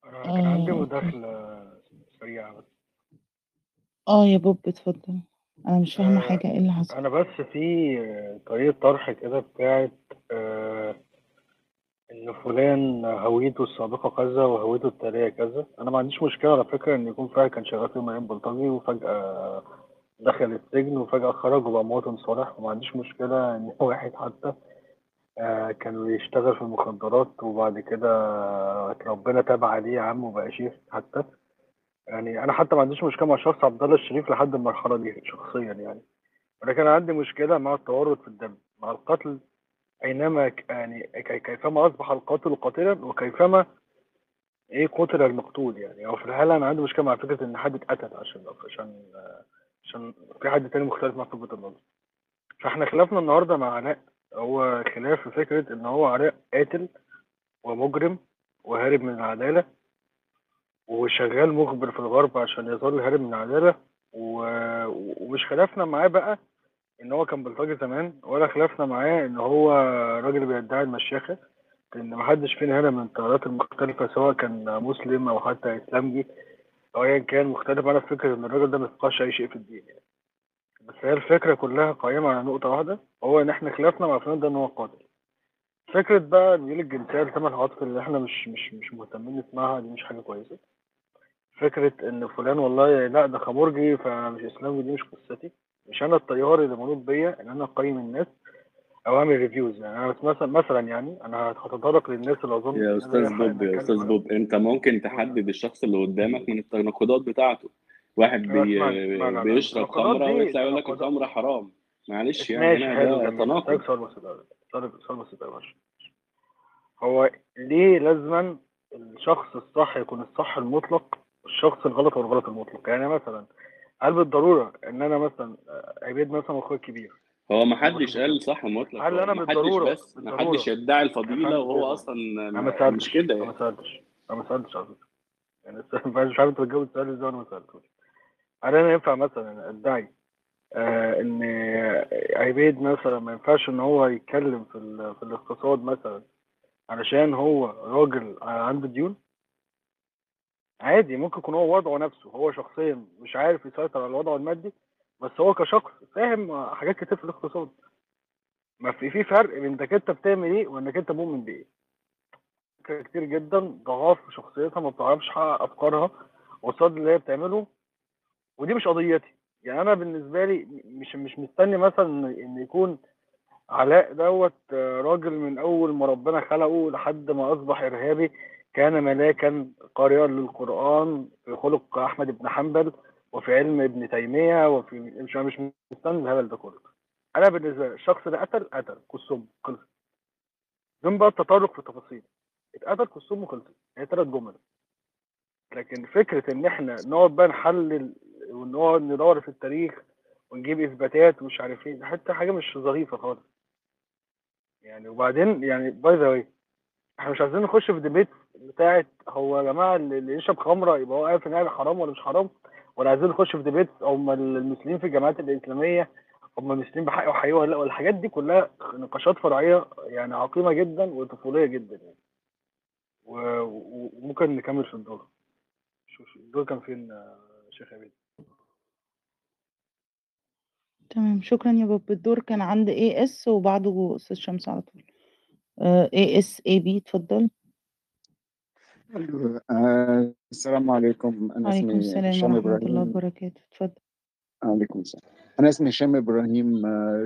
أنا كان عندي آه مداخلة سريعة. بس آه يا بوب اتفضل. أنا مش فاهمة آه، حاجة إيه اللي حصل؟ أنا بس في آه، طريقة طرح كده بتاعت آه، إن فلان هويته السابقة كذا وهويته التالية كذا. أنا ما عنديش مشكلة على فكرة إن يكون فعلا كان شغال في مريم بلطجي وفجأة دخل السجن وفجأة خرج وبقى مواطن صالح وما عنديش مشكلة إن واحد حتى. آه كان بيشتغل في المخدرات وبعد كده ربنا تاب عليه يا عم وبقى شيخ حتى. يعني أنا حتى ما عنديش مشكلة مع الشخص عبد الله الشريف لحد المرحلة دي شخصيا يعني. ولكن عندي مشكلة مع التورط في الدم مع القتل. أينما يعني كي- كيفما أصبح القاتل قاتلا وكيفما إيه قتل المقتول يعني. أو في الحالة أنا عندي مشكلة مع فكرة إن حد اتقتل عشان عشان عشان في حد تاني مختلف مع فكرة النظر فإحنا خلافنا النهارده مع علاء. هو خلاف في فكرة إن هو علاء قاتل ومجرم وهارب من العدالة وشغال مخبر في الغرب عشان يظل هارب من العدالة و- ومش خلافنا معاه بقى إن هو كان بلطجي زمان ولا خلافنا معاه إن هو راجل بيدعي المشيخة ان محدش فينا هنا من التيارات المختلفة سواء كان مسلم أو حتى إسلامي أو ايا كان مختلف على فكرة إن الراجل ده ما أي شيء في الدين. يعني بس هي الفكرة كلها قائمة على نقطة واحدة هو إن إحنا خلافنا مع فلان ده إن هو قاتل. فكرة بقى الميول الجنسيه لتم العواطف اللي إحنا مش مش مش مهتمين نسمعها دي مش حاجة كويسة. فكرة إن فلان والله لأ ده خمرجي فمش إسلامي دي مش قصتي. مش أنا التيار اللي منوط بيا إن أنا أقيم الناس أو أعمل reviews يعني أنا بس مثلا مثلا يعني أنا هتطرق للناس اللي أظن يا إن أستاذ أنا بوب يا عنها. بوب أنت ممكن تحدد الشخص اللي قدامك من التناقضات بتاعته. واحد بي... لا لا بيشرب خمره ويطلع يقول لك الخمره حرام. معلش يعني حلو ده تناقض. اسالك سؤال بسيط أوي. سؤال بسيط. هو ليه لازما الشخص الصح يكون الصح المطلق والشخص الغلط هو الغلط المطلق؟ يعني مثلا هل بالضرورة إن أنا مثلا عبيد مثلا أخويا الكبير؟ هو ما أنا حدش قال صح مطلق. هل أنا ما حدش بالضرورة؟ بس ما حدش يدعي الفضيلة وهو أصلا أنا مش كده أنا ما يعني سألتش. أنا ما سألتش على فكرة. يعني مش عارف أنت بتجاوب السؤال إزاي وأنا ما سألتوش. هل أنا ينفع مثلا ادعي آه إن عبيد مثلا ما ينفعش إن هو يتكلم في في الاقتصاد مثلا علشان هو راجل عنده ديون؟ عادي ممكن يكون هو وضعه نفسه هو شخصيا مش عارف يسيطر على وضعه المادي بس هو كشخص فاهم حاجات كتير في الاقتصاد. ما في في فرق بين إنك أنت بتعمل إيه وإنك أنت مؤمن بإيه. كتير جدا ضعاف في شخصيتها ما بتعرفش تحقق أفكارها قصاد اللي هي بتعمله ودي مش قضيتي. يعني أنا بالنسبة لي مش مش مستني مثلا إن يكون علاء دوت آه، راجل من أول ما ربنا خلقه لحد ما أصبح إرهابي كان ملاكا قارئا للقرآن في خلق أحمد بن حنبل وفي علم ابن تيمية وفي مش مش مستني الهبل ده كله. أنا بالنسبة لي الشخص ده قتل قتل كسم خلص. دون بقى التطرق في التفاصيل. اتقتل كسم وخلص هي ثلاث جمل. لكن فكرة إن إحنا نقعد بقى نحلل ونقعد ندور في التاريخ ونجيب إثباتات ومش عارف إيه حتى حاجة مش ظريفة خالص. يعني وبعدين يعني by the way إحنا مش عايزين نخش في debate بتاعت هو يا جماعة اللي يشرب خمرة يبقى هو عارف ان هي حرام ولا مش حرام؟ ولا عايزين نخش في debate هم المسلمين في الجامعات الإسلامية هم مسلمين بحق وحقيقي ولا لأ؟ والحاجات دي كلها نقاشات فرعية يعني عقيمة جدا وطفوليه جدا يعني. وممكن نكمل في الدور. شوف الدور كان فين آه، شيخ عبيد؟ تمام شكرا يا بوب الدور كان عند اي اس وبعده أستاذ شمس على طول. اي اس اي بي اتفضل. أيوة. آه، السلام عليكم. أنا وعليكم اسمي السلام هشام ورحمة الله وبركاته. اتفضل. عليكم السلام. أنا اسمي هشام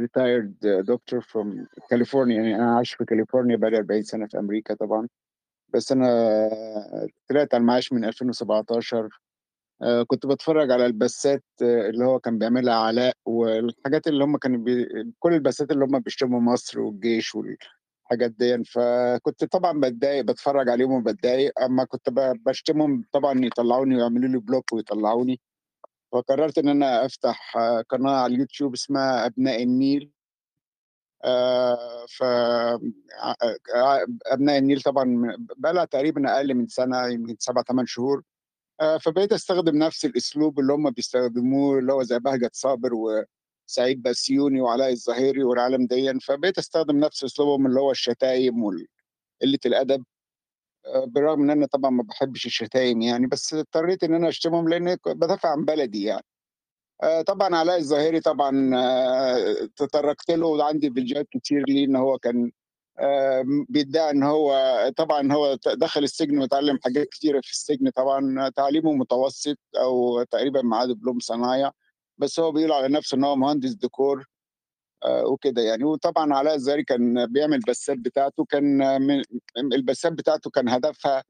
retired uh, doctor from California. يعني أنا عايش في كاليفورنيا بقالي 40 سنة في أمريكا طبعا. بس أنا طلعت على المعاش من 2017 آه، كنت بتفرج على البثات آه، اللي هو كان بيعملها علاء والحاجات اللي هم كانوا بي... كل البثات اللي هم بيشتموا مصر والجيش والحاجات دي فكنت طبعا بتضايق بتفرج عليهم وبتضايق. أما كنت بشتمهم طبعا يطلعوني ويعملوا لي block ويطلعوني. فقررت إن أنا أفتح آه، قناة على اليوتيوب اسمها أبناء النيل. ف ع- ع- أبناء النيل طبعا بقى تقريبا أقل من سنة يمكن سبع ثمان شهور. آه، فبقيت أستخدم نفس الأسلوب اللي هم بيستخدموه اللي هو زي بهجت صابر وسعيد بسيوني وعلاء الظاهري والعالم دي. فبقيت أستخدم نفس أسلوبهم اللي هو الشتايم وقله الأدب. آه، بالرغم إن أنا طبعا ما بحبش الشتايم يعني بس اضطريت إن أنا أشتمهم لأن بدافع عن بلدي يعني. آه، طبعا علاء الظاهري طبعا آه، تطرقت له وعندي فيديوهات كتير ليه إن هو كان آه، بيدعي إن هو طبعا هو دخل السجن وتعلم حاجات كتيرة في السجن طبعا تعليمه متوسط أو تقريبا معاه دبلوم صنايع بس هو بيقول على نفسه إن هو مهندس ديكور آه، وكده يعني. وطبعا علاء الزهري كان بيعمل البثات بتاعته كان من البثات بتاعته كان هدفها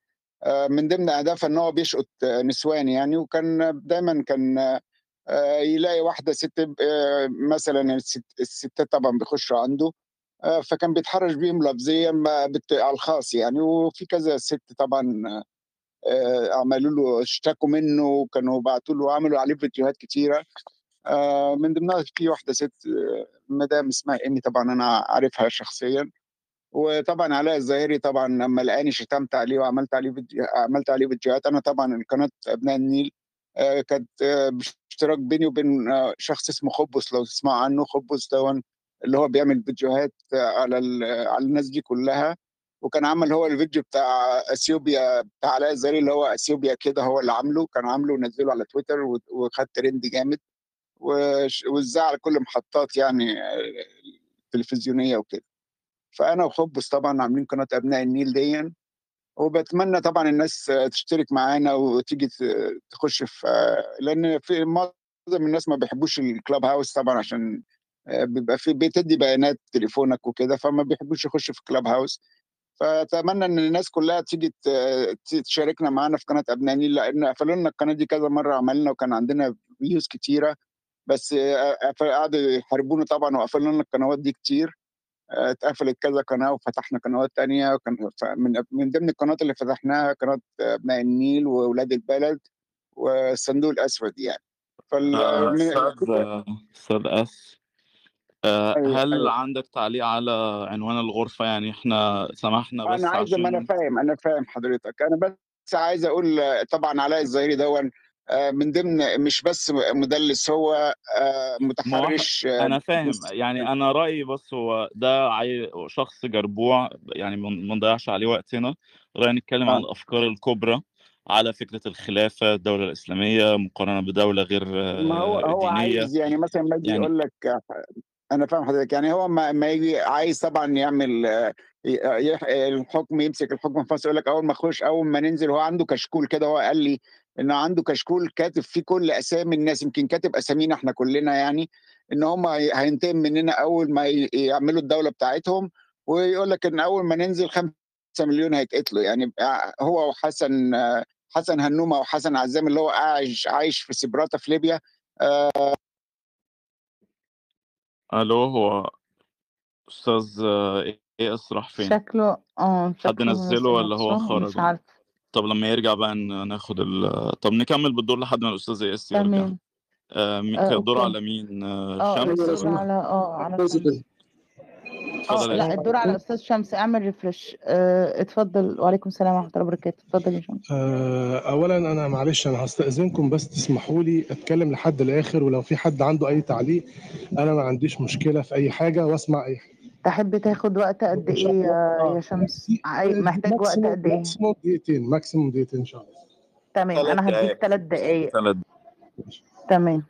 آه، من ضمن أهدافها إن هو بيشقط آه، نسوان يعني وكان دايما كان آه، يلاقي واحدة ست آه، مثلا الست- الستات طبعا بيخشوا عنده آه، فكان بيتحرش بيهم لفظيا على الخاص يعني. وفي كذا ست طبعا آه، عملوا له اشتكوا منه وكانوا بعتوا له عملوا عليه فيديوهات كتيرة. آه، من ضمنها في واحدة ست آه، مدام اسمها إيمي طبعا أنا عارفها شخصيا. وطبعا علاء الظاهري طبعا لما لقاني شتمت عليه وعملت عليه فيديو عملت عليه فيديوهات أنا طبعا قناه أبناء النيل. آه، كانت آه، باشتراك بيني وبين آه، شخص اسمه خبز لو تسمع عنه خبز دون اللي هو بيعمل فيديوهات آه، على على الناس دي كلها. وكان عمل هو الفيديو بتاع أثيوبيا بتاع علاء الظاهري اللي هو أثيوبيا كده هو اللي عامله. كان عامله ونزله على تويتر وخد ترند جامد. واتذاع على كل محطات يعني آه، تلفزيونيه وكده. فأنا وخبز طبعا عاملين قناة أبناء النيل دي وبتمنى طبعا الناس آه، تشترك معانا وتيجي تخش في آه، لأن في معظم الناس ما بيحبوش الكلاب هاوس طبعا عشان آه، بيبقى في بتدي بيانات تليفونك وكده فما بيحبوش يخشوا في كلاب هاوس فأتمنى إن الناس كلها تيجي تشاركنا معانا في قناة أبناء النيل لأن قفلوا لنا القناة دي كذا مرة عملنا وكان عندنا فيوز كتيرة. بس آه، قفل- قعدوا يحاربونا طبعا وقفلوا لنا القنوات دي كتير. آه، اتقفلت كذا قناة وفتحنا قنوات تانية وكان من من ضمن القنوات اللي فتحناها قناة أبناء النيل واولاد البلد والصندوق الأسود يعني. فال آه، أستاذ أس. آه، أيوة، هل أيوة. عندك تعليق على عنوان الغرفة؟ يعني إحنا سمحنا بس أنا عايز ما أنا عشان فاهم أنا فاهم حضرتك. أنا بس عايز أقول طبعا علاء الظاهري دون من ضمن مش بس مدلس هو آه، متحرش آه، أنا فاهم يعني أنا رأيي بس هو ده. شخص جربوع يعني ما نضيعش عليه وقتنا رأيي نتكلم عن آه. الأفكار الكبرى على فكرة الخلافة الدولة الإسلامية مقارنة بدولة غير ما هو آه، هو عايز يعني مثلا ما يجي يعني يقول لك آه، أنا فاهم حضرتك يعني هو ما, ما يجي عايز طبعا يعمل آه، الحكم يمسك الحكم في مصر يقول لك أول ما أخش أول ما ننزل هو عنده كشكول كده هو قال لي إنه عنده كشكول كاتب فيه كل أسامي الناس يمكن كاتب أسامينا إحنا كلنا يعني إن هم هي- هينتقم مننا أول ما يعملوا الدولة بتاعتهم ويقول لك إن أول ما ننزل 5 مليون هيتقتلوا. يعني هو وحسن حسن هنومة وحسن عزام اللي هو عايش عايش في سبراتا في ليبيا آه، ألو هو أستاذ آه، إيه اس راح فين؟ شكله آه حد نزله ولا هو خرج مش عارفة. طب لما يرجع بقى ناخد ال طب نكمل بالدور لحد ما الأستاذ إيه اس يرجع. تمام. آه، مين آه كان الدور okay. على مين؟ آه، آه شمس الدور ولا؟ على آه على شمس. آه اتفضل يا لا الدور على أستاذ شمس. اعمل refresh آه اتفضل. وعليكم السلام ورحمة الله وبركاته. اتفضل يا شمس. آه، اولا أنا معلش أنا هستأذنكم بس تسمحوا لي أتكلم لحد الآخر ولو في حد عنده أي تعليق أنا ما عنديش مشكلة في أي حاجة وأسمع أي حاجة. تحب تاخد وقت قد إيه يا يا شمس؟ محتاج وقت قد إيه؟ maximum دقيقتين maximum دقيقتين إن شاء الله. تمام أنا هديك ثلاث دقايق. ثلاث تمام.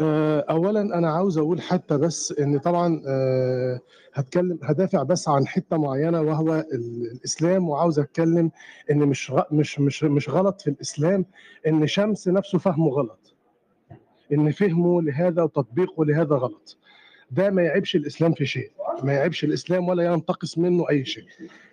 آه، اولا أنا عاوز أقول حتى بس إن طبعا آه، هتكلم هدافع بس عن حتة معينة وهو ال- الإسلام وعاوز أتكلم إن مش غ- مش مش مش غلط في الإسلام إن شمس نفسه فهمه غلط. إن فهمه لهذا وتطبيقه لهذا غلط. ده ما يعيبش الإسلام في شيء. ما يعيبش الإسلام ولا ينتقص منه أي شيء.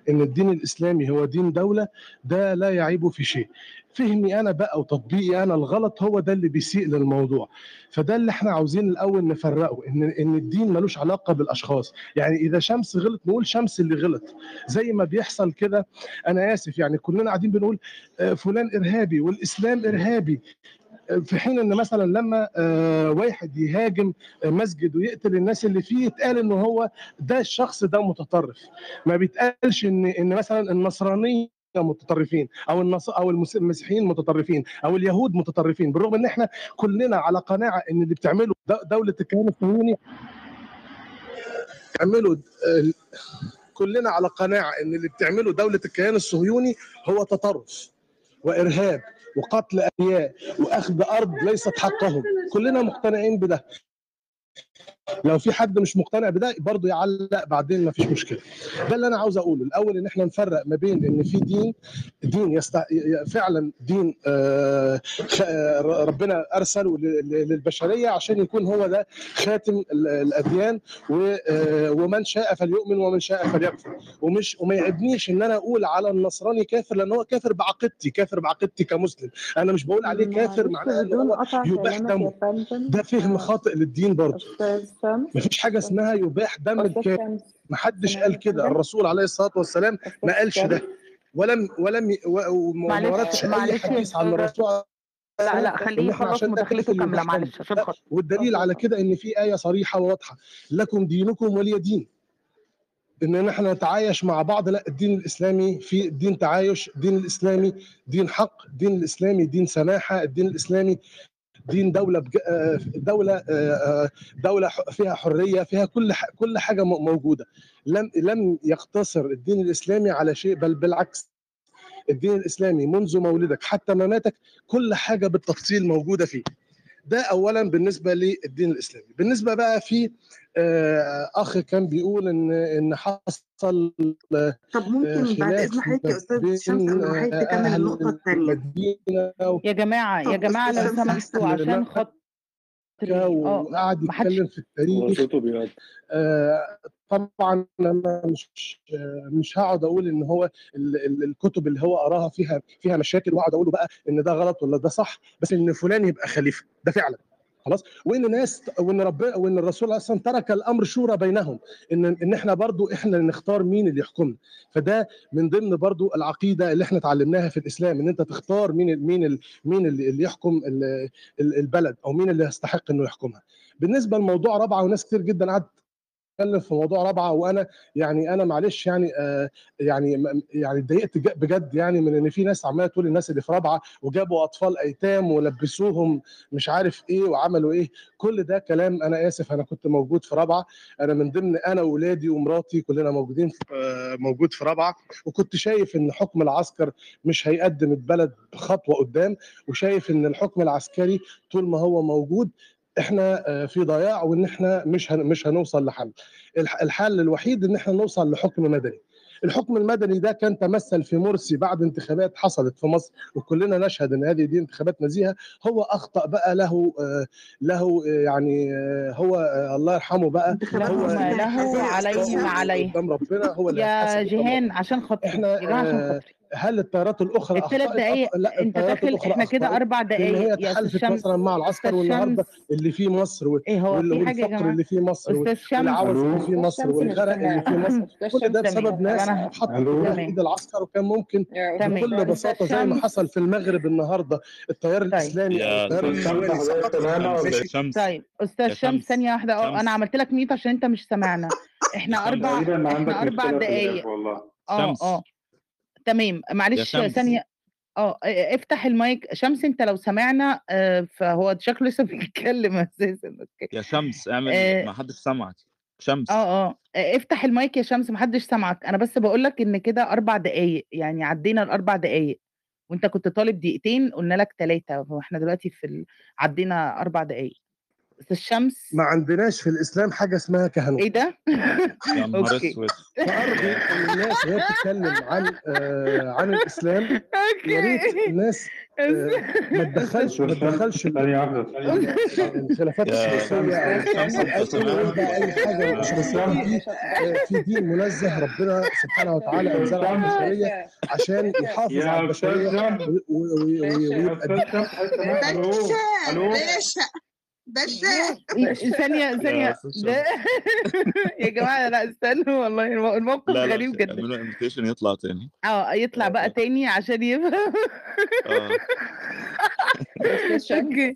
إن الدين الإسلامي هو دين دولة ده لا يعيب في شيء. فهمي أنا بقى وتطبيقي أنا الغلط هو ده اللي بيسيء للموضوع. فده اللي إحنا عاوزين الأول نفرقه إن إن الدين ملوش علاقة بالأشخاص. يعني إذا شمس غلط نقول شمس اللي غلط. زي ما بيحصل كده أنا آسف يعني كلنا قاعدين بنقول آه، فلان إرهابي والإسلام إرهابي. في حين إن مثلا لما آه، واحد يهاجم مسجد ويقتل الناس اللي فيه يتقال إن هو ده الشخص ده متطرف. ما بيتقالش إن إن مثلا النصرانية متطرفين أو النص أو المس- المسيحيين متطرفين أو اليهود متطرفين بالرغم إن إحنا كلنا على قناعة إن اللي بتعمله دولة الكيان الصهيوني بتعمله كلنا على قناعة إن اللي بتعمله دولة الكيان الصهيوني هو تطرف وإرهاب. وقتل ابرياء وأخذ أرض ليست حقهم. كلنا مقتنعين بده. لو في حد مش مقتنع بده برضه يعلق بعدين ما فيش مشكلة. ده اللي أنا عاوز أقوله. الأول إن إحنا نفرق ما بين إن في دين دين يست... فعلا دين آه، آه، ربنا أرسله للبشرية عشان يكون هو ده خاتم ال- الأديان آه، ومن شاء فليؤمن ومن شاء فليكفر. ومش وما يعيبنيش إن أنا أقول على النصراني كافر لأن هو كافر بعقيدتي كافر بعقيدتي كمسلم. أنا مش بقول عليه كافر معناه إن بدون هو قطع يباح كلامك يا دمه فندم. ده فهم خاطئ للدين برضه. شمس مفيش حاجة اسمها يباح دم الكافر. محدش سامعني قال كده. الرسول عليه الصلاة والسلام ما قالش ده. ولم ولم وما وردش أي حديث عن الرسول. لا لا إن خليه يخلص عشان ده مداخلته كاملة معلش عشان خاطر. والدليل على كده إن في آية صريحة وواضحة. لكم دينكم ولي دين. إن إحنا نتعايش مع بعض. لا الدين الإسلامي في دين تعايش الدين الإسلامي دين حق الدين الإسلامي دين سماحة الدين الإسلامي دين دولة بج... آه، دولة آه، آه، دولة فيها حرية فيها كل ح... كل حاجة موجودة. لم لم يقتصر الدين الإسلامي على شيء بل بالعكس. الدين الإسلامي منذ مولدك حتى مماتك كل حاجة بالتفصيل موجودة فيه. ده اولا بالنسبة للدين الإسلامي. بالنسبة بقى في اخ كان بيقول ان إن حصل آه، طب ممكن بعد إذن حضرتك يا ما أستاذ شمس ما حضرتك آه، تكمل الثانية المدينة يا جماعة يا جماعة لو سمحتوا عشان آه وقعد محدش يتكلم في التاريخ. آه، طبعا أنا مش آه، مش هقعد أقول إن هو ال- ال- الكتب اللي هو قراها فيها فيها مشاكل واقعد أقول له بقى إن ده غلط ولا ده صح بس إن فلان يبقى خليفة. ده فعلا. خلاص؟ وإن ناس وإن ربنا وإن الرسول أصلا ترك الأمر شورى بينهم إن إن إحنا برضو إحنا نختار مين اللي يحكمنا. فده من ضمن برضو العقيدة اللي إحنا اتعلمناها في الإسلام إن أنت تختار مين مين مين اللي يحكم ال- ال- البلد أو مين اللي يستحق إنه يحكمها. بالنسبة لموضوع رابعة وناس كتير جدا قعدت تتكلم في موضوع رابعة وأنا يعني أنا معلش يعني آه يعني يعني اتضايقت بجد يعني من إن في ناس عمالة تقول الناس اللي في رابعة وجابوا أطفال أيتام ولبسوهم مش عارف إيه وعملوا إيه. كل ده كلام أنا آسف أنا كنت موجود في رابعة. أنا من ضمن أنا واولادي ومراتي كلنا موجودين في آه، موجود في رابعة. وكنت شايف إن حكم العسكر مش هيقدم البلد خطوة قدام وشايف إن الحكم العسكري طول ما هو موجود إحنا آه، في ضياع وإن إحنا مش مش هنوصل لحل. الح- الحل الوحيد إن إحنا نوصل لحكم مدني. الحكم المدني ده كان تمثل في مرسي بعد انتخابات حصلت في مصر وكلنا نشهد إن هذه دي انتخابات نزيهة. هو أخطأ بقى له آه، له آه، يعني هو الله يرحمه بقى هو له عليهم شمس عليه قدام ربنا هو اللي يا جيهان عشان خاطري إحنا عشان خاطري هل التيارات الأخرى الثلاث أخ... لا أنت داخل إحنا كده أربع ان دقايق هي تحالفت مثلا مع العسكر والنهارده اللي في مصر وال- إيه هو؟ والفقر اللي في مصر والعوز اللي ألو في أستاذ مصر والغرق اللي في سامع مصر كل ده بسبب ناس تمام. إيد العسكر وكان ممكن بكل بساطة زي ما حصل في المغرب النهارده. التيار طيب. الإسلامي طيب. أستاذ شمس ثانية واحدة. أنا عملت لك ميوت عشان أنت مش سامعنا. إحنا أربع إحنا أربع دقايق والله آه آه تمام معلش ثانية. آه افتح المايك. شمس انت لو سمعنا آه، فهو شكله لسه بيتكلم أساسا يا شمس اعمل آه ما حدش سمعك. شمس. آه آه افتح المايك يا شمس محدش سامعك أنا بس بقول لك إن كده أربع دقايق يعني عدينا الأربع دقايق. وأنت كنت طالب دقيقتين قلنا لك ثلاثة وإحنا دلوقتي في ال... عدينا أربع دقايق. أستاذ شمس ما عندناش في الإسلام حاجة اسمها كهنوت إيه ده؟ يا نهار okay. أسود. فارجو ان الناس وهي بتتكلم عن آه عن الإسلام يا ريت أوكي الناس آه ما تدخلش ما تدخلش ثانية واحدة ثانية واحدة الخلافات دي آه، في دين منزه ربنا سبحانه وتعالى أنزله على شمس البشرية عشان يحافظ على يا ويبقى باشا باشا أستاذ ده شمس يا جماعة لا استنوا والله المو- الموقف لا لا غريب جدا. اعملوا invitation يطلع تاني. آه يطلع بقى تاني عشان يفهم آه. أستاذ شمس. okay.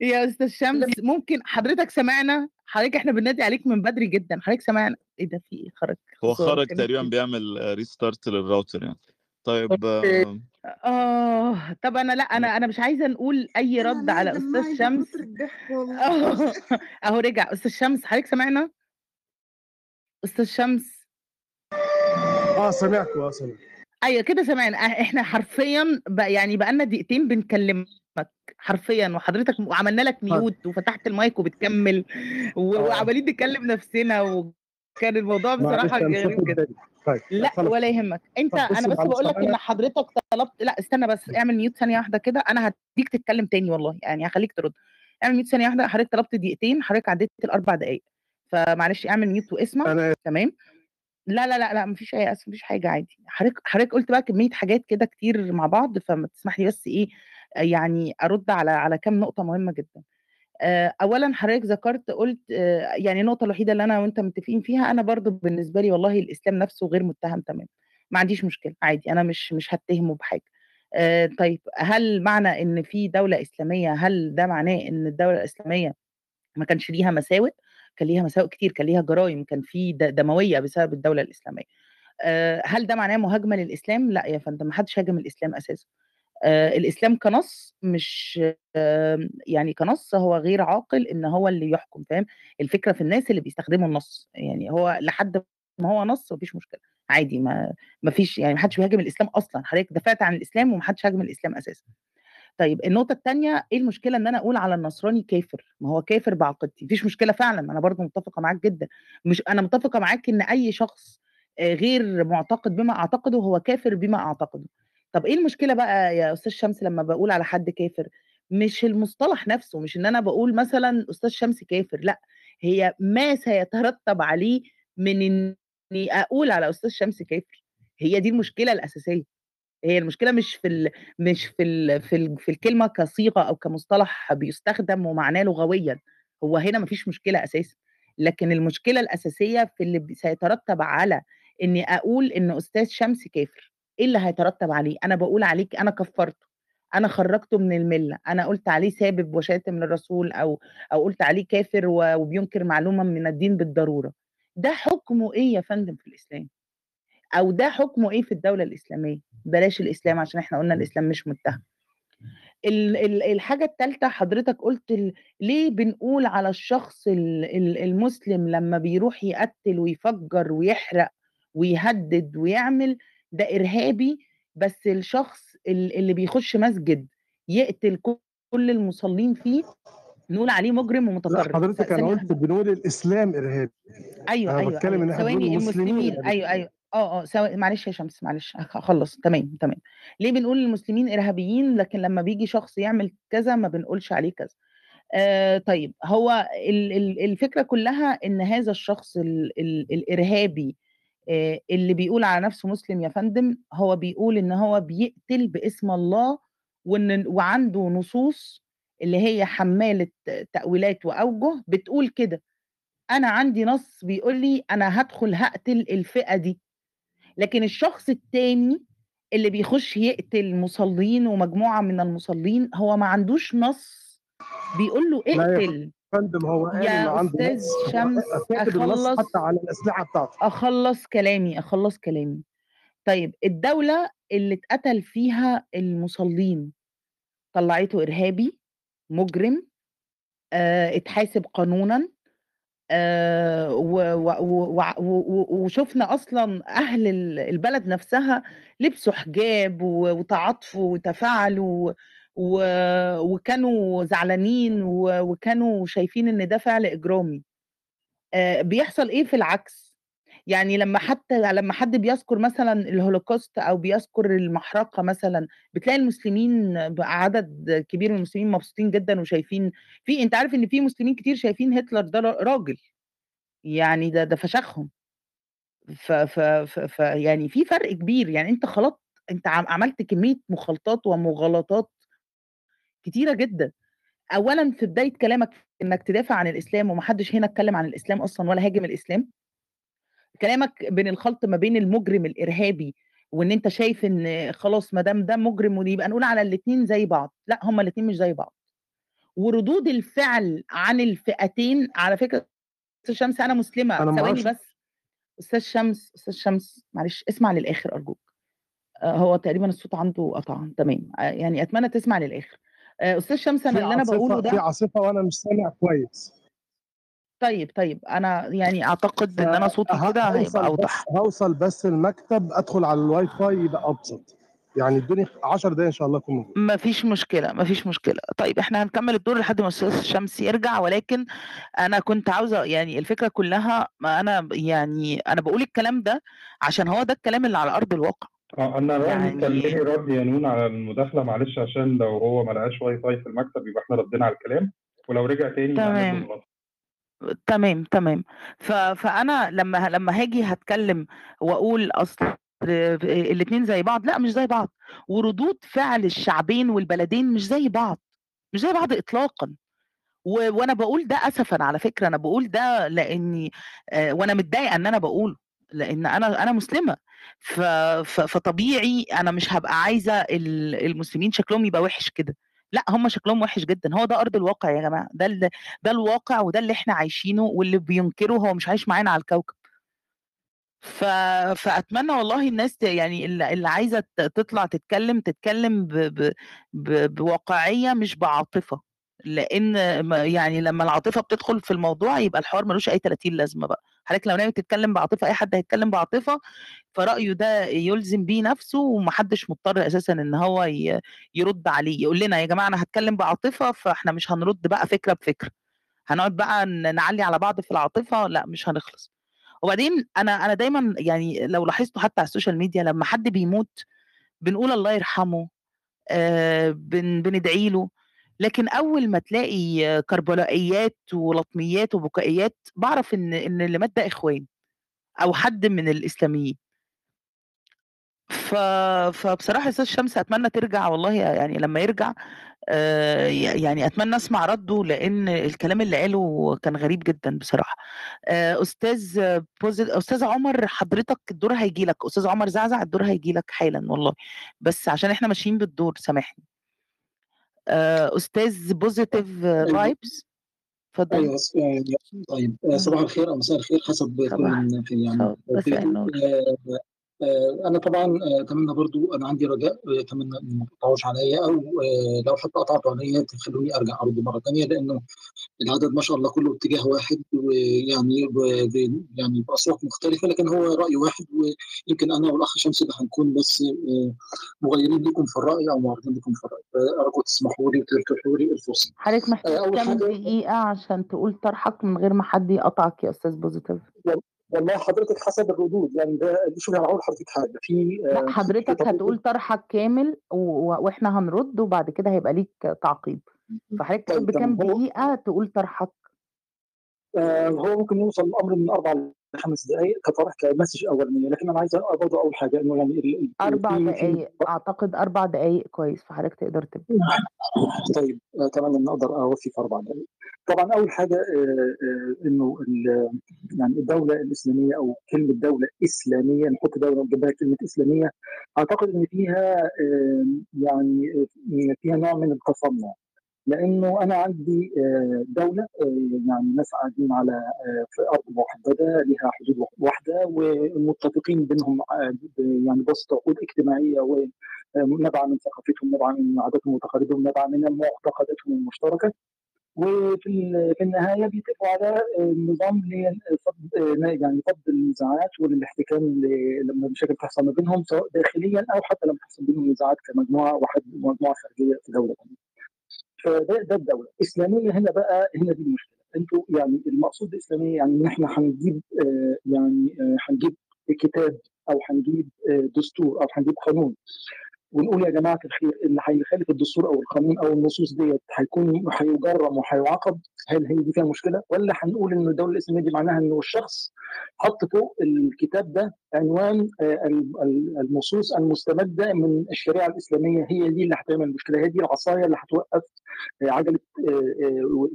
يا أستاذ شمس ممكن حضرتك سمعنا؟ حضرتك إحنا بننادي عليك من بدري جدا. حضرتك سمعنا؟ إيه ده في إيه خرج هو خرج تقريبا بيعمل restart لل router يعني. طيب okay آه، آه طب أنا لأ أنا أنا مش عايزة نقول أي رد على أستاذ شمس. كتر الضحك والله. آه أهو رجع أستاذ شمس حضرتك سمعنا أستاذ شمس. آه سمعت آه سمعت. أيوه كده سمعنا. إح- إحنا حرفيا بقى يعني بقى لنا دقيقتين بنكلمك حرفيا وحضرتك وعملنا لك طيب ميوت وفتحت المايك وبتكمل و- آه. وعمالين نكلم نفسنا وكان الموضوع معلش بصراحة غريب جدا. طيب لا خلاص ولا يهمك. انت أنا بس بقول لك ان حضرتك طلبت لا استنى بس اعمل ميوت ثانية واحدة كده. أنا هديك تتكلم تاني والله يعني هخليك ترد. اعمل ميوت ثانية واحدة. حضرتك طلبت دقيقتين حضرتك عديت الاربع دقائق فمعلش اعمل ميوت واسمع. أنا تمام؟ لا لا لا لا مفيش أي آسف مفيش حاجة عادي. حضرتك حضرتك قلت بقى كمية حاجات كده كتير مع بعض فما تسمح لي بس إيه يعني أرد على على كام نقطة مهمة جدا. اولا حضرتك ذكرت قلت آه، يعني النقطة الوحيدة اللي أنا وأنت متفقين فيها أنا برضو بالنسبة لي والله الإسلام نفسه غير متهم تماما ما عنديش مشكلة عادي أنا مش مش هتهمه بحاجة. آه، طيب هل معنى إن في دولة إسلامية هل ده معناه إن الدولة الإسلامية ما كانش ليها مساوئ؟ كان ليها مساوئ كتير كان ليها جرائم كان في دموية بسبب الدولة الإسلامية. آه، هل ده معناه مهاجمة للإسلام؟ لا يا فندم ما حدش هاجم الإسلام أساسا. آه، الإسلام كنص مش آه، يعني كنص هو غير عاقل إن هو اللي يحكم فاهم الفكرة في الناس اللي بيستخدموا النص يعني هو لحد ما هو نص مفيش مشكلة عادي ما مفيش يعني ما حدش بيهاجم الإسلام أصلا حضرتك دافعت عن الإسلام وما حدش هاجم الإسلام أساسا طيب النقطة التانية إيه المشكلة إن أنا أقول على النصراني كافر؟ ما هو كافر بعقيدتي، مفيش مشكلة فعلا أنا برضو متفقة معاك جدا، مش أنا متفقة معاك إن أي شخص آه، غير معتقد بما أعتقده هو كافر بما أعتقده. طب إيه المشكلة بقى يا أستاذ شمس لما بقول على حد كافر؟ مش المصطلح نفسه، مش إن أنا بقول مثلا أستاذ شمس كافر، لأ هي ما سيترتب عليه من إني أقول على أستاذ شمس كافر. هي دي المشكلة الأساسية. هي المشكلة مش في ال مش في ال في, ال في الكلمة كصيغة أو كمصطلح بيستخدم ومعناه لغويا هو هنا مفيش مشكلة أساسا لكن المشكلة الأساسية في اللي سيترتب على إني أقول إن أستاذ شمس كافر إيه اللي هيترتب عليه؟ أنا بقول عليك أنا كفرته أنا خرجته من الملة أنا قلت عليه سابب وشاتم للرسول أو أو قلت عليه كافر وبينكر معلومة من الدين بالضرورة. ده حكمه إيه يا فندم في الإسلام؟ أو ده حكمه إيه في الدولة الإسلامية؟ بلاش الإسلام عشان إحنا قلنا الإسلام مش متهم. ال- ال- الحاجة الثالثه حضرتك قلت ليه بنقول على الشخص ال- ال- المسلم لما بيروح يقتل ويفجر ويحرق ويهدد ويعمل ده إرهابي بس الشخص ال- اللي بيخش مسجد يقتل كل المصلين فيه نقول عليه مجرم ومتطرف. حضرتك أنا قلت بنقول الإسلام إرهابي. أيوه أنا أيوه بتكلم إن أيوه إحنا بنقول المسلمين أيوه أيوه. آه آه ثواني معلش يا شمس معلش. هخلص تمام تمام. ليه بنقول المسلمين إرهابيين؟ لكن لما بيجي شخص يعمل كذا ما بنقولش عليه كذا. آه طيب هو ال- ال- الفكرة كلها إن هذا الشخص ال ال الإرهابي اللي بيقول على نفسه مسلم يا فندم هو بيقول إن هو بيقتل باسم الله وإن وعنده نصوص اللي هي حمالة تأويلات وأوجه بتقول كده. أنا عندي نص بيقول لي أنا هدخل هقتل الفئة دي. لكن الشخص التاني اللي بيخش يقتل مصلين ومجموعة من المصلين هو ما عندوش نص بيقول له اقتل. فندم هو قال يا عنده أستاذ شمس كاتب النص أخلص حتى على الأسلحة بتاعته. أخلص كلامي أخلص كلامي. طيب الدولة اللي اتقتل فيها المصلين طلعته إرهابي مجرم آه اتحاسب قانونا و- و- و- و- و- وشفنا أصلا أهل ال- البلد نفسها لبسوا حجاب وتعاطفوا وتفاعلوا و- وكانوا زعلانين و- وكانوا شايفين إن ده فعل إجرامي. آه، بيحصل إيه في العكس؟ يعني لما حتى لما حد بيذكر مثلا الهولوكوست أو بيذكر المحرقة مثلا بتلاقي المسلمين عدد كبير من المسلمين مبسوطين جدا وشايفين في أنت عارف إن في مسلمين كتير شايفين هتلر ده راجل. يعني ده ده فشخهم. ف ف ف ف يعني في فرق كبير. يعني أنت خلطت أنت عم- عملت كمية مخالطات ومغالطات كتيرة جدا. اولا في بداية كلامك إنك تدافع عن الإسلام ومحدش هنا اتكلم عن الإسلام أصلا ولا هاجم الإسلام. كلامك بين الخلط ما بين المجرم الإرهابي وإن أنت شايف إن خلاص ما دام ده مجرم ويبقى نقول على الاثنين زي بعض. لا هما الاثنين مش زي بعض. وردود الفعل عن الفئتين على فكرة أستاذ شمس أنا مسلمة. ما ثواني بس. أستاذ شمس أستاذ شمس معلش اسمع للآخر أرجوك. آه، هو تقريبا الصوت عنده قطع. تمام. آه، يعني أتمنى تسمع للآخر. أستاذ شمس أنا اللي أنا بقوله عاصفه في ده عاصفة وأنا مش سامع كويس. طيب طيب أنا يعني أعتقد إن أنا صوتي كده هيبقى أوضح. هوصل بس المكتب أدخل على الواي فاي يبقى أبسط. يعني ادوني 10 دقايق إن شاء الله أكون موجود. ما فيش مشكلة ما فيش مشكلة. طيب إحنا هنكمل الدور لحد ما أستاذ شمس يرجع ولكن أنا كنت عاوزة يعني الفكرة كلها ما أنا يعني أنا بقول الكلام ده عشان هو ده الكلام اللي على أرض الواقع. آه أنا رأيي يعني كملي رد يا نون على المداخلة معلش عشان لو هو ما لقاش واي فاي في المكتب يبقى إحنا ردينا على الكلام ولو رجع تاني له تمام. تمام تمام. ف... فأنا لما لما هاجي هتكلم وأقول أصل الاثنين زي بعض لأ مش زي بعض. وردود فعل الشعبين والبلدين مش زي بعض مش زي بعض اطلاقا. و... وأنا بقول ده اسفا على فكرة أنا بقول ده لأني آه، وأنا متضايقة إن أنا بقوله. لأن أنا أنا مسلمة. فطبيعي أنا مش هبقى عايزة ال- المسلمين شكلهم يبقى وحش كده. لأ هم شكلهم وحش جدا. هو ده أرض الواقع يا جماعة. ده ال... ده الواقع وده اللي إحنا عايشينه واللي بينكره هو مش عايش معانا على الكوكب. ف... فأتمنى والله الناس يعني اللي عايزة تطلع تتكلم تتكلم ب... ب... ب... بواقعية مش بعاطفة. لأن يعني لما العاطفة بتدخل في الموضوع يبقى الحوار ملوش أي 30 لازمة بقى. حضرتك لو ناوي تتكلم بعاطفة أي حد هيتكلم بعاطفة فرأيه ده يلزم بيه نفسه ومحدش مضطر أساسا إن هو. يرد عليه يقول لنا يا جماعة أنا هتكلم بعاطفة فإحنا مش هنرد بقى فكرة بفكرة هنقعد بقى نعلي على بعض في العاطفة لا مش هنخلص وبعدين أنا أنا دايما يعني لو لاحظتوا حتى على ال social media لما حد بيموت بنقول الله يرحمه آه بن بندعي له لكن أول ما تلاقي كربلائيات ولطميات وبكائيات بعرف إن إن اللي مات ده إخوان أو حد من الإسلاميين. ف... فبصراحة أستاذ شمس أتمنى ترجع والله يعني لما يرجع آه، يعني أتمنى أسمع رده لأن الكلام اللي قاله كان غريب جدا بصراحة. آه، أستاذ بوزي... أستاذ عمر حضرتك الدور هيجي لك أستاذ عمر زعزع الدور هيجي لك حالا والله. بس عشان إحنا ماشيين بالدور سامحني. أستاذ Positive Vibes اتفضل. أيوه آه، طيب آه،. صباح الخير أو مساء الخير حسب كل في يعني. آه، أنا طبعا آه، أتمنى برضو أنا عندي رجاء آه، أتمنى إن ما تقطعوش عليا أو لو حتى قطعتوا عليا تخلوني أرجع أرد مرة ثانية لأنه العدد ما شاء الله كله اتجاه واحد ويعني يعني باصوات مختلفة لكن هو رأي واحد ويمكن أنا والأخ شمس اللي هنكون بس مغيرين لكم في الرأي أو معارضين لكم في الرأي. فارجو تسمحوا لي وتتيحوا لي الفرصة. حضرتك محتاج كام دقيقة عشان تقول طرحك من غير ما حد يقطعك يا أستاذ بوزيتيف؟ والله حضرتك حسب الردود يعني ده شوفي أنا هقول لحضرتك حاجة. في لا آه، في حضرتك طبيب هتقول طرحك كامل و... وإحنا هنرد وبعد كده هيبقى ليك تعقيب. فحضرتك تقول طيب بكام تمام. هو دقيقة تقول طرحك؟ آه، هو ممكن يوصل الأمر من أربع لخمس دقائق كطرح كمسج اولانيه لكن أنا عايز برضه اول حاجة إنه يعني ال- ال- أربع في في دقايق أعتقد أربع دقايق كويس فحضرتك تقدر تبدأ. طيب اتمنى إن أقدر أوفي في أربع دقائق. طبعا أول حاجة آه، آه، إنه يعني الدولة الإسلامية أو كلمة دولة إسلامية نحط دولة جنبها كلمة إسلامية أعتقد إن فيها يعني آه، فيها نوع من التصنع. لأنه أنا عندي دولة يعني ناس قاعدين على في أرض محددة لها حدود واحدة ومتفقين بينهم يعني بسط عقود اجتماعية ونبع من ثقافتهم نبع من عاداتهم وتقاليدهم نبع من معتقداتهم المشتركة. وفي في النهاية بيتفقوا على آه، نظام آه، يعني فض النزاعات والاحتكام لما المشاكل تحصل ما بينهم سواء داخليا أو حتى لما تحصل بينهم نزاعات كمجموعة واحد مجموعة خارجية في دولة ثانية. فده ده الدولة الاسلاميه هنا بقى هنا دي المشكلة أنتوا يعني المقصود الإسلامية يعني إن إحنا هنجيب آه، يعني هنجيب كتاب أو هنجيب دستور أو هنجيب قانون ونقول يا جماعة الخير اللي هيخالف الدستور أو القانون أو النصوص ديت هيكون هيجرم وهيعاقب؟ هل هي دي فيها مشكلة؟ ولا هنقول إن الدولة الإسلامية دي معناها انه الشخص حط فوق الكتاب ده عنوان آه، ال- ال- النصوص المستمدة من الشريعة الإسلامية هي دي اللي هتعمل مشكلة هي دي العصاية اللي هتوقف آه، عجلة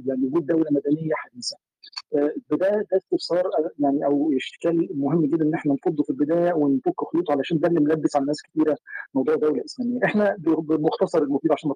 يعني وجود دولة مدنية حديثه ده ده استفسار يعني أو اشكال مهم جدا إن إحنا نفضه في البداية ونفك خيوطه علشان ده اللي ملبس على ناس كثيره موضوع دولة إسلامية. إحنا بالمختصر المفيد عشان ما